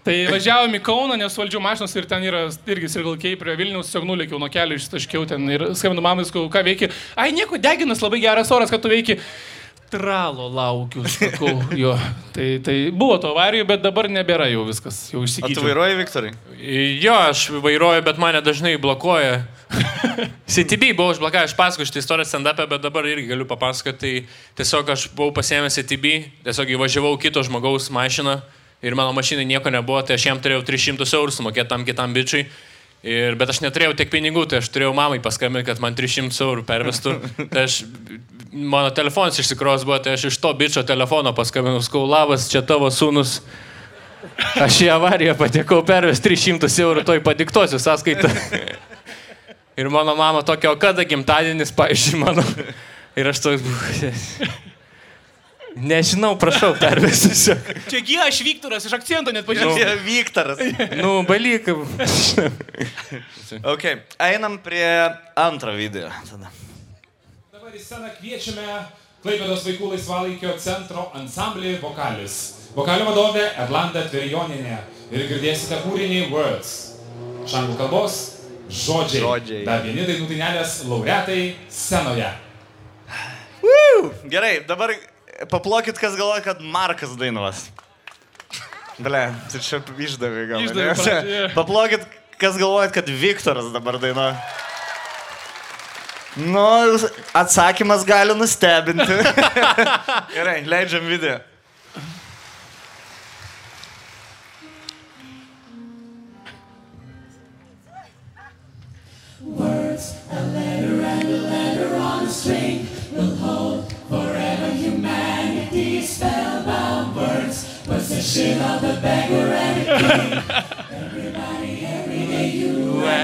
[SPEAKER 4] Tai važiavom į Kauną, nes valdžių mašinos ir ten yra irgi sirgalkiai prie Vilniaus, tiesiog nulėkiau nuo kelio, ištaškiau ten ir skambinu mamai, sakau, ką veiki. Ai, nieko, deginas, labai geras oras, kad tu veiki. Tralo laukiu, sakau, jo. Tai, tai buvo to avarijų, bet dabar nebėra jau viskas, jau
[SPEAKER 2] O tu vairuoji, Viktorai?
[SPEAKER 5] Jo, aš vairuoju, bet mane dažnai blokuoja. CTB buvau užblokavęs, aš pasakoju šitą istoriją stand-up'e, bet dabar irgi galiu papasakoti. Tai tiesiog aš buvau pasiėmęs CTB, tiesiog įvažiavau kito žmogaus mašiną ir mano mašinai nieko nebuvo, tai aš jam turėjau 300 eurų sumokėti tam kitam bičiui. Ir, bet aš neturėjau tiek pinigų, tai aš turėjau mamai paskambinti, kad man 300 eurų pervestų. Tai aš, mano telefonas išsikros buvo, tai aš iš to bičio telefono paskambinau, skau, labas, čia tavo sūnus. Aš į avariją patekau pervės 300 eurų, toj padiktosiu sąskaitą. Ir mano mama tokio, o kada gimtadienis, paaiškiai, mano. Ir aš toks... Nežinau, prašau, pervės tiesiog.
[SPEAKER 4] Čia gi aš Viktoras, iš akcento net pažiūrėjau.
[SPEAKER 2] Čia Viktoras.
[SPEAKER 5] Nu, balyk.
[SPEAKER 2] Ok, einam prie antro video. Tada.
[SPEAKER 13] Dabar į sceną kviečiame Klaipėdos vaikų laisvalaikio centro ansamblį Vokalis. Vokalio vadovė Erlanda Tverijoninė. Ir girdėsite kūrinį Words. Šanglų kalbos žodžiai.
[SPEAKER 2] Žodžiai.
[SPEAKER 13] Dar vieni dainų dainelės laureatai scenoje.
[SPEAKER 2] Woo! Gerai, dabar paplokit, kas galvoja, kad Markas dainuos. Ble, tai čia išdavė gal.
[SPEAKER 4] Išdavė
[SPEAKER 2] ne?
[SPEAKER 4] pradžioje.
[SPEAKER 2] Paplokit, kas galvojat, kad Viktoras dabar dainuoja. Nu, atsakymas gali nustebinti. Gerai, leidžiam video.
[SPEAKER 5] And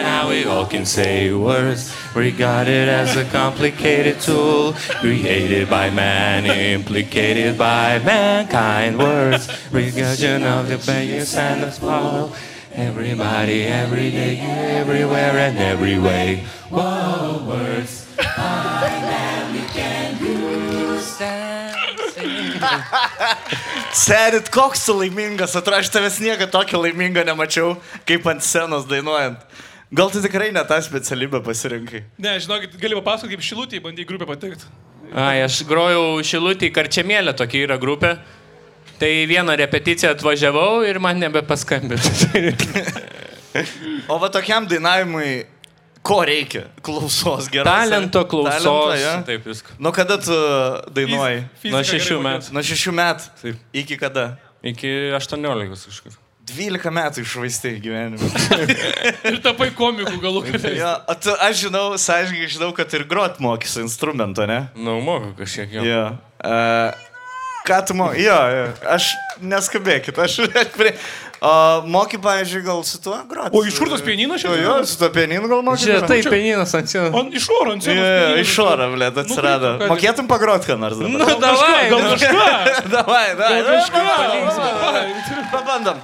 [SPEAKER 5] how we all can say words regarded as a complicated tool created by man, implicated by mankind. Words, regurgitation of the biggest and the small. Everybody, every day, everywhere and every way. Whoa, words.
[SPEAKER 2] Serit, koks tu laimingas, atrodo, aš tavęs niekada tokio laimingo nemačiau, kaip ant scenos dainuojant. Gal tu tikrai ne tą specialybę pasirinkai?
[SPEAKER 4] Ne, žinokit, galiu papasakoti, kaip šilutį bandė į grupę patekti.
[SPEAKER 5] Ai, aš grojau šilutį karčiamėlę, tokia yra grupė. Tai vieną repeticiją atvažiavau ir man nebepaskambino.
[SPEAKER 2] O va tokiam dainavimui, ko reikia? Klausos gerai.
[SPEAKER 5] Talento, klausos.
[SPEAKER 2] Talento, ja?
[SPEAKER 5] Taip, viską.
[SPEAKER 2] Nuo kada tu dainuoji?
[SPEAKER 5] Nuo šešių metų.
[SPEAKER 2] Nuo šešių metų.
[SPEAKER 5] Taip.
[SPEAKER 2] Iki kada?
[SPEAKER 5] Iki 18 kažkur.
[SPEAKER 2] 12 metų išvaistai gyvenime.
[SPEAKER 4] Ir tapai komikų galų gale.
[SPEAKER 2] ja, tu, aš žinau, sąžininkai žinau, kad ir grot mokysi instrumento, ne?
[SPEAKER 5] Nu, moku kažkiek jau.
[SPEAKER 2] Jo. Uh, ką tu mokai? Jo, jo, aš neskabėkit, aš prie... O moky, pavyzdžiui, gal su tuo grot?
[SPEAKER 4] O iš kur tas pianinas
[SPEAKER 2] Jo,
[SPEAKER 4] šiandien?
[SPEAKER 2] jo, su tuo pianinu gal moky.
[SPEAKER 5] Čia tai pieninas ant sienos.
[SPEAKER 4] Man iš oro ant
[SPEAKER 2] Jo,
[SPEAKER 4] sienos.
[SPEAKER 2] jo,
[SPEAKER 4] pianinas.
[SPEAKER 2] iš oro, blė, atsirado.
[SPEAKER 4] Nu, kaip-
[SPEAKER 2] Mokėtum pagrot ką nors dabar?
[SPEAKER 5] Nu, davai.
[SPEAKER 4] Gal
[SPEAKER 5] nu.
[SPEAKER 4] kažką?
[SPEAKER 2] davai, davai.
[SPEAKER 4] Kažką.
[SPEAKER 2] davai. Pabandom.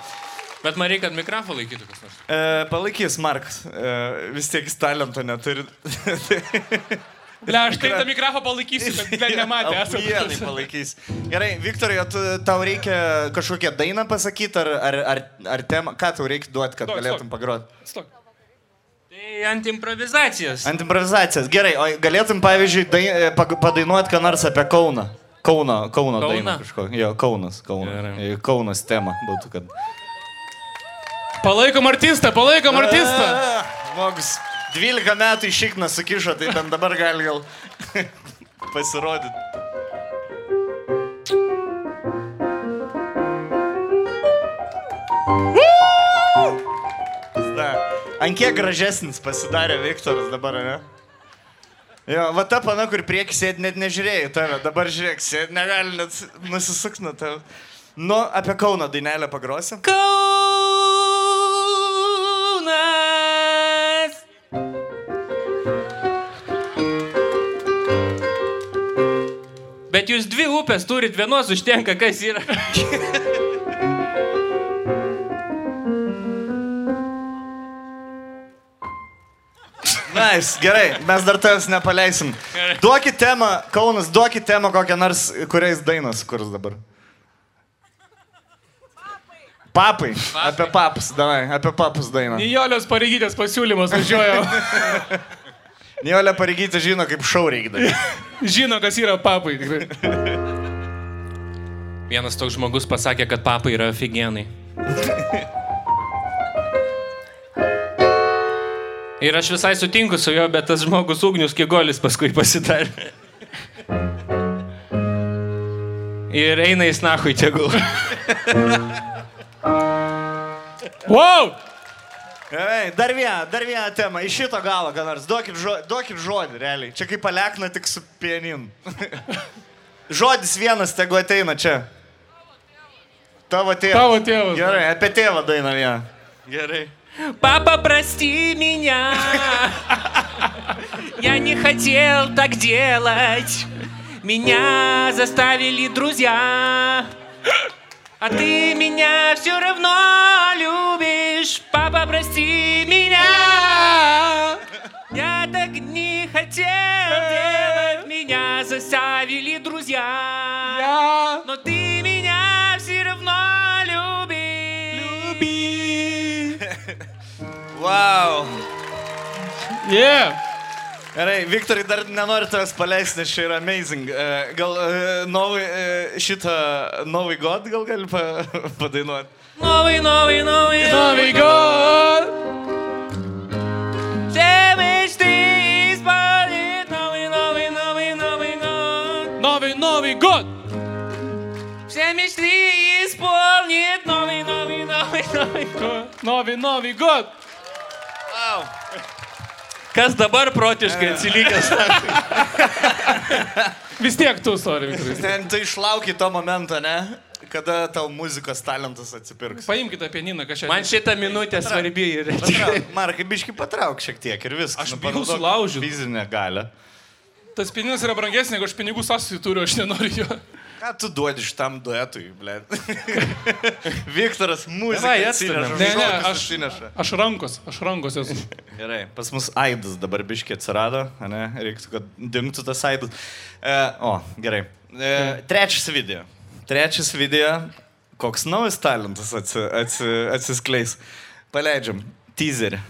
[SPEAKER 5] Bet man reikia, kad mikrofoną laikytų kas nors.
[SPEAKER 2] E, palaikys Markas. E, vis tiek jis talento neturi.
[SPEAKER 4] Ble, aš tai tą mikrofoną palaikysiu, bet ble, nematė. esate.
[SPEAKER 2] Vienai palaikys. Gerai, Viktorai, tu, tau reikia kažkokią dainą pasakyti, ar, ar, ar, ar temą, ką tau reikia duoti, kad
[SPEAKER 4] Stok,
[SPEAKER 2] galėtum pagroti?
[SPEAKER 4] Stok.
[SPEAKER 5] Tai ant improvizacijos.
[SPEAKER 2] Ant improvizacijos. Gerai, o galėtum, pavyzdžiui, dai, e, padainuoti ką nors apie Kauną. Kauno, Kauno
[SPEAKER 5] Kauną?
[SPEAKER 2] dainą kažko. Jo, Kaunas, Kaunas.
[SPEAKER 5] Gerai.
[SPEAKER 2] Kaunas tema būtų, kad.
[SPEAKER 4] Palaikom artistą, palaikom artistą.
[SPEAKER 2] Žmogus 12 metų į šikną sukišo, tai bent dabar gali gal pasirodyti. Ant kiek gražesnis pasidarė Viktoras dabar, ne? Jo, va ta pana, kur prieki sėdi, net nežiūrėjai tave, dabar žiūrėk, sėdi, negali net nusisukti nuo tave. Nu, apie Kauno dainelę pagrosi.
[SPEAKER 5] Kaunas. Bet jūs dvi upės turit, vienos užtenka, kas yra.
[SPEAKER 2] Nice, gerai, mes dar tavęs nepaleisim. Duokit temą, Kaunas, duokit temą kokią nors, kuriais dainas kurs dabar. Papai, apie papus, davai, apie papus dainą.
[SPEAKER 4] Nijolės pareigytės pasiūlymas važiuoja.
[SPEAKER 2] Nijolė pareigyti žino, kaip šau reikia.
[SPEAKER 4] Žino, kas yra papai. Tikrai.
[SPEAKER 5] Vienas toks žmogus pasakė, kad papai yra aфиgenai. Ir aš visai sutinku su juo, bet tas žmogus ugnius kigolis paskui pasidarė. Ir eina į snahui tegul.
[SPEAKER 4] Wow!
[SPEAKER 2] Gerai, dar vieną, dar vieną temą, iš šito galo, ką nors, duokit, žo, duokit žodį, realiai. Čia kaip palekna tik su pianin. Žodis vienas, tegu ateina čia. Tavo tėvas.
[SPEAKER 4] Tavo tėvas.
[SPEAKER 2] Gerai, apie tėvą dainą vieną. Gerai.
[SPEAKER 5] Папа, прости меня. Я не хотел так делать. Меня заставили друзья. А ты меня все равно любишь. Папа, прости меня. Я так не хотел делать. Меня заставили друзья. Но ты меня все равно любишь. Люби.
[SPEAKER 2] Wow.
[SPEAKER 4] Yeah.
[SPEAKER 2] Gerai, Viktorai, dar nenoriu tavęs paleisti, nes čia yra amazing. E, gal e, novai, e, šitą Novai God gal gali pa, padainuoti?
[SPEAKER 5] Novai, Novai,
[SPEAKER 4] Novai. Novai
[SPEAKER 5] God. Žemištis palit, Novai, Novai, Novai, Novai God.
[SPEAKER 4] Novai, Novai God.
[SPEAKER 5] Žemištis palit, Novai, Novai, Novai, Novai God. Novai,
[SPEAKER 4] Novai God. Wow.
[SPEAKER 5] Kas dabar protiškai atsilikęs?
[SPEAKER 4] Vis tiek tu, sorry, Viktorai.
[SPEAKER 2] Ten tu išlauki to momento, ne? Kada tau muzikos talentas atsipirks.
[SPEAKER 4] Paimkite pianiną, kažką.
[SPEAKER 5] Man šitą minutę svarbi.
[SPEAKER 2] Patrauk, Markai, biški patrauk šiek tiek ir viskas.
[SPEAKER 4] Aš
[SPEAKER 2] Nu,
[SPEAKER 4] bijau
[SPEAKER 2] panaudok
[SPEAKER 4] sulaužyt.
[SPEAKER 2] Fizinę galę.
[SPEAKER 4] Tas pianinas yra brangesnis, negu aš pinigų sąsajų turiu, aš nenoriu jo.
[SPEAKER 2] Ką tu duodi šitam duetui, ble? Viktoras muziką
[SPEAKER 5] Davai,
[SPEAKER 2] atsineša.
[SPEAKER 4] Ne, ne, aš,
[SPEAKER 2] atsineša.
[SPEAKER 4] aš rankos, aš rankos esu.
[SPEAKER 2] Gerai, pas mus aidas dabar biškiai atsirado, ne? Reiktų, kad dingtų tas aidas. E, o, gerai. E, trečias video. Trečias video. Koks naujas talentas atsi, atsi, atsiskleis. Paleidžiam. Teaserį.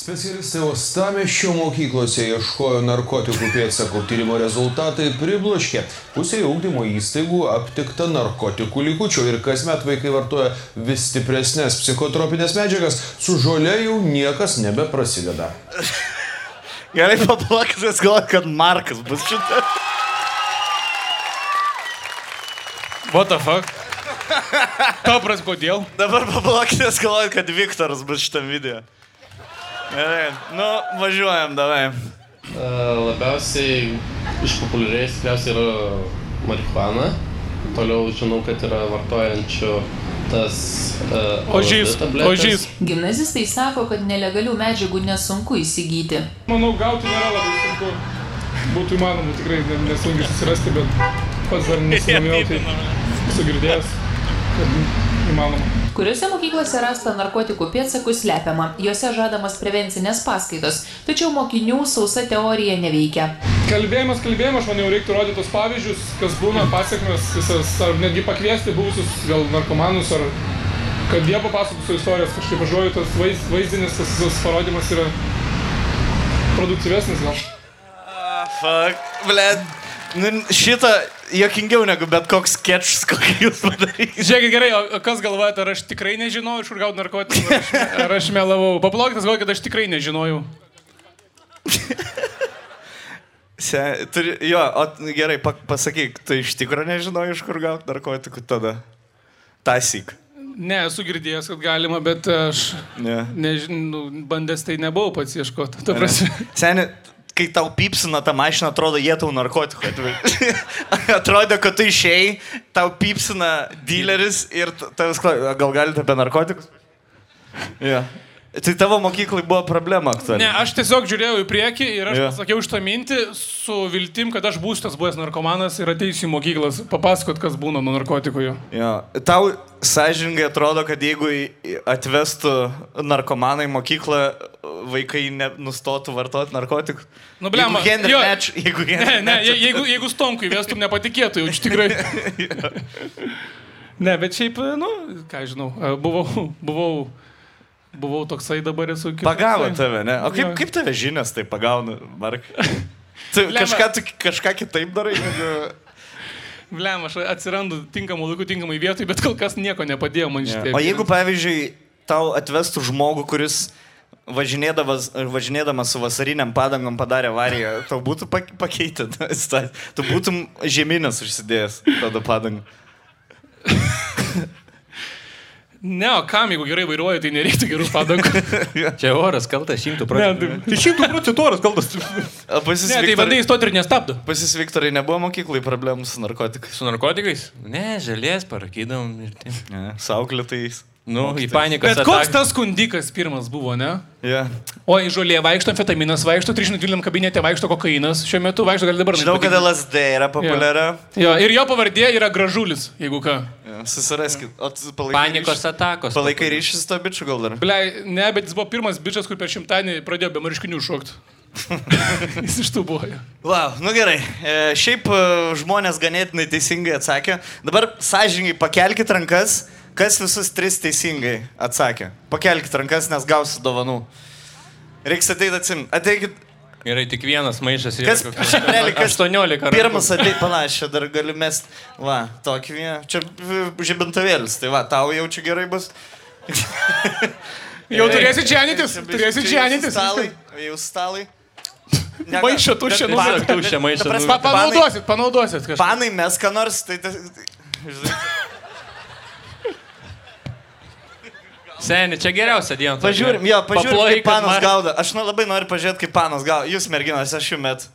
[SPEAKER 14] Specialistai Ostamešio mokyklose ieškojo narkotikų pėdsakų. Tyrimo rezultatai pribloškė. Pusėje ūkdymo įstaigų aptikta narkotikų likučių ir kasmet vaikai vartoja vis stipresnės psichotropinės medžiagas. Su žole jau niekas nebeprasideda.
[SPEAKER 2] Gerai, paplakęs galvoju, kad Markas bus šitą.
[SPEAKER 4] What the fuck? Papras, kodėl?
[SPEAKER 2] Dabar paplakęs galvoju, kad Viktoras bus šitam video. Gerai, nu, važiuojam, davai.
[SPEAKER 15] E, Labiausiai išpopuliarėjęs tikriausiai yra marihuana. Toliau žinau, kad yra vartojančių tas uh,
[SPEAKER 4] Ožys, ožys.
[SPEAKER 16] Gimnazistai sako, kad nelegalių medžiagų nesunku įsigyti.
[SPEAKER 4] Manau, gauti nėra labai sunku. Būtų įmanoma tikrai ne- nesunkiai susirasti, bet pats dar nesidomėjau, tai esu girdėjęs, kad įmanoma.
[SPEAKER 16] Kuriuose mokyklose rasta narkotikų pėdsakų slepiama, juose žadamas prevencinės paskaitos, tačiau mokinių sausa teorija neveikia.
[SPEAKER 4] Kalbėjimas, kalbėjimas, aš manau, reiktų rodyti tos pavyzdžius, kas būna pasiekmes visas, ar netgi pakviesti buvusius gal narkomanus, ar kad jie papasakotų savo istorijas, kažkaip aš žuoju, tas vaiz, vaizdinis, tas visas parodimas yra produktyvesnis gal.
[SPEAKER 2] Fuck, bled. Nu, šitą jokingiau negu bet koks sketšas, kokį jūs padarysite.
[SPEAKER 4] Žiūrėkit gerai, o kas galvojate, ar aš tikrai nežinojau, iš kur gauti narkotikų, ar aš, ar aš melavau. Paplokite, galvoju, kad aš tikrai nežinojau.
[SPEAKER 2] Se, turi, jo, o gerai, pa, pasakyk, tu iš tikrųjų nežinojai, iš kur gauti narkotikų tada. Tasyk.
[SPEAKER 4] Ne, esu girdėjęs, kad galima, bet aš
[SPEAKER 2] Ne.
[SPEAKER 4] nežinau, bandęs tai nebuvau pats ieškoti.
[SPEAKER 2] Seniai, kai tau pipsina tą mašiną, atrodo, jie tau narkotikų atvežė. atrodo, kad tu išėjai, tau pipsina dealeris ir tavęs klausia, gal galite apie narkotikus? Ja. Tai tavo mokyklai buvo problema aktuali.
[SPEAKER 4] Ne, aš tiesiog žiūrėjau į priekį ir aš yeah. pasakiau šitą mintį su viltim, kad aš būsiu tas buvęs narkomanas ir ateisiu į mokyklas papasakot, kas būna nuo narkotikų. jo.
[SPEAKER 2] Jo. Tau sąžininkai atrodo, kad jeigu atvestų narkomaną į mokyklą, vaikai ne, nustotų vartoti narkotikus.
[SPEAKER 4] Nu, blema.
[SPEAKER 2] Jeigu Henry. Match, jeigu
[SPEAKER 4] Ne,
[SPEAKER 2] Henry
[SPEAKER 4] ne,
[SPEAKER 2] Match-
[SPEAKER 4] je- jeigu, jeigu stonku įvestum, nepatikėtų, jau tikrai. Ne, bet šiaip, nu, ką žinau, buvau, buvau, buvau toksai dabar esu kitoksai.
[SPEAKER 2] Pagavo tave, ne? O kaip, kaip tave žinias tai pagauna, Mark? Tu kažką, tu kažką kitaip darai, negu...
[SPEAKER 4] Blem, aš atsirandu tinkamų laikų, tinkamai vietoj, bet kol kas nieko nepadėjo man šitie.
[SPEAKER 2] O jeigu, pavyzdžiui, tau atvestų žmogų, kuris važinėdamas, važinėdamas su vasariniam padangom padarė avariją, tau būtų pak- pakeitę. Tu būtum žemynės užsidėjęs tada padangą.
[SPEAKER 4] Ne, o kam, jeigu gerai vairuoja, tai nereiktų gerų padangų.
[SPEAKER 5] Čia oras kaltas, šimtų procentų.
[SPEAKER 4] Tai šimtų procentų oras kaltas.
[SPEAKER 2] O pas jus
[SPEAKER 4] Ne, tai
[SPEAKER 2] Viktorai-
[SPEAKER 4] vadai įstoti ir nestabdo.
[SPEAKER 2] Pas jis Viktorai nebuvo mokyklai problemų su narkotikais.
[SPEAKER 5] Su narkotikais? Ne, žalės parakydam ir taip.
[SPEAKER 2] Sauklėtais.
[SPEAKER 5] Nu, į paniką.
[SPEAKER 4] Bet koks tas skundikas pirmas buvo, ne?
[SPEAKER 2] Ja.
[SPEAKER 4] O į žolė vaikšto amfetaminas, vaikšto 312 kabinete, vaikšto kokainas, šiuo metu vaikšto gali dabar.
[SPEAKER 2] Žinau, kad LSD yra populiaria.
[SPEAKER 4] Jo, ir jo pavardė yra gražulis, jeigu ką.
[SPEAKER 2] Ja, susiraskit. O palaikai
[SPEAKER 5] Panikos
[SPEAKER 2] ryšį-
[SPEAKER 5] atakos.
[SPEAKER 2] Palaikai ryšį su to bičiu gal dar?
[SPEAKER 4] Blei, ne, bet jis buvo pirmas bičias, kur per šimtadienį pradėjo be marškinių šokti. jis iš tų buvo. jo.
[SPEAKER 2] Wow, nu gerai. E, šiaip e, žmonės ganėtinai teisingai atsakė. Dabar sąžininkai pakelkite rankas, kas visus tris teisingai atsakė. Pakelkite rankas, nes gausit dovanų. Reiks ateiti atsim. Ateikit.
[SPEAKER 5] Gerai, tik vienas maišas ir
[SPEAKER 2] Kas, realiai, kas
[SPEAKER 5] 18 rankų.
[SPEAKER 2] Pirmas ateit panašiai, dar gali mest. Va, tokį vieną. Čia žibintavėlis, tai va, tau jau čia gerai bus.
[SPEAKER 4] Jau turėsi džianytis, turėsi džianytis.
[SPEAKER 2] Stalai, jūsų stalai. Ne,
[SPEAKER 4] Maišą tuščią
[SPEAKER 2] pan-
[SPEAKER 5] Tuščią maišą
[SPEAKER 4] panaudosit, panaudosit kažką.
[SPEAKER 2] Panai mes ką nors, tai... tai žinai,
[SPEAKER 5] Seni, čia geriausia diena.
[SPEAKER 2] Pažiūrim, jo, pažiūrim,
[SPEAKER 5] Paploji,
[SPEAKER 2] kaip panas
[SPEAKER 5] Mar-
[SPEAKER 2] gaudo. Aš nu, labai noriu pažiūrėti, kaip panas gaudo. Jūs merginos, aš jų met.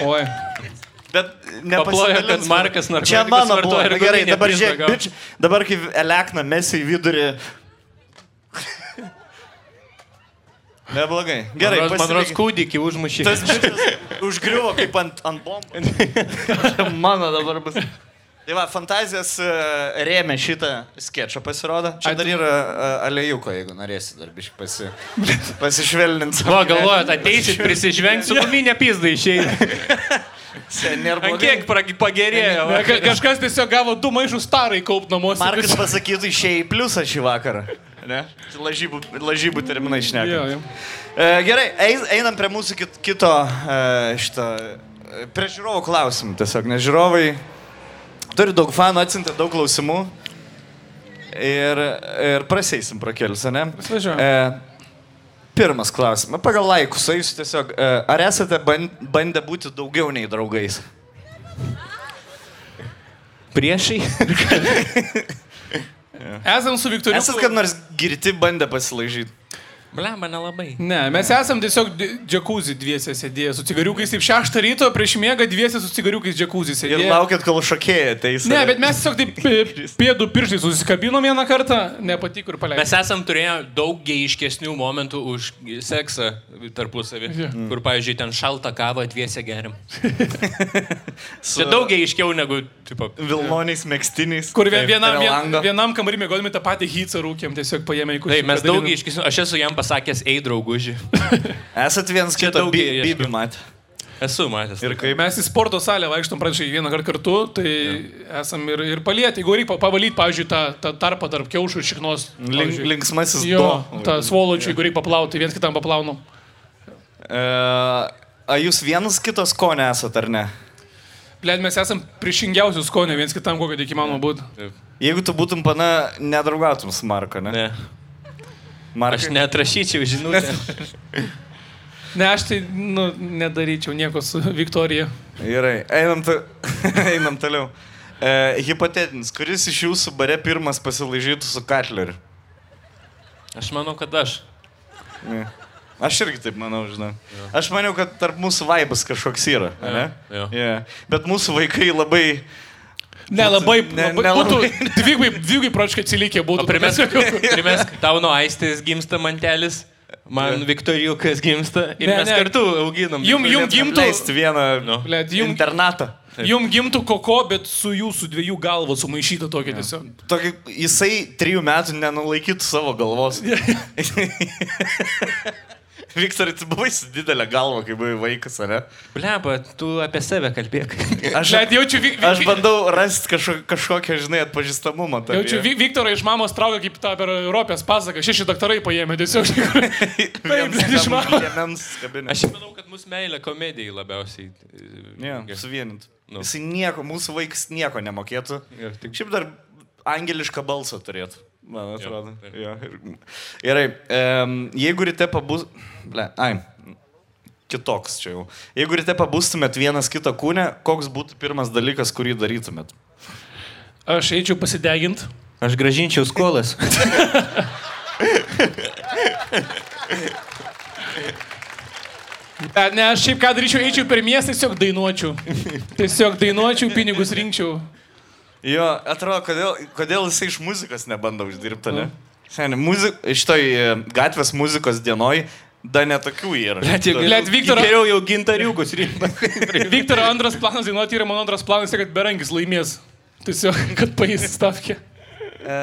[SPEAKER 4] Oi.
[SPEAKER 2] Bet
[SPEAKER 5] Paplojo, kad. Markas narkotikus
[SPEAKER 2] Čia mano buvo. Na, Gerai,
[SPEAKER 5] guminę
[SPEAKER 2] dabar žiūrėk, bič, dabar kai Elekna mesi į vidurį. Neblogai. Gerai,
[SPEAKER 5] Man rodos- kūdikį užmušė.
[SPEAKER 2] Tas užgriuvo kaip ant, ant bombų. Mano dabar bus. Tai va, fantazijas e, rėmė šitą sketšą pasirodo. Čia dar yra e, alėjuko, jeigu norėsi dar biškai pasi, pasišvelninti.
[SPEAKER 5] Va, galvojat, ateisit prisižvengti su guminė pizda išėjai. Ant kiek pagerėjo.
[SPEAKER 4] Ne, ka- Kažkas tiesiog gavo du maišus tarai kaup namuose.
[SPEAKER 2] Markas pasakytų išėjai pliusą šį vakarą. Ne? Lažybų, lažybų terminai
[SPEAKER 4] jo.
[SPEAKER 2] E, gerai, einam prie mūsų kit, kito e, šito. e, Prie žiūrovų klausimų tiesiog, nes žiūrovai turi daug fanų, atsintė daug klausimų. Ir, ir praseisim pro kelius, ne?
[SPEAKER 4] Prasivažiuojam.
[SPEAKER 2] E, pirmas klausimas. Pagal laikus, jūs tiesiog, e, ar esate ban- bandę būti daugiau nei draugais?
[SPEAKER 5] Priešai.
[SPEAKER 4] Esam su Viktoriju.
[SPEAKER 2] Esat kad nors girti bandę pasilaižyti?
[SPEAKER 5] Blemba, nelabai.
[SPEAKER 4] Ne, mes esam tiesiog džekuzį dviese sėdėję su cigariukais. Taip šeštą ryto prieš miegą dviese su cigariukais džekuzį
[SPEAKER 2] Ir
[SPEAKER 4] sėdėję.
[SPEAKER 2] laukit, kol šokėjai ateis.
[SPEAKER 4] Ne, bet mes tiesiog taip pė- pėdų pirštai susikabinom vieną kartą, nepatiko ir paleidome.
[SPEAKER 5] Mes esam turėję daug geiškesnių momentų už seksą tarpusavį.
[SPEAKER 4] Jo.
[SPEAKER 5] Kur, pavyzdžiui, ten šaltą kavą dviese gerim. Čia daug geiškiau negu, tipo,
[SPEAKER 2] Vilmoniais, mėgstiniais.
[SPEAKER 4] Kur vien, vienam, vien, vienam kambarį mėgodami tą patį hycą rūkėm, tiesiog paėmė į kurį.
[SPEAKER 5] Taip, mes daug geiškesnių. Aš esu jam pasakęs, ei drauguži.
[SPEAKER 2] Esat vienas kito bibi matę.
[SPEAKER 5] Esu matęs.
[SPEAKER 2] Ir kaip
[SPEAKER 4] Mes į sporto salę vaikštom pradžiai vieną kartą kartu, tai esam ir, ir palieti. Jeigu reikia pavalyti, pavyzdžiui, tą, tą tarpą tarp kiaušų ir šiknos.
[SPEAKER 2] link, linksmasis
[SPEAKER 4] Jo,
[SPEAKER 2] do.
[SPEAKER 4] tą svoločių, jeigu reikia paplauti, tai viens kitam paplaunam.
[SPEAKER 2] E, a jūs vienas kitos skonio esat ar ne?
[SPEAKER 4] Bled, mes esam priešingiausių skonių viens kitam, kokio tik įmanoma būtų.
[SPEAKER 2] Jeigu tu būtum pana, nedraugautum su Marko, ne?
[SPEAKER 5] Ne.
[SPEAKER 2] Markai.
[SPEAKER 5] Aš netrašyčiau žinutę.
[SPEAKER 4] Ne, aš tai nu, nedaryčiau nieko su Viktorija.
[SPEAKER 2] Gerai, einam, ta... einam toliau. E, hipotetinis, kuris iš jūsų bare pirmas pasilaižytų su Katleriu?
[SPEAKER 5] Aš manau, kad aš.
[SPEAKER 2] Ne. Aš irgi taip manau, žinai. Aš maniau, kad tarp mūsų vaibas kažkoks yra,
[SPEAKER 5] Jo,
[SPEAKER 2] ne?
[SPEAKER 5] jo.
[SPEAKER 2] Yeah. Bet mūsų vaikai labai...
[SPEAKER 4] Ne, labai,
[SPEAKER 2] Ne-
[SPEAKER 4] labai
[SPEAKER 2] nelabai.
[SPEAKER 4] būtų, dvigubai, dvigubai praškai atsilikę būtų.
[SPEAKER 5] Primesk, primesk tau nuo aistės gimsta mantelis, man Viktorijukas gimsta ir
[SPEAKER 4] Ne,
[SPEAKER 5] mes
[SPEAKER 4] ne.
[SPEAKER 5] kartu auginam.
[SPEAKER 4] Jum, jum gimtų,
[SPEAKER 2] vieną
[SPEAKER 5] Nu.
[SPEAKER 4] bled, jum,
[SPEAKER 2] internatą.
[SPEAKER 4] jum gimtų koko, bet su jūsų dviejų galva sumaišyta tokia tiesiog.
[SPEAKER 2] Tokį, jisai trijų metų nenulaikytų savo galvos. Viktorai, tu buvai su didelė galva, kai buvai vaikas, ar ne?
[SPEAKER 5] Bleba, tu apie save kalbėk.
[SPEAKER 2] Aš,
[SPEAKER 4] Bled, jaučiu, Vik- Vik-
[SPEAKER 2] aš bandau rasti kažko, kažkokią, žinai, atpažįstamumą. tavyje.
[SPEAKER 4] Jaučiu, Vi- Viktorą iš mamos traukia kaip tą per Europės pasaką. Šeši daktarai paėmė tiesiog. Taip, iš mamos.
[SPEAKER 5] Aš manau, kad mūsų meilė komedijai labiausiai. e,
[SPEAKER 2] Ne,
[SPEAKER 5] jungia.
[SPEAKER 2] suvienint.
[SPEAKER 5] Nu.
[SPEAKER 2] Jisai nieko, mūsų vaikas nieko nemokėtų.
[SPEAKER 5] Jo, tik-
[SPEAKER 2] Šiaip dar angelišką balsą turėtų, man atrodo.
[SPEAKER 5] taip.
[SPEAKER 2] Jo, ir- Gerai, um, jeigu ryte pabus... Ble, ai, kitoks čia jau. Jeigu ryte pabustumėt vienas kito kūne, koks būtų pirmas dalykas, kurį darytumėt?
[SPEAKER 4] Aš eičiau pasideginti.
[SPEAKER 5] Aš gražinčiau skolas.
[SPEAKER 4] Ne, aš šiaip ką daryčiau, eičiau per miestą, tiesiog dainuočiau. Tiesiog dainuočiau, pinigus rinkčiau.
[SPEAKER 2] Jo, atrodo, kodėl, kodėl jisai iš muzikos nebando uždirbti, ne? Seniai, muzik, šitoj e, gatvės muzikos dienoj, da netokių yra.
[SPEAKER 4] Blet, jeigu- Blet, Viktoro-
[SPEAKER 5] Geriau jau gintariukus rinkti.
[SPEAKER 4] Viktoro antras planas dainuoti yra mano antras planas, kad Berankis laimės. Tiesiog, kad paės stavkė.
[SPEAKER 2] E,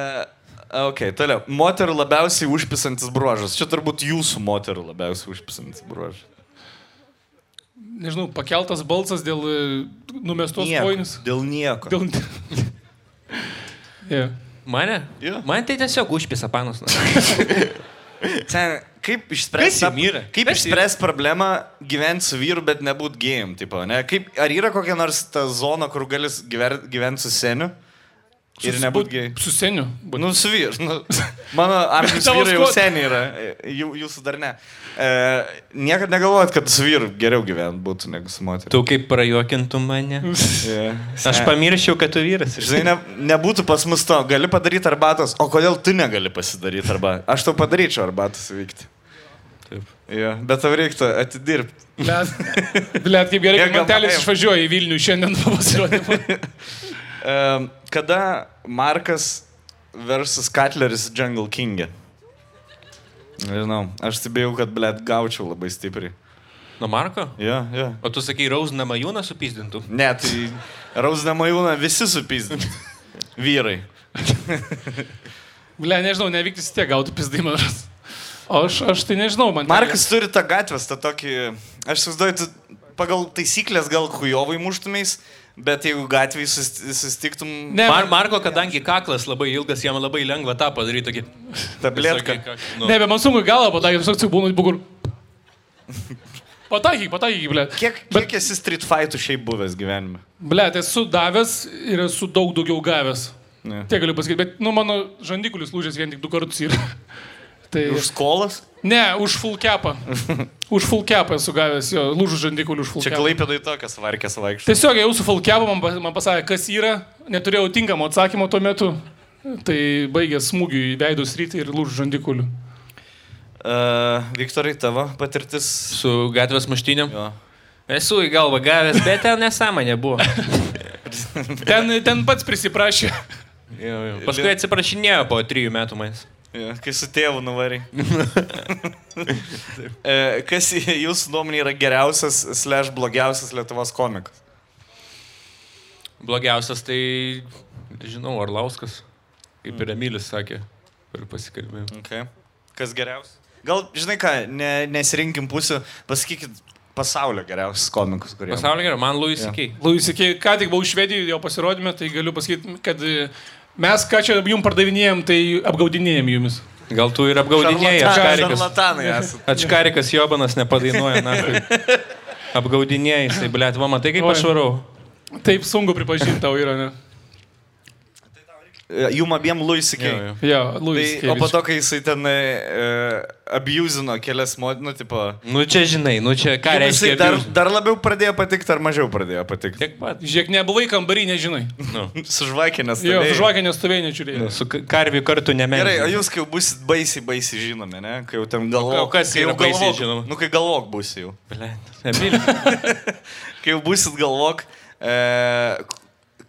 [SPEAKER 2] ok, toliau. Moterų labiausiai užpisantis bruožas. Čia turbūt jūsų moterų labiausiai užpisantis bruožas.
[SPEAKER 4] Nežinau, pakeltas balsas dėl e, numestos
[SPEAKER 2] Nieko.
[SPEAKER 4] kojinės.
[SPEAKER 2] Dėl nieko.
[SPEAKER 4] Dėl... yeah.
[SPEAKER 5] Mane?
[SPEAKER 2] Jo.
[SPEAKER 5] Man tai tiesiog užpisa panas.
[SPEAKER 2] Sen, kaip išspręsti? Kaip
[SPEAKER 5] Kas
[SPEAKER 2] išspręsti problemą gyventi su vyru, bet nebūt gėjim, tipo, ne? Kaip, ar yra kokia nors ta zona, kur gali gyventi su seniu? Ir
[SPEAKER 4] Su-
[SPEAKER 2] nebūt
[SPEAKER 4] būt-
[SPEAKER 2] gėjim.
[SPEAKER 4] Su seniu.
[SPEAKER 2] Nu, su vyru. Nu, mano amžiaus
[SPEAKER 4] Tavo
[SPEAKER 2] vyrai jau seniai yra, e, jų, jūsų dar ne. E, niekad negalvojat, kad su vyru geriau gyventi būtų negu su moteriu.
[SPEAKER 5] Tu kaip prajuokintum mane?
[SPEAKER 2] Yeah.
[SPEAKER 5] Aš pamirščiau, kad tu vyras.
[SPEAKER 2] Žinai, ne, nebūtų pas mus to, gali padaryti arbatos, o kodėl tu negali pasidaryti arbatos? Aš tau padaryčiau arbatos vykti.
[SPEAKER 5] Taip.
[SPEAKER 2] Jo, bet tau reiktų atidirbti.
[SPEAKER 4] Blet, blet kaip gerai, kad mantelis išvažiuoja į Vilnių šiandien po pasirodymą.
[SPEAKER 2] Um, kada Markas versus Cutleris Jungle King'e? Nežinau, aš stebėjau, kad, blėt, gaučiau labai stipriai.
[SPEAKER 5] Nuo Marko?
[SPEAKER 2] Jo, jo.
[SPEAKER 5] O tu sakai, Rausna Majūną supizdintų?
[SPEAKER 2] Ne, tai Rausna Majūna visi supizdinti. Vyrai.
[SPEAKER 4] Ble, nežinau, nevyktis tiek gautų rodos. O aš, aš tai nežinau, man.
[SPEAKER 2] Markas turi tą gatvės, tą tokį, aš įsivaizduoju, tu pagal taisyklės gal hujovai muštumės, bet jeigu gatvėje sus- susitiktum...
[SPEAKER 4] Ne,
[SPEAKER 5] Mar Marko, kadangi kaklas labai ilgas, jam labai lengva tą padaryti tokį.
[SPEAKER 2] Tabletką.
[SPEAKER 5] Nu.
[SPEAKER 4] Ne, bet man sunku galą pataikyti, tiesiog cibūnų bugur. Pataikyk, pataikyk, ble.
[SPEAKER 2] Kiek, kiek esi street fightų šiaip buvęs gyvenime?
[SPEAKER 4] Ble, tai esu davęs ir esu daug daugiau gavęs.
[SPEAKER 2] Ne.
[SPEAKER 4] Tiek galiu pasakyti, bet, nu, mano žandikulis lūžęs vien tik du kartus yra. Tai...
[SPEAKER 2] Už skolas?
[SPEAKER 4] Ne, už full capą. už full capą esu gavęs, jo, lūžų žandikulį už full
[SPEAKER 2] Čia
[SPEAKER 4] capą.
[SPEAKER 2] klaipėdai tokias varkės vaikščios.
[SPEAKER 4] Tiesiog jau su full capą man, man pasakė, kas yra, neturėjau tinkamo atsakymo tuo metu. Tai baigė smūgių į veidų sritį ir lūžų žandikulių.
[SPEAKER 2] Uh, Viktorai, tavo patirtis?
[SPEAKER 5] Su gatvės muštinėm?
[SPEAKER 2] Jo.
[SPEAKER 5] Esu į galvą gavęs, bet ten nesąmonė buvo.
[SPEAKER 4] Ten, ten pats prisiprašė.
[SPEAKER 5] Jo, jo. Paskui atsiprašinėjo po trijų metų manęs.
[SPEAKER 2] Ja, kai su tėvu nuvarai. E, Kas jūsų nuomonė yra geriausias, slash blogiausias Lietuvos komikas?
[SPEAKER 5] Blogiausias tai, žinau, Orlauskas, kaip ir Emilis sakė per pasikalbėjimą.
[SPEAKER 2] Okay. Kas geriausias? Gal, žinai ką, ne, nesirinkim pusių, pasakykit pasaulio geriausius komikus, kurie.
[SPEAKER 5] Pasaulio gerai, man Louis
[SPEAKER 2] Jo.
[SPEAKER 5] C.K.
[SPEAKER 4] Louis C.K. ką tik buvau švedijoje jo pasirodymė, tai galiu pasakyti, kad mes ką čia jums pardavinėjom, tai apgaudinėjom jumis.
[SPEAKER 5] Gal tu ir apgaudinėjai, Ačkarikas. Ačkarikas Jobanas nepadainuoja, na. Apgaudinėjai, tai blėt, va, matai kaip
[SPEAKER 4] Oi.
[SPEAKER 5] aš varau.
[SPEAKER 4] Taip sunku pripažinti tau yra, ne?
[SPEAKER 2] E, Jum abiem C.K.
[SPEAKER 5] Jo,
[SPEAKER 4] Louis
[SPEAKER 2] Tai, o po to, kai jisai ten uh, abusino kelias mod, nu, tipo...
[SPEAKER 5] Nu čia žinai, nu čia ką reiškia.
[SPEAKER 2] jisai dar, dar labiau pradėjo patikti ar mažiau pradėjo patikti?
[SPEAKER 5] Tiek pat.
[SPEAKER 4] Žiūrėk, nebuvai kambarį, nežinai.
[SPEAKER 5] Nu.
[SPEAKER 2] Su žvakėnės.
[SPEAKER 4] Jo, žvakę nestovėjai, nežiūrėjai.
[SPEAKER 5] Nu, su ka- karviu kartu nemenkai.
[SPEAKER 2] Gerai, o jūs kai busit baisiai, baisiai žinomi, ne? Kai jau ten galvok.
[SPEAKER 5] O kas
[SPEAKER 2] kai jau
[SPEAKER 5] baisiai žinoma?
[SPEAKER 2] Nu, kai galvok busi jau.
[SPEAKER 5] Emilis.
[SPEAKER 2] Kai jau busit galvok, e,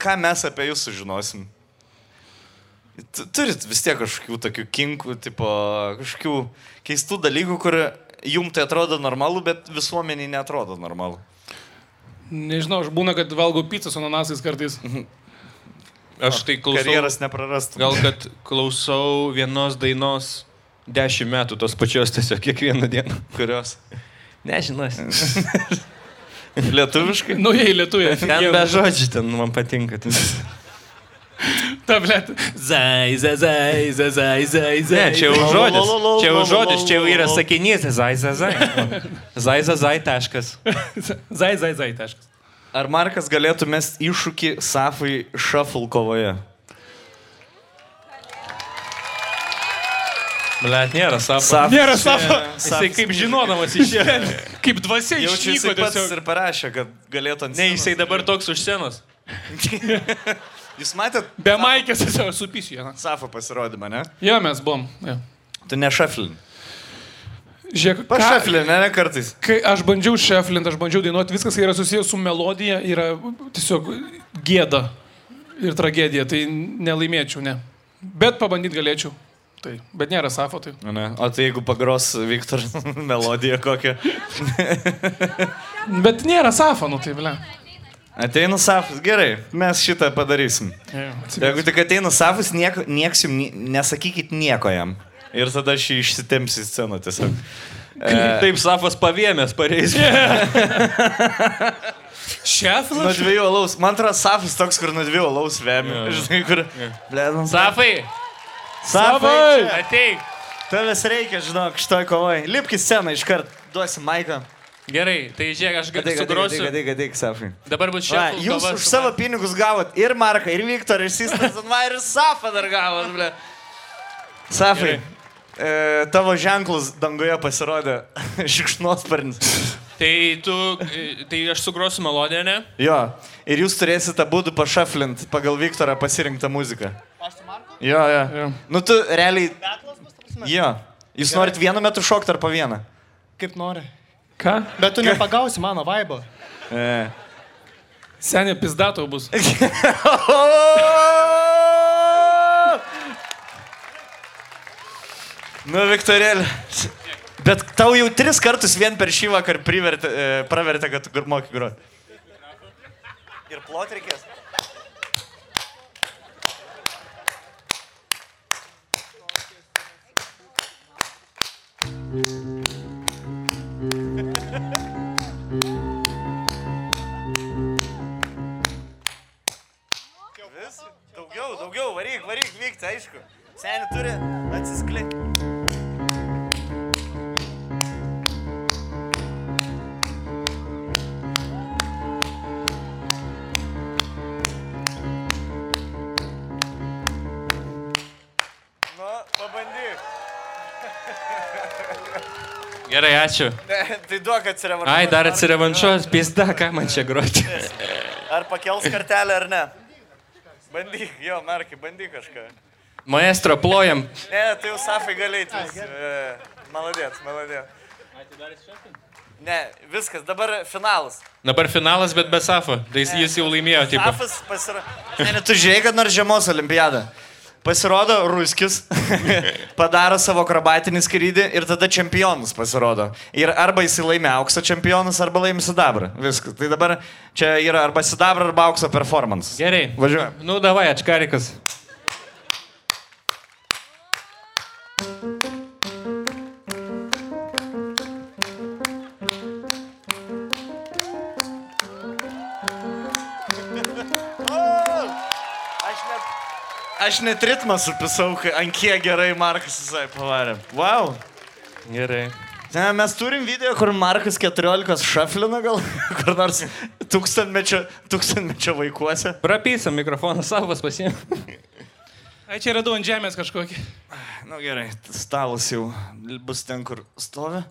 [SPEAKER 2] ką mes apie jūs sužinosim. Tu- Turit vis tiek kažkokių tokių kinkų, tipo, kažkokių keistų dalykų, kur jum tai atrodo normalu, bet visuomeniai netrodo normalu.
[SPEAKER 4] Nežinau, aš būna, kad valgau pizzą su ananasais kartais.
[SPEAKER 5] Aš tai klausau.
[SPEAKER 2] Karjeras neprarastų.
[SPEAKER 5] Gal kad klausau vienos dainos dešimt metų tos pačios tiesiog kiekvieną dieną.
[SPEAKER 2] Kurios?
[SPEAKER 5] Nežinosi.
[SPEAKER 2] Lietuviškai?
[SPEAKER 4] Nu, jei lietuvė.
[SPEAKER 5] Ten be žodžių, ten man patinka. Ten.
[SPEAKER 4] Tablet. Zai, zai, zai, zai, zai, zai, zai.
[SPEAKER 5] Ne, čia jau žodis. Čia jau žodis, čia jau yra sakinys. Zai, zai, zai. Zai, zai, zai, taškas.
[SPEAKER 4] Zai, zai, zai, taškas.
[SPEAKER 2] Ar Markas galėtų mesti iššūkį Safui Šaful kovoje?
[SPEAKER 5] Blet, nėra savo.
[SPEAKER 2] Saf-
[SPEAKER 4] Nėra savo.
[SPEAKER 5] Jisai kaip žinodamas išėjo.
[SPEAKER 4] Kaip dvasia
[SPEAKER 2] Jaučiu,
[SPEAKER 4] išnyko
[SPEAKER 2] jisai pats ir parašė, kad galėtų ant
[SPEAKER 5] Ne,
[SPEAKER 2] scenos.
[SPEAKER 5] jisai dabar toks už scenos.
[SPEAKER 2] Jūs matėt?
[SPEAKER 4] Be maikės tiesiog supysiu.
[SPEAKER 2] Safo pasirodymą, ne?
[SPEAKER 4] Jo, mes buvom. Jo.
[SPEAKER 2] Tu ne šeflin.
[SPEAKER 4] Žiūrėk,
[SPEAKER 2] Pašeflin, ne, ne kartais.
[SPEAKER 4] Kai aš bandžiau šeflint, aš bandžiau dainuoti, viskas yra susijęs su melodija, yra tiesiog gėda ir tragedija, tai nelaimėčiau, ne. Bet pabandyti galėčiau. Tai, bet nėra safo, tai.
[SPEAKER 2] Ne. O tai jeigu pagros Viktor melodiją kokią.
[SPEAKER 4] Bet nėra safo, nu tai, ble.
[SPEAKER 2] Ateina Safas, gerai, mes šitą padarysim. Jeigu tik ateina Safas, nieko, nieks jums, nesakykit nieko jam. Ir tada aš jį išsitempsiu į sceną tiesiog. E,
[SPEAKER 17] Taip, Safas pavėmės pareis.
[SPEAKER 4] Šeflas?
[SPEAKER 2] Nuo dviejų alaus. Man atrodo, Safas toks, kur nuo dviejų alaus vemia. Žinai, kur... Ble, nu...
[SPEAKER 5] Safai,
[SPEAKER 2] Safai!
[SPEAKER 5] ateik.
[SPEAKER 2] Tavęs reikia, žinok, šitoj kovoj. Lipk į sceną iškart, duosi Maiką.
[SPEAKER 5] Gerai, tai žiūrėk, aš
[SPEAKER 2] ateik,
[SPEAKER 5] sugrosiu.
[SPEAKER 2] ateik, ateik, ateik, Safai.
[SPEAKER 5] Dabar bus šefų
[SPEAKER 2] jūs už
[SPEAKER 5] su
[SPEAKER 2] savo pinigus gavot ir Marką, ir Viktorą, ir Anva, ir Safą dar gavot, ble. Safai, e, tavo ženklus danguje pasirodė šikšnosparnis.
[SPEAKER 5] Tai tu, tai aš sugrosiu melodiją, ne?
[SPEAKER 2] Jo, ir jūs turėsite būdų pašaflint pagal Viktorą pasirinktą muziką. Jo, jo. jo. Nu tu realiai... Jo. Jūs norit vienu metu šokti ar po vieną?
[SPEAKER 18] Kaip nori.
[SPEAKER 4] Ką?
[SPEAKER 18] Bet tu nepagausi mano vaibą.
[SPEAKER 2] E.
[SPEAKER 4] Senė pizdato bus.
[SPEAKER 2] Nu, Viktorėlė. Bet tau jau tris kartus vien per šį vakarą privertė, e, pravertė, kad tu moki groti. Ir plot reikės.
[SPEAKER 5] Gerai, ačiū.
[SPEAKER 2] Ne, tai duok atsirevanšuoti.
[SPEAKER 5] Ai, dar atsirevanšuos, pizda, ką man čia groti.
[SPEAKER 2] Ar pakels kartelę ar ne? Bandyk, jo, Markai, bandyk kažką.
[SPEAKER 5] Maestro, plojam.
[SPEAKER 2] Ne, tai jau Safai galėtų. Maladėt, maladėt. Ne, viskas, dabar finalas.
[SPEAKER 5] Dabar finalas, bet be Safo. Tai jis, jis jau laimėjo, tipo.
[SPEAKER 2] Safas pasirodo. Ne, ne, tu žiūrėjai, kad nors žiemos olimpiada. Pasirodo, Ruskis padaro savo akrobatinį skrydį ir tada čempionus pasirodo. Ir arba jis laimė aukso čempionus, arba laimė sidabrą. Viskas. Tai dabar čia yra arba sidabra, arba aukso performance.
[SPEAKER 5] Gerai.
[SPEAKER 2] Važiuojam.
[SPEAKER 5] Nu, davai, atškarikas.
[SPEAKER 2] Aš net ritmą supisau, ant kiek gerai Markas visai pavarė. Wow.
[SPEAKER 5] Gerai.
[SPEAKER 2] Ne, mes turim video, kur Markas 14 šaflina gal, kur nors tūkstantmečio, tūkstantmečio vaikuose.
[SPEAKER 5] Prapysam mikrofoną savas pasiim.
[SPEAKER 4] Ai, čia radau ant žemės kažkokį.
[SPEAKER 2] Na nu, gerai, stalas jau bus ten, kur stovi.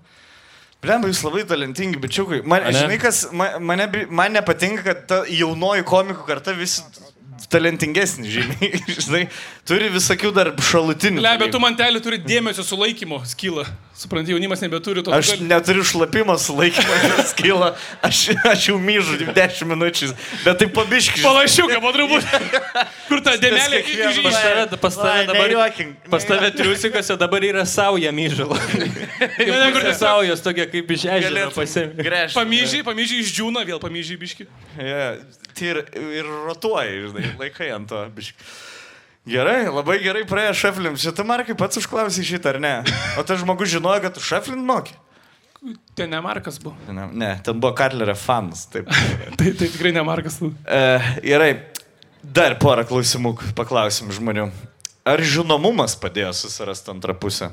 [SPEAKER 2] Blemba, jūs labai talentingi bičiukai. Man, žinai, kas man, mane, man nepatinka, kad ta jaunoji komikų karta visi talentingesni, žymiai. Žinai, turi visokių dar šalutinių.
[SPEAKER 4] Le, bet tu mantelį turi dėmesio sulaikymo skylą. Supranti, jaunimas nebeturi to.
[SPEAKER 2] Aš neturiu šlapimo sulaikymo skylą, aš, aš jau myžu 10 minučių, bet tai pabiški.
[SPEAKER 4] Palašiuką, po truputį. Kur ta dėmelė?
[SPEAKER 5] Pas tave, pas tave dabar... Pas tave triusikose dabar yra sauja myžalo.
[SPEAKER 4] ne, kur
[SPEAKER 5] Kur saujos tokia kaip iš ežero pasiemi.
[SPEAKER 4] Pamyžiai, pamyžiai išdžiūna, vėl pamyžiai biški.
[SPEAKER 2] Yeah, tai ir, ir rotuoji, žinai, laikai ant to. Biški. Gerai, labai gerai praėjo šeflim. Šitą markai pats užklausai šitą, ar ne? O tas žmogus žinojo, kad tu šeflin moki?
[SPEAKER 4] Ten ne Markas buvo.
[SPEAKER 2] Ne, ne, ten buvo Katlerio fanas. Taip.
[SPEAKER 4] Tai, tai tikrai ne Markas.
[SPEAKER 2] E, gerai, dar porą klausimų paklausim žmonių. Ar žinomumas padėjo susirasti antrą pusę?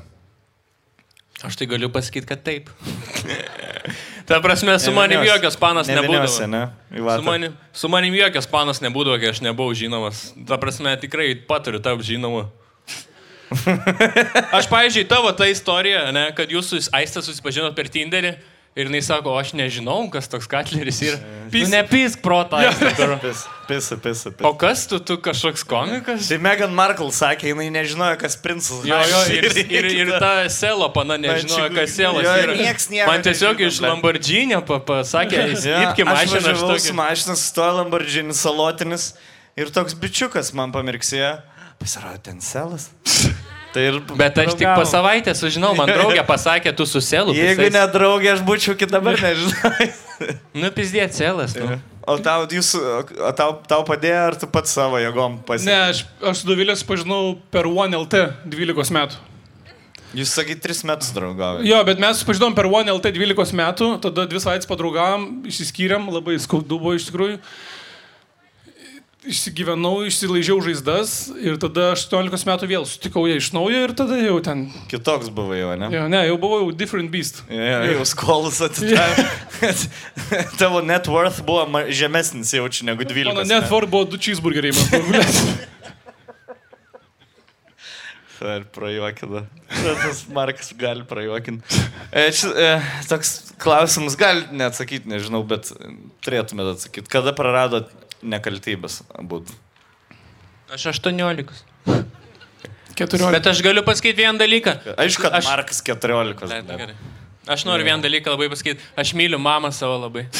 [SPEAKER 5] Aš tai galiu pasakyti, kad taip. Ta prasme, su manim jokios panas nebūdavo.
[SPEAKER 2] ne?
[SPEAKER 5] Su manim, su manim jokios panas nebūdavo, kai aš nebuvau žinomas. Ta prasme, tikrai paturiu tapti žinomu. Aš, pavyzdžiui, tavo ta istorija, ne, kad jūs su Aistė susipažinot per Tinderį Ir jinai sako, aš nežinau, kas toks Katleris yra. Pis... Nu, nepisk protą.
[SPEAKER 2] Pisa, pisa, pisa.
[SPEAKER 5] O kas tu, tu kažkoks komikas?
[SPEAKER 2] Tai Megan Markle sakė, jinai nežinojo, kas princas.
[SPEAKER 5] Jo, jo, ir, ir, ir ta selo pana nežinojo, kas selas
[SPEAKER 2] Jo,
[SPEAKER 5] yra.
[SPEAKER 2] nieks nieko
[SPEAKER 5] Man tiesiog iš. Lamborghini pa- pasakė,
[SPEAKER 2] aš
[SPEAKER 5] mašiną, aš
[SPEAKER 2] su
[SPEAKER 5] tokį.
[SPEAKER 2] mašinas, stoja Lamborghini salotinis ir toks bičiukas man pamirksėjo. Pasirodė ten selas. Tai ir
[SPEAKER 5] Bet aš tik
[SPEAKER 2] draugavom.
[SPEAKER 5] po savaitę sužinau, man draugė pasakė, tu su selu.
[SPEAKER 2] Jeigu
[SPEAKER 5] visais-
[SPEAKER 2] ne draugė, aš būčiau iki dabar nežinau.
[SPEAKER 5] Nu, pizdėt selas. Nu.
[SPEAKER 2] O tau, jūs, o tau, tau padėjo, ar tu pats savo jėgom pasiekė?
[SPEAKER 4] Ne, aš, aš su Dovilės pažinau per OneLT 12 metų.
[SPEAKER 2] Jūs sakai, tris metus draugavai.
[SPEAKER 4] Jo, bet mes pažinome per OneLT 12 metų, tada dvi savaitės padraugavom, išsiskyrėm, labai skaudu buvo iš tikrųjų. Išsigyvenau, išsilaižiau žaizdas ir tada 18 metų vėl sutikau ją iš naujo ir tada jau ten...
[SPEAKER 2] Kitoks buvai jau, ne?
[SPEAKER 4] Jo, ne, jau buvau jau different beast.
[SPEAKER 2] Ja, jau skolas atidavė. Tavo net worth buvo žemesnis jaučiu negu 12.
[SPEAKER 4] Mano net for buvo du cheeseburgeriai, man buvo.
[SPEAKER 2] Ar prajuokina. Tas Markas gali prajuokinti. E, e, toks klausimas, gali neatsakyti, nežinau, bet turėtumėte atsakyti. Kada praradot nekaltybės abu?
[SPEAKER 5] Aš 18.
[SPEAKER 4] 14.
[SPEAKER 5] Bet aš galiu pasakyti vieną dalyką.
[SPEAKER 2] Aišku, kad
[SPEAKER 5] aš...
[SPEAKER 2] Markas 14.
[SPEAKER 5] Ne, tai gerai. Aš noriu vieną dalyką labai pasakyti. Aš myliu mamą savo labai.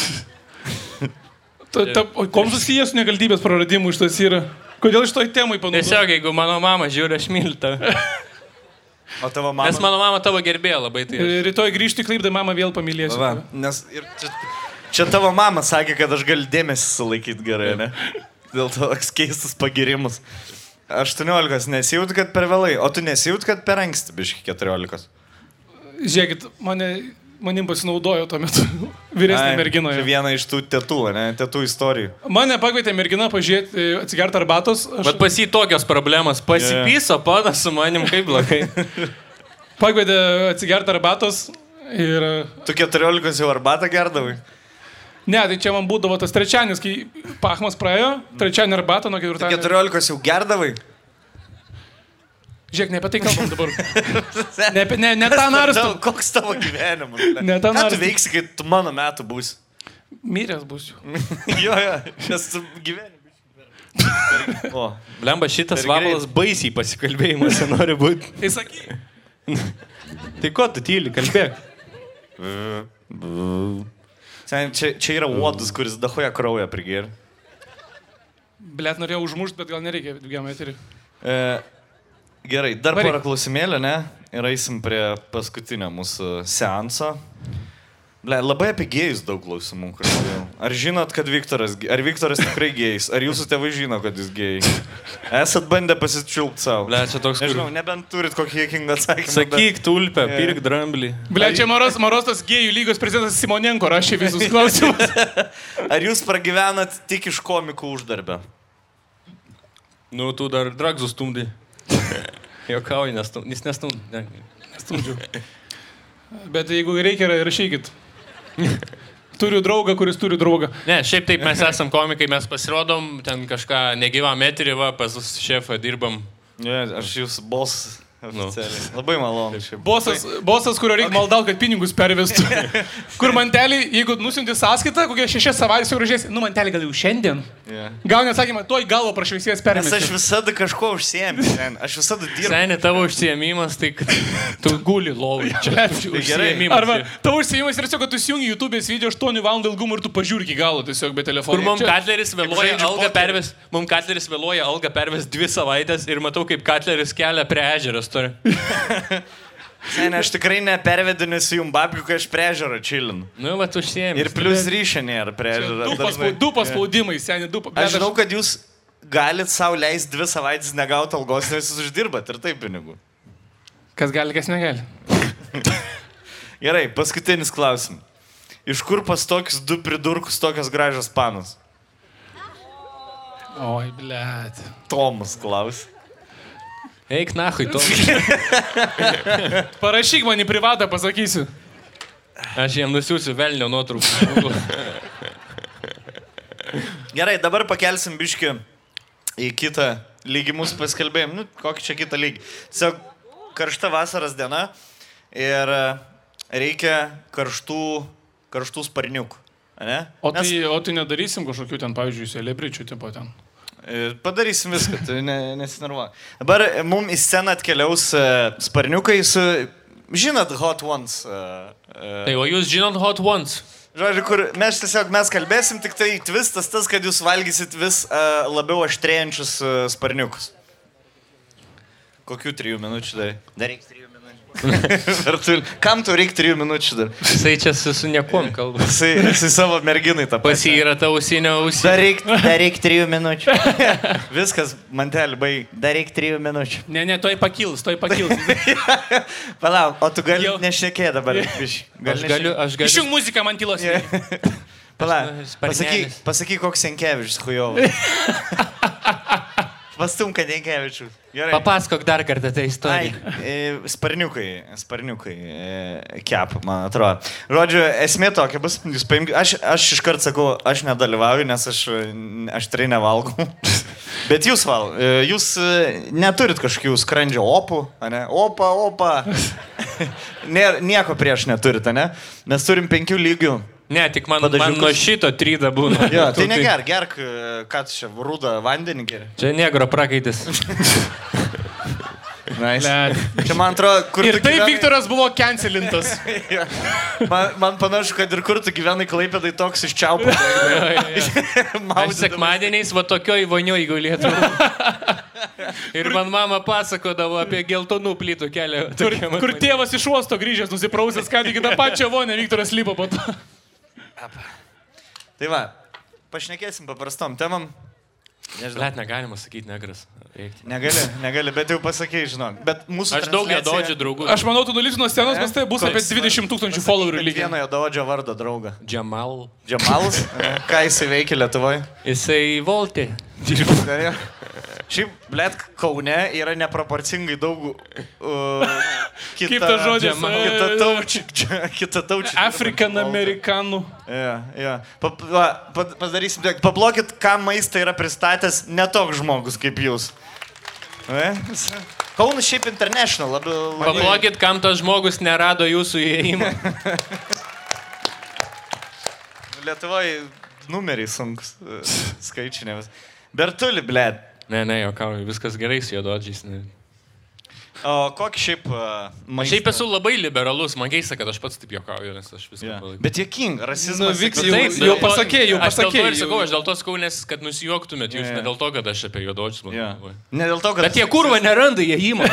[SPEAKER 4] Ta, ta, kom susijęs su negaldybės praradimu iš tos yra? Kodėl iš to temai panaudojai?
[SPEAKER 5] Tiesiog, jeigu mano mama žiūri, aš myliu tave.
[SPEAKER 2] O tavo mama.
[SPEAKER 5] Nes mano mama tavo gerbėjo labai. Tai aš...
[SPEAKER 4] Rytoj grįžti klaipdą, mama vėl pamylėsiu.
[SPEAKER 2] Va, nes ir čia, tavo mama sakė, kad aš galiu dėmesį sulaikyti gerai, ne? Dėl to toks keistas pagirimas. 18 nesijūt, kad per vėlai, o tu nesijūt, kad per anksti, biški 14.
[SPEAKER 4] Žiūrėkit, mane, manim pasinaudojo tuo metu. Vyresnė
[SPEAKER 2] Ai,
[SPEAKER 4] mergina. Jo.
[SPEAKER 2] viena iš tų tėtų, ne? Tėtų istorijų.
[SPEAKER 4] Mane pakvietė mergina pažiūrėti, atsigerti arbatos. Aš
[SPEAKER 5] Bet pas jį tokios problemos. Pasipyso, panas su manim kaip blogai.
[SPEAKER 4] pakvietė atsigerti arbatos ir...
[SPEAKER 2] Tu 14 jau arbatą gerdavai?
[SPEAKER 4] Ne, tai čia man būdavo tas trečianis, kai pachmas praėjo, trečianį arbatą nuo ketvirtadienio.
[SPEAKER 2] 14 jau gerdavai?
[SPEAKER 4] Žiūrėk, ne apie tai kalbam dabar. Ne, ne, ne tą narstum.
[SPEAKER 2] Koks tavo gyvenimas?
[SPEAKER 4] Ne tą
[SPEAKER 2] Ką tu veiksi, kai tu mano metų būsi?
[SPEAKER 4] Miręs būsiu.
[SPEAKER 2] jo, jo, nes tu gyveni. O,
[SPEAKER 5] Blemba, šitas vabalas baisiai pasikalbėjimuose nori būti.
[SPEAKER 4] Tai sakyk.
[SPEAKER 5] Tai ko tu tyli, kalbėk.
[SPEAKER 2] Sen, čia, čia yra uodus, kuris dahoja kraują prigėrė.
[SPEAKER 4] Blet norėjau užmušti, bet gal nereikia dviem eterį.
[SPEAKER 2] E, gerai, dar
[SPEAKER 4] Varyk.
[SPEAKER 2] porą klausimėlį, ne? Ir eisim prie paskutinio mūsų seanso. Ble, labai apie gėjus daug klausimų. kalbėjau. Ar žinot, kad Viktoras, ar Viktoras tikrai gėjus? Ar jūsų tėvai žino, kad jis gėjai? Esat bandę pasičiulpti savo?
[SPEAKER 5] Ble, čia toks, kur-
[SPEAKER 2] Nežinau, nebent turit kokį jėkingą atsakymą.
[SPEAKER 5] Sakyk, tulpę,
[SPEAKER 2] Jo.
[SPEAKER 5] pirk dramblį.
[SPEAKER 4] Ble, čia Maros, Marostas gėjų lygos prezidentas Simonenko rašė visus klausimus.
[SPEAKER 2] Ar jūs pragyvenat tik iš komikų uždarbę?
[SPEAKER 5] Nu, tu dar dragzus stumdai. Jokauji, nestum, jis nestumdai.
[SPEAKER 4] Nestumdžiu. Bet jeigu reikia, rašykit. Turiu draugą, kuris turi draugą.
[SPEAKER 5] Ne, šiaip taip mes esam komikai, mes pasirodom, ten kažką negyvam eterį, va, pas šefą dirbam.
[SPEAKER 2] Ne, aš jūs bosas.
[SPEAKER 5] Nu.
[SPEAKER 2] oficialiai. Labai malonu.
[SPEAKER 4] Bosas, bosas kurio reikia maldauti, kad pinigus pervestų. Kur mantelį, jeigu nusinti sąskaitą, kokie šešias savaitės jau gražiai, nu mantelį gal jau šiandien.
[SPEAKER 2] Yeah.
[SPEAKER 4] Gauni atsakymą, tuoj galvo prašviesies
[SPEAKER 2] Nes
[SPEAKER 4] pervesti.
[SPEAKER 2] aš visada kažko užsiemi. sen. Aš visada dirbu.
[SPEAKER 5] Seniai tavo užsiemimas, tai tu guli lovai. Čia
[SPEAKER 2] Tai gerai.
[SPEAKER 4] Arba tavo užsijimas yra tiesiog, kad tu įsijungi YouTube'ės video 8 valandų ilgumo ir tu pažiūrėk iki galo tiesiog be telefono.
[SPEAKER 5] Kur mums
[SPEAKER 4] Čia-
[SPEAKER 5] Katleris vėluoja algą
[SPEAKER 2] pokerį.
[SPEAKER 5] perves, mums Katleris vėluoja algą perves dvi savaitės ir matau, kaip Katleris kelia prie ežero turi.
[SPEAKER 2] Sen, aš tikrai nepervedinėsiu jums babkių, kai aš priežiūrą čilinu.
[SPEAKER 5] Nu, va, tu užsiemi.
[SPEAKER 2] Ir plus ryšio nėra priežiūra.
[SPEAKER 4] Du, paspau, du paspaudimai, seniai, du. bet
[SPEAKER 2] Aš žinau, kad jūs galit savo leisti dvi savaitės negauti algos, nes jūs uždirbat ir taip pinigų.
[SPEAKER 4] Kas gali, kas negali.
[SPEAKER 2] Gerai, paskutinis klausimas. Iš kur pas tokius du pridurkus tokios gražios panos?
[SPEAKER 4] Oi, blėt.
[SPEAKER 2] Tomas klaus.
[SPEAKER 5] Eik, nahui, tu.
[SPEAKER 4] Parašyk man į privatą, pasakysiu.
[SPEAKER 5] Aš jam nusiųsiu velnio nuotrauką.
[SPEAKER 2] Gerai, dabar pakelsim biški į kitą lygį mūsų paskelbėjim. Nu, kokį čia kitą lygį. Tiesiog karšta vasaros diena ir e, reikia karštų karštų sparniukų. Ne?
[SPEAKER 4] O tai, o tai nedarysim kažkokių ten, pavyzdžiui, celebričių tipo ten.
[SPEAKER 2] E, Padarysim viską, tu ne, nesinervuoji. Dabar mums į sceną atkeliaus e, sparniukai su, žinot, Hot Ones. e, e,
[SPEAKER 5] Tai o jūs žinot Hot Ones?
[SPEAKER 2] Žodžiu, kur mes tiesiog mes kalbėsim, tik tai tvistas tas, kad jūs valgysit vis uh, labiau aštrėjančius uh, sparniukus. Kokių trijų minučių dar? Dar reikia trijų tu, kam tau reikia trijų minučių dar?
[SPEAKER 5] Jisai čia su, su niekom kalba.
[SPEAKER 2] Jisai, jisai savo merginai tą
[SPEAKER 5] Pas jį yra ta ausinio ausinė.
[SPEAKER 2] Dar reikia dar reik trijų minučių. Viskas, mantelį baig. Dar reikia trijų minučių.
[SPEAKER 4] Ne, ne, toj pakils, toj pakils.
[SPEAKER 2] Palauk, o tu gali nešnekėti dabar. biškį.
[SPEAKER 5] Aš galiu, aš galiu.
[SPEAKER 4] Išjung muziką man tylos.
[SPEAKER 2] Palauk, pasakyk, pasakyk koks Senkevičius, hujovas. Pastum, kad Senkevičius. Gerai.
[SPEAKER 5] Papasakok dar kartą tą
[SPEAKER 2] Ai,
[SPEAKER 5] istoriją.
[SPEAKER 2] e, sparniukai, sparniukai e, kep, man atrodo. Žodžiu, esmė tokia bus, jūs paimkite, aš, aš iškart sakau, aš nedalyvauju, nes aš, aš tikrai nevalgau. Bet jūs val, e, jūs neturit kažkokių skrandžio opų, ne? Opa, opa. Nieko prieš neturit, ne? Mes turim penkių lygių.
[SPEAKER 5] Ne, tik man,
[SPEAKER 2] Padažiukus.
[SPEAKER 5] man nuo šito tryda būna.
[SPEAKER 2] Jo,
[SPEAKER 5] Tu
[SPEAKER 2] tai negerk, gerk, e, ką čia, rūdą vandenį geri.
[SPEAKER 5] Čia negro prakaitis.
[SPEAKER 2] Nice. Čia man atrodo, kur
[SPEAKER 4] Ir
[SPEAKER 2] tu
[SPEAKER 4] taip
[SPEAKER 2] gyvenai-
[SPEAKER 4] Viktoras buvo cancelintas.
[SPEAKER 2] Jo. man, man panašu, kad ir kur tu gyvenai klaipėdai toks iš čiaupų.
[SPEAKER 5] Aš sekmadieniais va tokioj vonioj gulėtų. Ir man mama pasakodavo apie geltonų plytų kelią.
[SPEAKER 4] Kur, kur tėvas iš uosto grįžęs, nusiprausęs, ką tik tą pačią vonę Viktoras lypo po to.
[SPEAKER 2] Tai va, pašnekėsim paprastom temam. Nežinau.
[SPEAKER 5] Net negalima sakyti negras. Reikia.
[SPEAKER 2] Negali, negali, bet jau pasakėjai, žinok. Bet mūsų
[SPEAKER 5] Aš daug
[SPEAKER 2] transliacija-
[SPEAKER 5] jododžių draugų.
[SPEAKER 4] Aš manau, tu nulysi nuo scenos, nes tai bus apie 20 tūkstančių followerių lygiai.
[SPEAKER 2] Vieno jododžio vardą draugą.
[SPEAKER 5] Džamal.
[SPEAKER 2] Džamalas? Ką jisai veikia Lietuvoje?
[SPEAKER 5] Jisai volti.
[SPEAKER 2] Šiaip, blėt, Kaune yra neproporcingai daug uh, kita,
[SPEAKER 4] Kaip tas žodis?
[SPEAKER 2] Kita taučių. Kita taučių.
[SPEAKER 4] Afrikan Amerikanų.
[SPEAKER 2] Ja, ja. Pa, pa, pa, padarysim. Pablokit, kam maistą yra pristatęs netoks žmogus kaip jūs. Kaunas šiaip international labiau.
[SPEAKER 5] Pablokit, kam tas žmogus nerado jūsų įėjimą.
[SPEAKER 2] Lietuvoje numeriai sunkus. Skaičiai ne vis. Bertuli, blėt.
[SPEAKER 5] Ne, ne, jokauju, viskas gerai su jododžiais. Ne.
[SPEAKER 2] O kokį šiaip... Uh,
[SPEAKER 5] Aš šiaip esu labai liberalus, man keista, kad aš pats taip jokauju, nes aš viską
[SPEAKER 2] Yeah.
[SPEAKER 5] palaikau.
[SPEAKER 2] Bet jokinga, rasizmas.
[SPEAKER 4] Nu,
[SPEAKER 2] tai-
[SPEAKER 4] jau-
[SPEAKER 2] taip,
[SPEAKER 4] jau pasakei, jau
[SPEAKER 5] Aš dėl to ir sakau, aš dėl to sakau, nes kad nusijuoktumėt jūs,
[SPEAKER 2] Jo.
[SPEAKER 5] ne dėl to, kad aš apie jododžius
[SPEAKER 2] Jo.
[SPEAKER 5] manau.
[SPEAKER 2] Ne dėl to, kad...
[SPEAKER 5] Bet jie kurva neranda įėjimą.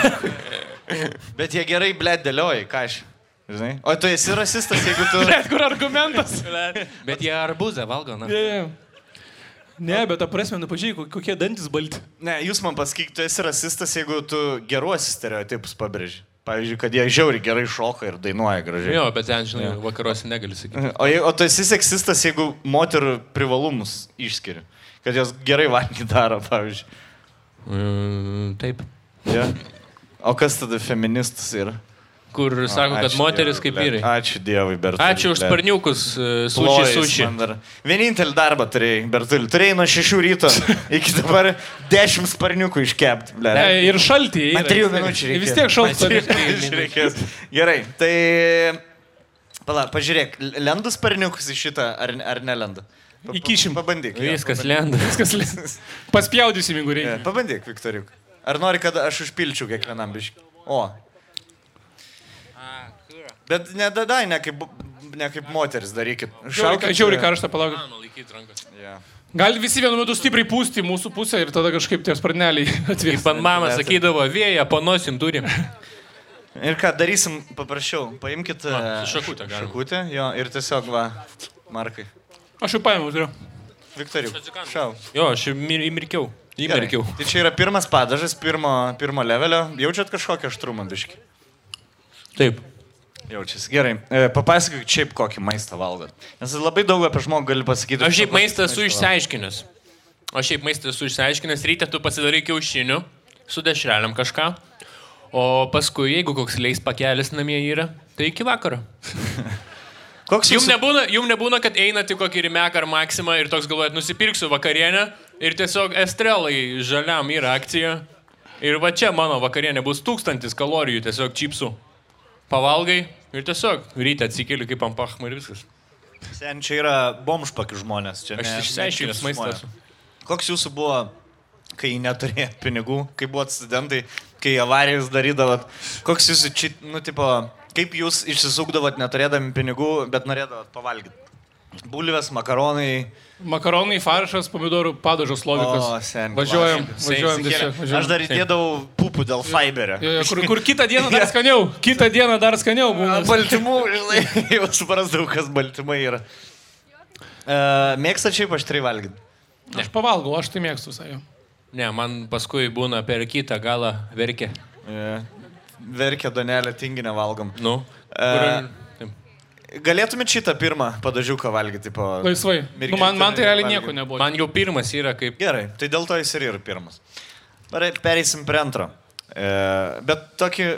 [SPEAKER 2] Bet jie gerai, blėt, dėlioja, ką aš. Žinai? O tu esi rasistas, jeigu tu...
[SPEAKER 4] Bet kur argumentas?
[SPEAKER 5] Bet jie arbuzą valgo, na.
[SPEAKER 4] Ne, ne, bet ta prasme, nu pažiūrėk, kokie dantis balti.
[SPEAKER 2] Ne, jūs man pasakyk, tu esi rasistas, jeigu tu geruosius stereotipus pabrėži. Pavyzdžiui, kad jie žiauri gerai šoka ir dainuoja gražiai.
[SPEAKER 5] Jo, bet ten, žinai, vakaruose negali sakyti.
[SPEAKER 2] O, o tu esi seksistas, jeigu moterų privalumus išskiri. Kad jos gerai valgyti daro, pavyzdžiui.
[SPEAKER 5] Mm, taip.
[SPEAKER 2] Ja. O kas tada feministas yra?
[SPEAKER 5] Kur sako, kad moteris
[SPEAKER 2] Dievui,
[SPEAKER 5] kaip vyrai.
[SPEAKER 2] Ačiū Dievui, Bertulį.
[SPEAKER 5] Ačiū už sparniukus, e, suši, suši.
[SPEAKER 2] dar. Vienintelį darbą turėjai, Bertulį. Turėjai nuo 6 ryto iki dabar 10 sparniukų iškepti. ble.
[SPEAKER 4] Ne, ir šaltį.
[SPEAKER 2] Man 3 minučių reikia.
[SPEAKER 4] Vis tiek šaltas.
[SPEAKER 2] reikės. Gerai, tai... Pala, pažiūrėk, lenda sparniukus į šitą ar, ar nelenda? Pa-
[SPEAKER 4] Įkišim.
[SPEAKER 2] Pabandyk.
[SPEAKER 5] Viskas
[SPEAKER 2] pabandyk.
[SPEAKER 5] lenda.
[SPEAKER 4] Viskas lės. Paspjaudysim, jeigu reikia.
[SPEAKER 2] Pabandyk, Viktoriuk. Ar nori, kad aš užpilčiau kiekvienam biškį? O. Bet nedadai, ne kaip, ne kaip moteris darykit.
[SPEAKER 4] Žiauriai žiauriai karštą palauk.
[SPEAKER 2] Yeah.
[SPEAKER 4] Gal visi vienu metu stipriai pūsti mūsų pusę ir tada kažkaip tie sparneliai atvės.
[SPEAKER 5] Kaip man mama sakydavo, vėją panosim turim.
[SPEAKER 2] Ir ką darysim paprasčiau? Paimkit
[SPEAKER 5] Va,
[SPEAKER 2] e,
[SPEAKER 5] su šakute galima.
[SPEAKER 2] Šakutę, jo, ir tiesiog va, Markai.
[SPEAKER 4] Aš jau paėmiau, turiu.
[SPEAKER 2] Viktoriuk, šau.
[SPEAKER 5] Jo, aš įmir- įmirkiau.
[SPEAKER 2] Gerai.
[SPEAKER 5] Įmirkiau.
[SPEAKER 2] Tai čia yra pirmas padažas, pirmo, pirmo levelio. Jaučiat kažkokią aštrumą biškį?
[SPEAKER 5] Taip.
[SPEAKER 2] Jaučiasi. Gerai. E, papasakok, šiaip kokį maistą valgot. Nes labai daug apie žmogų gali pasakyti.
[SPEAKER 5] Aš šiaip maistą esu išsiaiškinęs. Aš šiaip maistą esu išsiaiškinęs, ryte tu pasidarai kiaušinių, su dešreliam kažką, o paskui, jeigu koks leis pakelis namie yra, tai iki vakaro.
[SPEAKER 2] Koks
[SPEAKER 5] Jums
[SPEAKER 2] jūsų...
[SPEAKER 5] nebūna, jum nebūna, kad einate kokį rimeką ar maksimą ir toks galvojat, nusipirksiu vakarienę ir tiesiog estrelai žaliam yra akcija. Ir va čia mano vakarienė bus tūkstantis kalorijų tiesiog čipsų. Pavalgai ir tiesiog ryte atsikeli kaip ant pachmų ir viskas.
[SPEAKER 2] Sen čia yra bomžpakių žmonės. Čia
[SPEAKER 5] Aš išsiaiškinęs maistas.
[SPEAKER 2] Koks jūsų buvo, kai neturėjo pinigų, kai buvot studentai, kai avarijas darydavot, koks jūsų, či, nu, tipo, kaip jūs išsisukdavot neturėdami pinigų, bet norėdavot pavalgyti? Bulvės, makaronai.
[SPEAKER 4] Makaronai, faršas, pomidorų padažas, logikas.
[SPEAKER 2] O, sen,
[SPEAKER 4] Važiuojam,
[SPEAKER 2] klasika.
[SPEAKER 4] važiuojam
[SPEAKER 2] Sen-
[SPEAKER 4] tiesiog. važiuojam.
[SPEAKER 2] Aš dar įdėdavau pupų dėl fiberio.
[SPEAKER 4] Kur, kur kitą dieną dar skaniau, kitą dieną dar skaniau būna.
[SPEAKER 2] Baltymų, žinai, jau suprasdavau, kas baltymai yra. Uh, Mėgsta šiaip aštriai valgyti.
[SPEAKER 4] Aš pavalgau, aš tai mėgstu visai.
[SPEAKER 5] Ne, man paskui būna per kitą galą verkia.
[SPEAKER 2] Yeah. Verkia donelė, tinginę valgom.
[SPEAKER 5] Nu.
[SPEAKER 2] Uh, galėtumėt šitą pirmą padažiuką valgyti po...
[SPEAKER 4] Laisvai. Nu, man, man tai realiai nieko nebuvo.
[SPEAKER 5] Man jau pirmas yra kaip...
[SPEAKER 2] Gerai, tai dėl to jis ir yra pirmas. Gerai, pereisim prie antro. E, bet tokį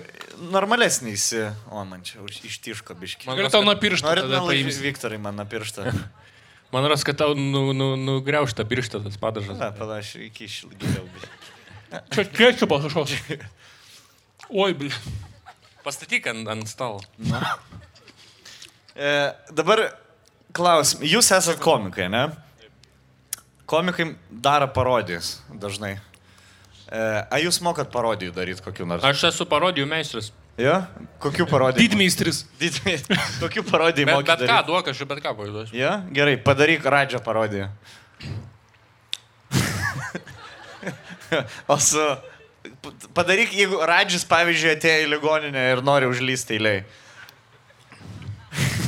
[SPEAKER 2] normalesnį įsi... O, man čia ištiško biški.
[SPEAKER 4] Man Galiu tau nuo piršto
[SPEAKER 2] Norit
[SPEAKER 4] paimsi.
[SPEAKER 2] Viktorai man nuo pirštą.
[SPEAKER 5] Man ras, kad tau nu, nu, nugriaužta pirštą tas padažas.
[SPEAKER 2] Na, panašiai, iki išilgiau.
[SPEAKER 4] Čia ketčiupas kažkoks. Oi, bl.
[SPEAKER 5] Pastatyk ant, ant stalo.
[SPEAKER 2] E, dabar klausim, jūs esate komikai, ne? Komikai daro parodijas dažnai. E, ar jūs mokat parodijų daryti kokiu nors?
[SPEAKER 5] Aš esu parodijų meistras.
[SPEAKER 2] Jo? Kokių parodijų?
[SPEAKER 4] Didmeistris.
[SPEAKER 2] Didmeistris. Kokių parodijų
[SPEAKER 5] Bet, bet ką, duok, aš bet ką pavaizduosiu.
[SPEAKER 2] Jo? Gerai, padaryk radžio parodiją. o su... Padaryk, jeigu Radžis, pavyzdžiui, atėjo į ligoninę ir nori užlysti eiliai.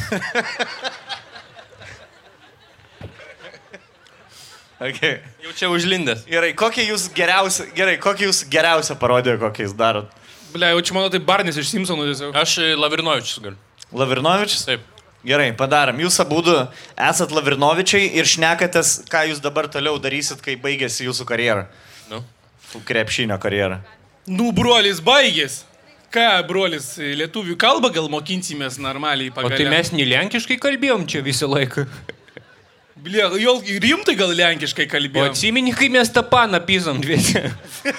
[SPEAKER 2] okay.
[SPEAKER 5] Jau čia užlindęs.
[SPEAKER 2] Gerai, kokią jūs geriausią, gerai, kokią jūs geriausią parodiją, kokią jūs darot?
[SPEAKER 4] Ble, jau čia mano tai Barnis iš Simpsonų tiesiog.
[SPEAKER 5] Aš e, Lavrinovičius galiu.
[SPEAKER 2] Lavrinovičius?
[SPEAKER 5] Taip.
[SPEAKER 2] Gerai, padarom. Jūs abu esat Lavrinovičiai ir šnekatės, ką jūs dabar toliau darysit, kai baigėsi jūsų karjera.
[SPEAKER 5] Nu.
[SPEAKER 2] Krepšinio karjera.
[SPEAKER 4] Nu, brolis baigės. Ką, brolis, lietuvių kalbą gal mokinsimės normaliai
[SPEAKER 5] O
[SPEAKER 4] pagal.
[SPEAKER 5] tai mes ne lenkiškai kalbėjom čia visą laiką.
[SPEAKER 4] Jau rimtai gal lenkiškai
[SPEAKER 5] O
[SPEAKER 4] kalbėjom.
[SPEAKER 5] atsimeni, kai mes tą paną pysom dviesi.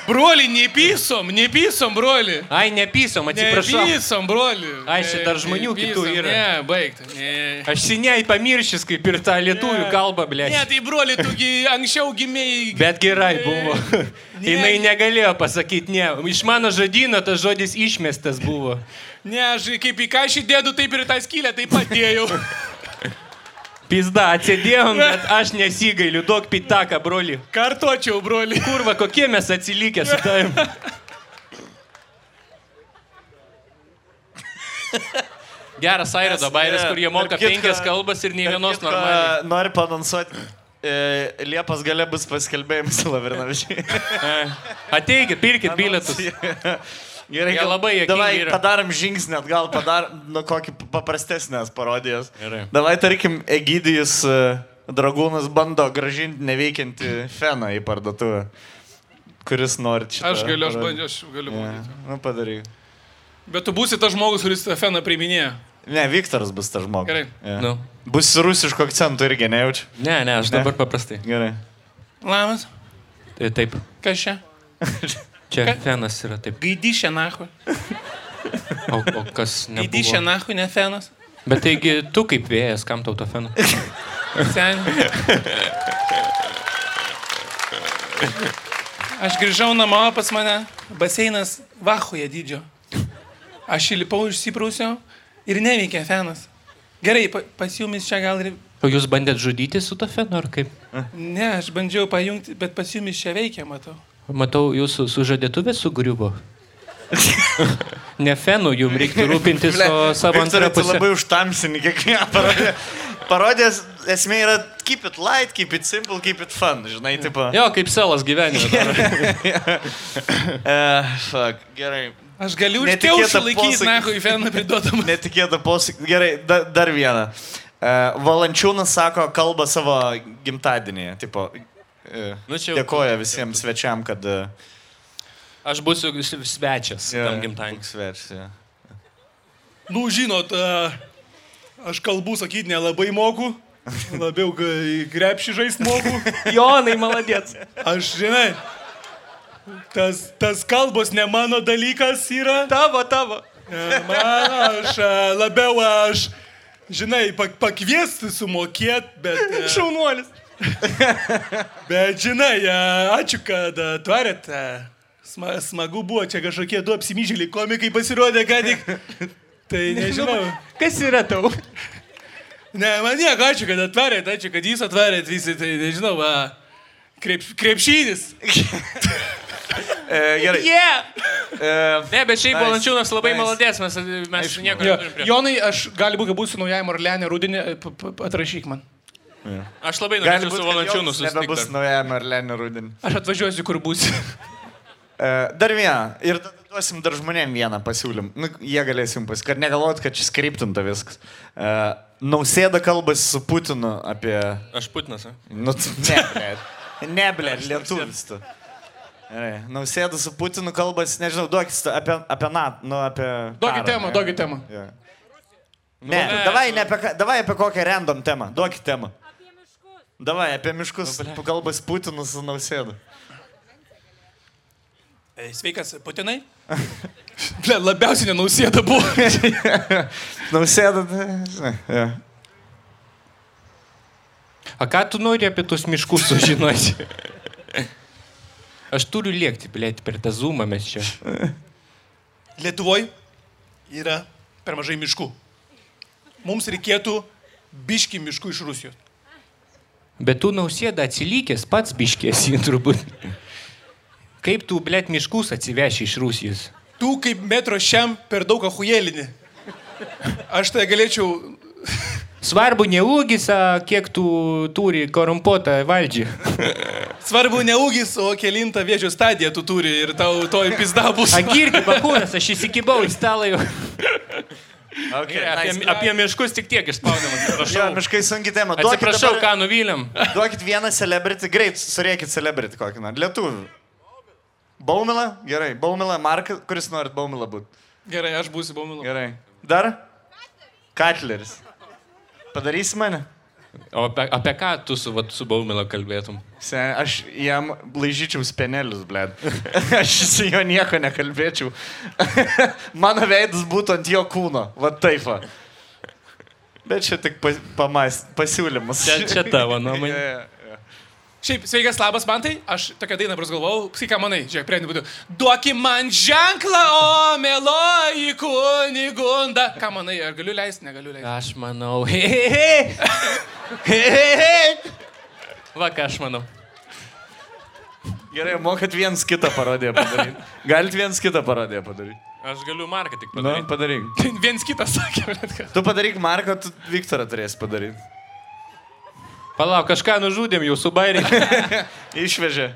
[SPEAKER 4] Broli, nepysom, nepysom, broli.
[SPEAKER 5] Ai, nepysom, atsiprašau.
[SPEAKER 4] Nepysom, broli.
[SPEAKER 5] Ai, čia dar žmonių kitų
[SPEAKER 4] Nepysom,
[SPEAKER 5] yra.
[SPEAKER 4] Ne, baigta. Ne.
[SPEAKER 5] Aš seniai pamiršęs, kaip ir tą lietuvių kalbą, ble.
[SPEAKER 4] Ne, tai broli, tugi anksčiau gimėjai.
[SPEAKER 5] Bet gerai buvo. Jinai negalėjo pasakyti ne. Iš mano žodino tas žodis išmestas buvo.
[SPEAKER 4] Ne, aš kaip į ką šį dėdu, taip ir tą skylę taip padėjau.
[SPEAKER 5] Pizda, atsėdėjom, bet aš nesigailiu, duok pitaką, broli.
[SPEAKER 4] Kartočiau, broli.
[SPEAKER 5] Kurva, kokie mes atsilikę su tavim. Geras Airido bairis, kur jie moka
[SPEAKER 2] kitko-
[SPEAKER 5] penkias kalbas ir nei vienos normaliai.
[SPEAKER 2] Noriu panonsuoti. E, Liepos gale bus paskelbėjimas Lavrinovičiai.
[SPEAKER 5] Ateikit, pirkit bilietus.
[SPEAKER 2] Gerai,
[SPEAKER 5] Jie
[SPEAKER 2] gal-
[SPEAKER 5] labai juokingi
[SPEAKER 2] Davai,
[SPEAKER 5] yra.
[SPEAKER 2] padarom žingsnį atgal, padarom nu, kokį paprastesnės parodijas.
[SPEAKER 5] Gerai.
[SPEAKER 2] Davai, tarkim, Egidijus e, Dragūnas bando gražinti neveikiantį feną į parduotuvę. Kuris nori čia.
[SPEAKER 4] Aš galiu, aš bandžiau, aš galiu. bandyti.
[SPEAKER 2] Nu, padaryk.
[SPEAKER 4] Bet tu būsi tas žmogus, kuris tą feną priiminėja.
[SPEAKER 2] Ne, Viktoras bus tas žmogus.
[SPEAKER 4] Gerai.
[SPEAKER 2] Ja.
[SPEAKER 5] Nu.
[SPEAKER 2] Bus rusiško akcentų irgi nejaučiu.
[SPEAKER 5] Ne, ne, aš
[SPEAKER 2] Ne?
[SPEAKER 5] dabar paprastai.
[SPEAKER 2] Gerai.
[SPEAKER 4] Labas.
[SPEAKER 5] Tai Taip.
[SPEAKER 4] Kas čia?
[SPEAKER 5] Čia
[SPEAKER 4] Ka-
[SPEAKER 5] fenas yra taip.
[SPEAKER 4] Gaidyšė nahu.
[SPEAKER 5] O, o kas ne?
[SPEAKER 4] Gaidyšė nahu, ne fenas.
[SPEAKER 5] Bet taigi tu kaip vėjas, kam tau to feno?
[SPEAKER 4] Sen. Aš grįžau namo pas mane, baseinas Vahoje dydžio. Aš įlipau, išsiprausiau ir neveikia fenas. Gerai, pa, pas jumis čia gal ir...
[SPEAKER 5] O jūs bandėt žudyti su to fenu ar kaip?
[SPEAKER 4] Ne, aš bandžiau pajungti, bet pas jumis čia veikia, matau.
[SPEAKER 5] Matau, jūsų sužadėtuvė sugriuvo. ne fenu, jums reiktų rūpintis
[SPEAKER 2] Ble,
[SPEAKER 5] o savo antrą pusę.
[SPEAKER 2] labai užtamsini kiekvieną parodiją. Parodės esmė yra keep it light, keep it simple, keep it fun, žinai, tipo.
[SPEAKER 5] Jo, kaip selas gyvenime.
[SPEAKER 2] uh, fuck, gerai.
[SPEAKER 4] Aš galiu
[SPEAKER 2] Netikėtą
[SPEAKER 4] užkiaušą laikyti, nahu, į feną pridodam.
[SPEAKER 2] Netikėta posakį. Gerai, da, dar vieną. Uh, Valančiūnas sako kalbą savo gimtadienį. Tipo,
[SPEAKER 5] Nu, čia jau-
[SPEAKER 2] dėkoja visiems svečiam, kad... Uh,
[SPEAKER 5] Aš būsiu svečias tam gimtadienį.
[SPEAKER 2] Svečias, ja.
[SPEAKER 4] Nu, žinot, a, aš kalbų sakyti nelabai moku. Labiau kai krepšį žaisti moku.
[SPEAKER 5] Jonai, maladėts.
[SPEAKER 4] Aš, žinai, tas, tas kalbos ne mano dalykas yra.
[SPEAKER 5] Tavo, tavo.
[SPEAKER 4] Mano, aš labiau aš žinai, pak pakviesti, sumokėti, bet... e,
[SPEAKER 3] Šaunuolis.
[SPEAKER 4] Bet žinai, e, ačiū, kad e, tvarėt. e, Sma, smagu buvo, čia kažkokie du apsimyžėliai komikai pasirodė, ką tik. Tai nežinau.
[SPEAKER 3] Kas yra tau?
[SPEAKER 4] Ne, man nieko, ačiū, kad atvarėt, ačiū, kad jūs atvarėt visi, tai nežinau, va, krep, krepšynis.
[SPEAKER 2] E, gerai.
[SPEAKER 3] Yeah!
[SPEAKER 2] E,
[SPEAKER 5] Ne, bet šiaip
[SPEAKER 2] Nice,
[SPEAKER 5] Valančiūnas labai
[SPEAKER 2] nice.
[SPEAKER 5] maladės, mes, mes nieko
[SPEAKER 4] Jo,
[SPEAKER 5] neturim prie.
[SPEAKER 4] Jonai, aš gali būti, būsiu naujajame Orleane rudenį, atrašyk man.
[SPEAKER 5] Aš labai norėčiau su Valančiūnu
[SPEAKER 2] Jonas Nebebus
[SPEAKER 5] susitikti.
[SPEAKER 2] naujame Arlenė rudenį.
[SPEAKER 4] Aš atvažiuosiu, kur būsi.
[SPEAKER 2] E, dar vieną. Ir tada duosim dar žmonėm vieną pasiūlymą. Nu, jie galės jums pasakyti, kad negalvot, kad čia skriptinta viskas. E, nausėda kalbasi su Putinu apie...
[SPEAKER 5] Aš Putinas, a?
[SPEAKER 2] Nu, ne, blėt. Ne, blėt, lietuvis tu. Gerai. Nausėda su Putinu kalbasi, nežinau, duokit apie, apie NATO, nu, apie...
[SPEAKER 4] Duokit temą,
[SPEAKER 2] ne?
[SPEAKER 4] duokit temą.
[SPEAKER 2] Jo. Ne, davai, ne apie, davai apie kokią random temą. Duokit temą. Davai, apie miškus. Kalbasi Putinu su Nausėda.
[SPEAKER 4] E, Sveikas, Putinai. Ble, labiausiai nenausėda buvo.
[SPEAKER 2] Nausėda, tai, žinai, jo.
[SPEAKER 3] A ką tu nori apie tuos miškus sužinoti? Aš turiu liekti, blėti, per tą zoomą mes čia.
[SPEAKER 4] Lietuvoje yra per mažai miškų. Mums reikėtų biški miškų iš Rusijos.
[SPEAKER 3] Bet tu nausėda atsilikęs, pats biškėsi turbūt. Kaip tu, blėt, miškus atsiveši iš Rusijos?
[SPEAKER 4] Tu kaip metro šiam per daug ahujėlinį. Aš tai galėčiau...
[SPEAKER 3] Svarbu ne ūgis, kiek tu turi korumpuotą valdžią.
[SPEAKER 4] Svarbu ne ūgis, o kelintą vėžio stadiją tu turi ir tau to įpizda bus.
[SPEAKER 3] A girdi, bakūnas, aš įsikibau į stalą jau.
[SPEAKER 2] Okay,
[SPEAKER 5] Apie,
[SPEAKER 2] nice.
[SPEAKER 5] apie miškus tik tiek išspaudimas.
[SPEAKER 2] Jo,
[SPEAKER 5] Atsiprašau.
[SPEAKER 2] miškai sunki tema. Duokit
[SPEAKER 5] Atsiprašau,
[SPEAKER 2] dabar-
[SPEAKER 5] ką nuvylėm.
[SPEAKER 2] Duokit vieną celebrity, greit, surėkit celebrity kokį nors. Lietuvių. Baumila? Gerai. Baumila, Marka, kuris norit Baumila būti?
[SPEAKER 4] Gerai, aš būsiu baumilu.
[SPEAKER 2] Gerai. Dar? Katleris. Padarysi mane?
[SPEAKER 5] O apie, apie ką tu su, vat, su Baumila kalbėtum?
[SPEAKER 2] Sen, aš jam laižyčiau spenelius, blėd. aš su juo nieko nekalbėčiau. Mano veidas būtų ant jo kūno. Va taip. Va. Bet čia tik pas, pamas, pasiūlymas.
[SPEAKER 5] Čia, čia tavo nuomonė.
[SPEAKER 2] Jo, jo.
[SPEAKER 4] Šiaip, sveikas, labas, man tai, aš tokią dainą prasgalvojau, sakai, ką manai, žiūrėk, prie būtų. Duoki man ženklą, o meloji kunigunda. Ką manai, ar galiu leisti, negaliu leisti.
[SPEAKER 3] Aš manau. He, he, he. He, he, he.
[SPEAKER 5] Va, ką aš manau.
[SPEAKER 2] Gerai, mokat viens kitą parodiją padaryti. Galit viens kitą parodiją padaryti.
[SPEAKER 5] Aš galiu marką tik
[SPEAKER 2] Nu,
[SPEAKER 5] padaryti.
[SPEAKER 2] padaryk.
[SPEAKER 4] Viens kitas sakė, bet ką.
[SPEAKER 2] Tu padaryk Marką, tu Viktorą turėsi padaryti.
[SPEAKER 3] Palauk, kažką nužudėm jau su bairiai.
[SPEAKER 2] Išvežė.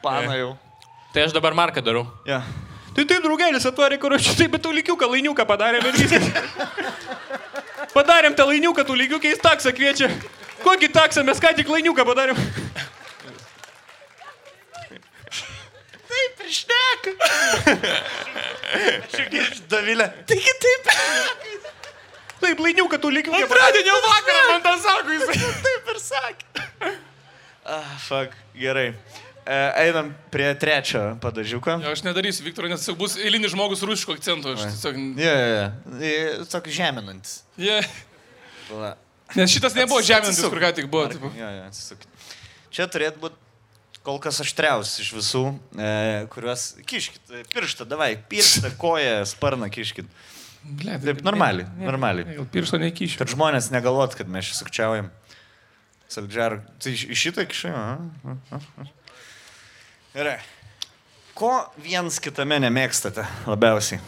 [SPEAKER 2] Pana jau.
[SPEAKER 5] Tai aš dabar marką darau.
[SPEAKER 2] Ja.
[SPEAKER 3] Tai taip, draugelis atvarė, kur aš taip, bet tu lygiuką, lainiuką padarėm ir viskas. Padarėm tą lainiuką, tu lygiukiais taksą kviečia. Kokį taksą mes ką tik lainiuką padarėm?
[SPEAKER 2] Taip ir šneka. Šiek Davilė. Taigi taip.
[SPEAKER 3] Taip, lainiuką, tu lygiuką.
[SPEAKER 4] Antradienio vakarą man tą sako, jis.
[SPEAKER 2] Taip ir sakė. Ah, fuck. Gerai. E, einam prie trečio padažiuko.
[SPEAKER 4] Jo, aš nedarysiu, Viktor, nes tiesiog bus eilinis žmogus rusiško akcentu. Aš tiesiog...
[SPEAKER 2] Jo, jo, jo. Toks žeminantis.
[SPEAKER 4] Yeah.
[SPEAKER 2] Va.
[SPEAKER 4] Nes šitas nebuvo
[SPEAKER 2] atsisuk.
[SPEAKER 4] kur ką tik buvo. Tipo.
[SPEAKER 2] Jo, jo. Čia turėtų būti kol kas aštriausias iš visų, e, kuriuos kiškit. e, Pirštą, davai, pirštą, koją, sparną kiškit.
[SPEAKER 4] Ble,
[SPEAKER 2] Taip, normaliai, normaliai.
[SPEAKER 4] Gal piršto nekyšiu.
[SPEAKER 2] Kad žmonės negalvot, kad mes čia sukčiaujam. Saldžiar. Tai iš aha, aha. Gerai. Ko viens kitame nemėgstate labiausiai?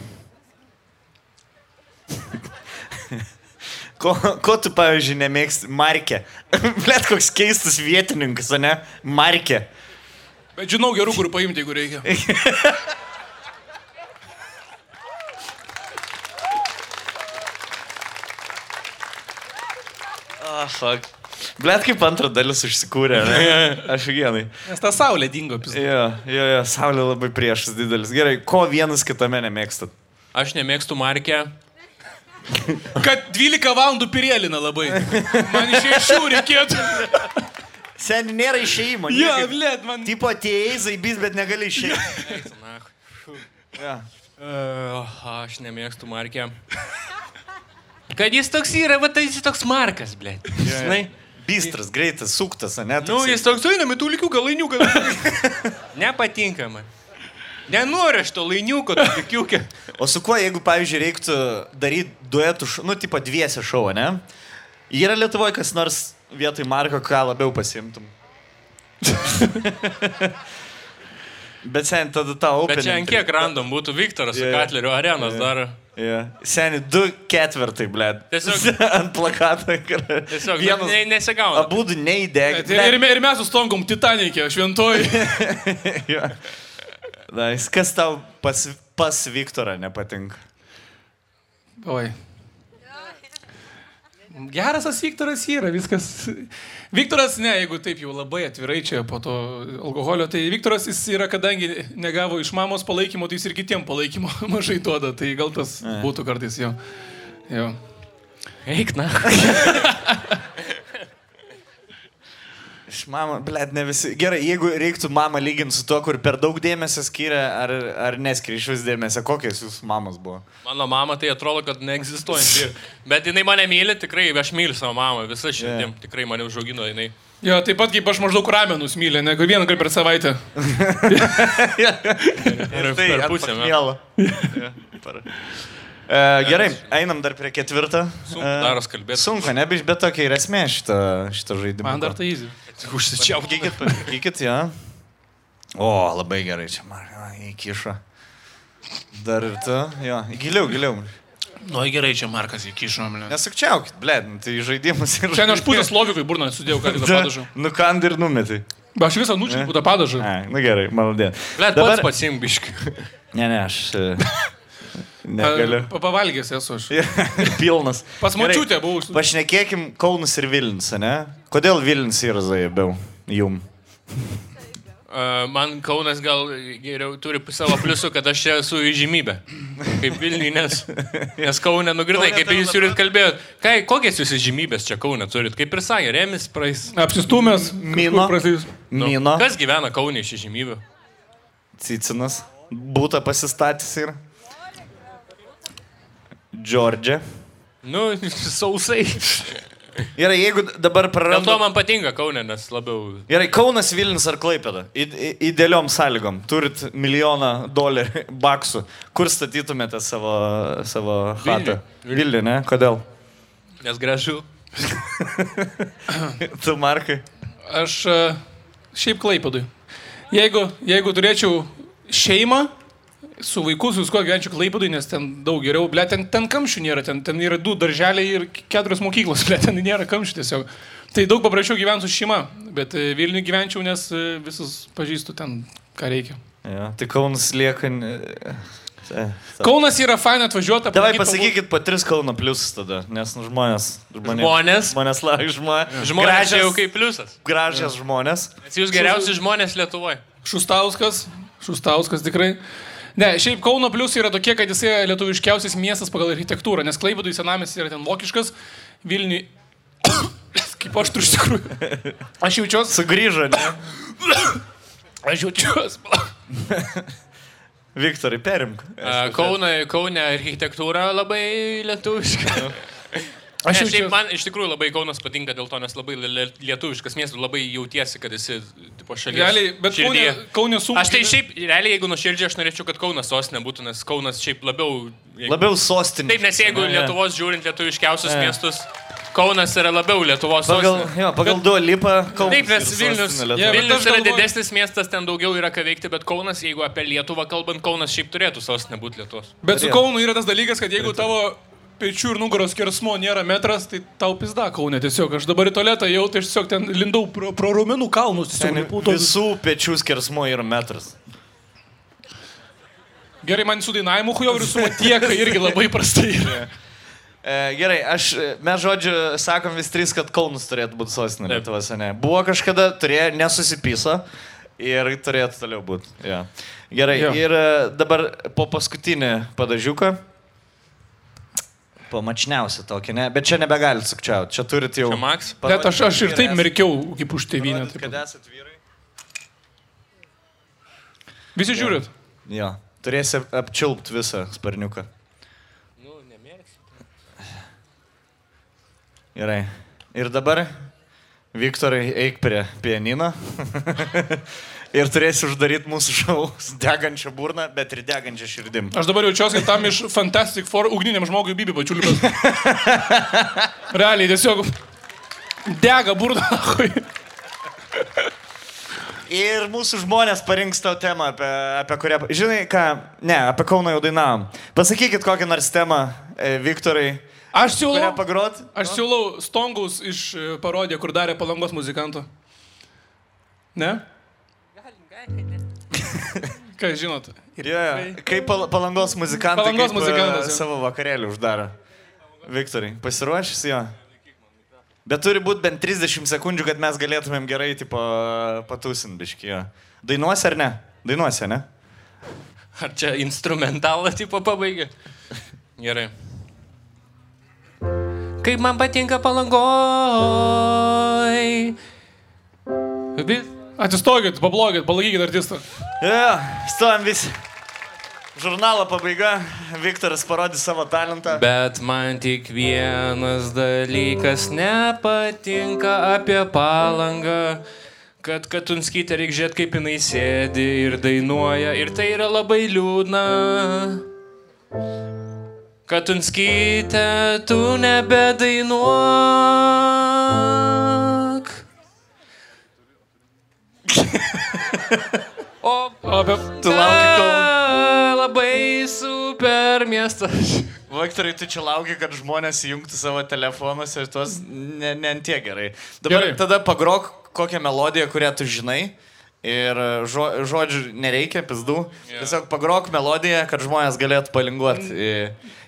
[SPEAKER 2] Ko, ko tu, pavyzdžiui, nemėgsti? Markė. Blet koks keistas vietininkas, ne? Markė.
[SPEAKER 4] Bet žinau gerų, kur paimti, jeigu reikia.
[SPEAKER 2] Ah, fuck. Blet kaip antra dalis užsikūrė, ne? Aš vienai.
[SPEAKER 4] Nes ta saulė dingo, pis.
[SPEAKER 2] Jo, jo, jo, saulė labai priešas didelis. Gerai, ko vienas kitame nemėgstat?
[SPEAKER 5] Aš nemėgstu markę.
[SPEAKER 4] Kad 12 valandų pirėlina labai. Man iš šešių reikėtų.
[SPEAKER 2] Sen nėra išeimo.
[SPEAKER 4] Jo,
[SPEAKER 2] niekaip.
[SPEAKER 4] blėt, man.
[SPEAKER 2] Tipo atėjai, zaibys, bet negali išeiti. Ja.
[SPEAKER 5] Uh, aš nemėgstu markę. Kad jis toks yra, va tai jis toks Markas, ble. Žinai?
[SPEAKER 2] Bistras, greitas, suktas, ne?
[SPEAKER 5] Nu, jis toks, einam į tų likiuką, lainiuką. Nepatinka man. Nenoriu aš to lainiuko, to likiukę.
[SPEAKER 2] O su kuo, jeigu, pavyzdžiui, reiktų daryti duetų, š- nu, tipo dviese šou, ne? Yra Lietuvoje kas nors vietoj Marko, ką labiau pasimtum. Bet sen, tada tau
[SPEAKER 5] Bet čia ant kiek random būtų Viktoras su
[SPEAKER 2] Jo, jo.
[SPEAKER 5] Katleriu arenos
[SPEAKER 2] Jo.
[SPEAKER 5] dar.
[SPEAKER 2] Yeah. Seniai, du ketvirtai, ble.
[SPEAKER 5] Tiesiog-
[SPEAKER 2] ant plakato.
[SPEAKER 5] Tiesiog
[SPEAKER 2] Vienas-
[SPEAKER 5] ne, nesigauna.
[SPEAKER 2] Abu du neįdegė.
[SPEAKER 4] Ir, ir, me- ir mes sustonkom Titanikė, šventoji.
[SPEAKER 2] Nice. Kas tau pas, pas Viktorą nepatinka?
[SPEAKER 4] Oi. Geras tas Viktoras yra, viskas. Viktoras, ne, jeigu taip jau labai atvirai čia po to alkoholio, tai Viktoras jis yra, kadangi negavo iš mamos palaikymo, tai jis ir kitiem palaikymo mažai duoda, tai gal tas būtų kartais jo. jo.
[SPEAKER 5] Eik, na.
[SPEAKER 2] Iš mama, blėt, ne visi. Gerai, jeigu reiktų mamą lyginti su tuo, kur per daug dėmesio skiria, ar, ar neskiria iš vis dėmesio, kokios jūsų mamos buvo?
[SPEAKER 5] Mano mama tai atrodo, kad neegzistuojanti. Bet jinai mane myli, tikrai, aš myliu savo mamą, visą širdim. Yeah. Tikrai mane užaugino jinai.
[SPEAKER 4] Jo, taip pat kaip aš maždaug ramenus mylė, negu vieną kartą per savaitę.
[SPEAKER 5] Ir
[SPEAKER 2] tai
[SPEAKER 5] per pusę,
[SPEAKER 2] pakmielo. Jo, par- E, gerai, einam dar prie ketvirto.
[SPEAKER 5] Sunku daros kalbėti.
[SPEAKER 2] Sunku, ne, bet tokia ir esmė šito, šito žaidimo.
[SPEAKER 4] Man dar tai easy.
[SPEAKER 2] Užsičiaupkite, pakykit, jo. O, labai gerai, čia man įkišo. Dar ir tu, jo, giliau, giliau.
[SPEAKER 4] Nu, gerai, čia Markas įkišo, blė.
[SPEAKER 2] Nesukčiaukit, blė, nu, tai žaidimas ir...
[SPEAKER 4] Šiandien aš pusę slovikui burną sudėjau, ką tik padažau.
[SPEAKER 2] Nukand ir numetai.
[SPEAKER 4] Ba, aš visą nučiau, būtų padažą.
[SPEAKER 2] Na nu gerai, malodien.
[SPEAKER 5] Blet, pats pasimbiški.
[SPEAKER 2] Ne, ne, aš... Negaliu.
[SPEAKER 4] Pa- Pavalgęs esu aš.
[SPEAKER 2] Pilnas.
[SPEAKER 4] Pas
[SPEAKER 2] Gerai,
[SPEAKER 4] močiutę buvau.
[SPEAKER 2] Pašnekėkim Kaunas ir Vilnius, ne? Kodėl Vilnius yra zajabiau jum?
[SPEAKER 5] Man Kaunas gal geriau turi savo pliusų, kad aš čia esu įžymybė. Kaip Vilniui, nes, nes Kaune nugrinai, kaip jūs turit kalbėti. Kai, kokias jūs įžymybės čia Kaune turit? Kaip ir sakė, Remis praeis.
[SPEAKER 4] Apsistumęs.
[SPEAKER 2] Mino.
[SPEAKER 4] Prasidės.
[SPEAKER 2] Mino.
[SPEAKER 5] Kas gyvena Kaune iš įžymybių?
[SPEAKER 2] Cicinas. Būta pasistatys ir. Džordžia.
[SPEAKER 5] Nu, sausai.
[SPEAKER 2] Gerai, jeigu dabar
[SPEAKER 5] Dėl to
[SPEAKER 2] prarandu.
[SPEAKER 5] man patinka Kaune, nes labiau...
[SPEAKER 2] Gerai, Kaunas, Vilnius ar Klaipėda? I- i- Idealiom sąlygom. Turit milijoną dolerių, baksų. Kur statytumėte savo, savo chatą? Vilnių, ne? Kodėl?
[SPEAKER 5] Nes gražu.
[SPEAKER 2] tu, Markai.
[SPEAKER 4] Aš e, šiaip klaipėdui. Jeigu, jeigu turėčiau šeimą, su vaiku, su viskuo gyvenčiau klaipėdui, nes ten daug geriau, ble, ten, ten kamščių nėra, ten, ten yra du darželiai ir keturios mokyklos, ble, ten nėra kamščių tiesiog. Tai daug paprasčiau gyventi su šeima, bet e, Vilniui gyvenčiau, nes e, visus pažįstu ten, ką reikia.
[SPEAKER 2] Ja, tai Kaunas lieka. ne- e,
[SPEAKER 4] Kaunas yra faina atvažiuoti.
[SPEAKER 2] Davai pasakykit po tris Kauno pliusus tada, nes nu, žmonės.
[SPEAKER 5] Žmonės?
[SPEAKER 2] Žmonės žmonės.
[SPEAKER 5] Žmonės čia jau kaip pliusas.
[SPEAKER 2] Gražias žmonės.
[SPEAKER 5] Nes jūs geriausi žmonės Lietuvoje.
[SPEAKER 4] Šustauskas, Šustauskas tikrai. Ne, šiaip Kauno pliusai yra tokie, kad jisai yra lietuviškiausias miestas pagal architektūrą, nes Klaipėdui senamis yra ten vokiškas, Vilniui... Kaip aš turiu iš tikrųjų. Aš jaučiuosi.
[SPEAKER 2] Sugrįžo, ne?
[SPEAKER 4] Aš jaučiuosi.
[SPEAKER 2] Viktorai, perimk.
[SPEAKER 5] A, Kaune, Kaune architektūra labai lietuviška.
[SPEAKER 4] Aš jaučiu-
[SPEAKER 5] šiaip man iš tikrųjų labai Kaunas patinka dėl to, nes labai lie- lie- lietuviškas miestas, labai jautiesi, kad esi tipo, šalies.
[SPEAKER 4] Realiai, bet. Kaune- Kaune sunku.
[SPEAKER 5] Aš tai šiaip, realiai, jeigu nuoširdžiai, aš norėčiau, kad Kaunas sostinė būtų, nes Kaunas šiaip labiau... Jeigu...
[SPEAKER 2] Labiau sostinė.
[SPEAKER 5] Taip, nes jeigu. Lietuvos žiūrint lietuviškiausius
[SPEAKER 2] Ne.
[SPEAKER 5] miestus, Kaunas yra labiau Lietuvos
[SPEAKER 2] Pagal,
[SPEAKER 5] sostinė.
[SPEAKER 2] jo, pagal du lipą Kaunas.
[SPEAKER 5] Taip, nes Vilnius, yeah,
[SPEAKER 4] bet
[SPEAKER 5] Vilnius yra
[SPEAKER 4] galvoju-
[SPEAKER 5] didesnis miestas, ten daugiau yra ką veikti, bet Kaunas, jeigu apie Lietuvą kalbant, Kaunas šiaip turėtų sostinė būti Lietuvos.
[SPEAKER 4] Bet su Kaunu yra tas dalykas, kad jeigu tavo pečių ir nugaros kersmo nėra metras, tai tau pizda Kaune tiesiog. Aš dabar į tualetą jau, tai tiesiog ten lindau pro, pro rumenų kalnus. Tiesiog,
[SPEAKER 2] Ten Visų pečių skersmo yra metras.
[SPEAKER 4] Gerai, man su dainavimu hujo ir su matieka irgi labai prastai. yra.
[SPEAKER 2] E, gerai, aš, e, mes žodžiu, sakom vis trys, kad Kaunas turėtų būti sostinė Lietuvos, ne? Buvo kažkada, turėjo, nesusipyso ir turėtų toliau būti. Ja. Gerai,
[SPEAKER 4] Jo.
[SPEAKER 2] ir e, dabar po paskutinį padažiuką. Pamačniausia tokia, ne? Bet čia nebegalit sukčiauti, čia turit jau.
[SPEAKER 5] Čia Max?
[SPEAKER 4] Bet aš, aš ir taip merkiau kaip už tėvynę.
[SPEAKER 2] Kad esat vyrai.
[SPEAKER 4] Visi žiūrit.
[SPEAKER 2] Jo, turėsi apčiulpti visą sparniuką.
[SPEAKER 5] Nu, nemėgsiu.
[SPEAKER 2] Gerai. Ir dabar, Viktorai, eik prie pianino. ir turėsi uždaryti mūsų šau su degančia burna, bet ir degančia širdim.
[SPEAKER 4] Aš dabar jaučiuosi, kad tam iš Fantastic Four ugniniam žmogui bibi pačiuliukas. Realiai, tiesiog dega burna. hui.
[SPEAKER 2] Ir mūsų žmonės parinks tau temą, apie, apie kurią... Žinai ką, ne, apie Kauną jau dainavom. Pasakykit kokią nors temą, e, Viktorai.
[SPEAKER 4] Aš siūlau.
[SPEAKER 2] Pagrot?
[SPEAKER 4] Aš siūlau Stongaus iš e, parodiją, kur darė palangos muzikantų. Ne? Ką žinot?
[SPEAKER 2] Ir yeah. kaip pal palangos muzikantai
[SPEAKER 4] Palangos
[SPEAKER 2] e,
[SPEAKER 4] muzikantas,
[SPEAKER 2] savo vakarėlį uždaro. Viktorai, pasiruošęs jo? Bet turi būti bent 30 sekundžių, kad mes galėtumėm gerai tipo, patusinti biški. jo. Dainuosi ar ne? Dainuosi, ne?
[SPEAKER 5] Ar čia instrumentalą tipo pabaigia? Gerai. Kaip man patinka palangoj. Vis...
[SPEAKER 4] Atsistokit, pablogit, palaikykit artistą.
[SPEAKER 2] Ja, stovim visi. Žurnalo pabaiga. Viktoras parodė savo talentą.
[SPEAKER 5] Bet man tik vienas dalykas nepatinka apie palangą. Kad Katunskytė reikia žiūrėti, kaip jinai sėdi ir dainuoja. Ir tai yra labai liūdna. Katunskytė, tu nebedainuok. O,
[SPEAKER 4] be...
[SPEAKER 2] Tu lauki, kol...
[SPEAKER 5] Labai super miestas.
[SPEAKER 2] Viktorai, tu čia lauki, kad žmonės įjungtų savo telefonus ir tuos ne, ne ant tiek gerai. Dabar
[SPEAKER 4] Gerai.
[SPEAKER 2] tada pagrok kokią melodiją, kurią tu žinai. Ir žo, žodžių nereikia, pizdų. Yeah. Tiesiog pagrok melodiją, kad žmonės galėtų palinguoti į,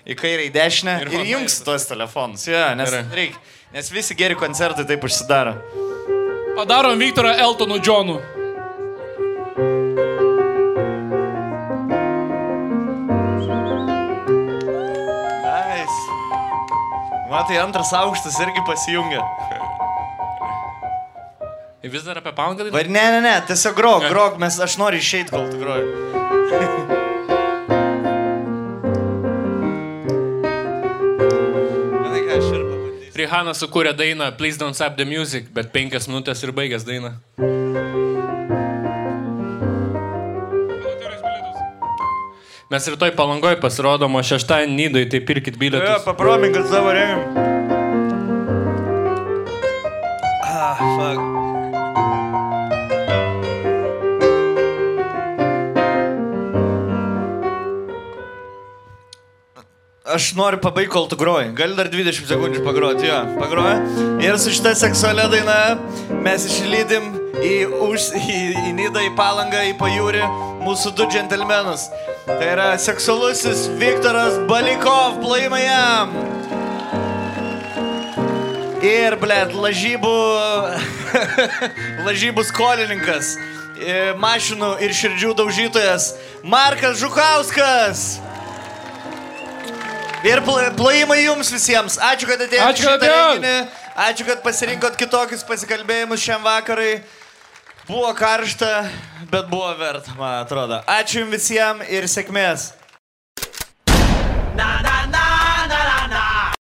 [SPEAKER 2] į kairę, į dešinę ir, ir jungs tuos telefonus. Jo, nes
[SPEAKER 5] Gerai.
[SPEAKER 2] reikia. Nes visi geri koncertai taip užsidaro.
[SPEAKER 4] Padarom Viktorą Eltonų Džonų.
[SPEAKER 2] Nice. Matai, antras aukštas irgi pasijungia.
[SPEAKER 5] Vis dar apie palangą
[SPEAKER 2] Va, ne, ne, ne, tiesiog grok, grok, mes aš noriu išeiti, kol tu groji. Ir.
[SPEAKER 5] Rihana sukūrė dainą Please Don't Stop the Music, bet penkias minutės ir baigęs dainą. Mes rytoj palangoj pasirodom, o šeštąjį nydai, tai pirkit
[SPEAKER 2] Jo,
[SPEAKER 5] bilietus.
[SPEAKER 2] paprominkit savo rėmim. Ah, fuck. Aš noriu pabaigti, kol tu groji. Gali dar 20 sekundžių pagroti, jo. Pagroji. Ir su šitą seksualią dainą mes išlydim į, už, į, į Nidą, į Palangą, į Pajūrį mūsų du džentelmenus. Tai yra seksualusis Viktoras Balikov, plojimai jam. Ir, blėt, lažybų, lažybų skolininkas, e, mašinų ir širdžių daužytojas Markas Žukauskas. Ir pl- plojimai jums visiems. Ačiū, kad atėjote
[SPEAKER 4] Ačiū, kad
[SPEAKER 2] šitą
[SPEAKER 4] atėjot.
[SPEAKER 2] renginį. Ačiū, kad pasirinkot kitokius pasikalbėjimus šiam vakarai. Buvo karšta, bet buvo verta, man atrodo. Ačiū jums visiems ir sėkmės.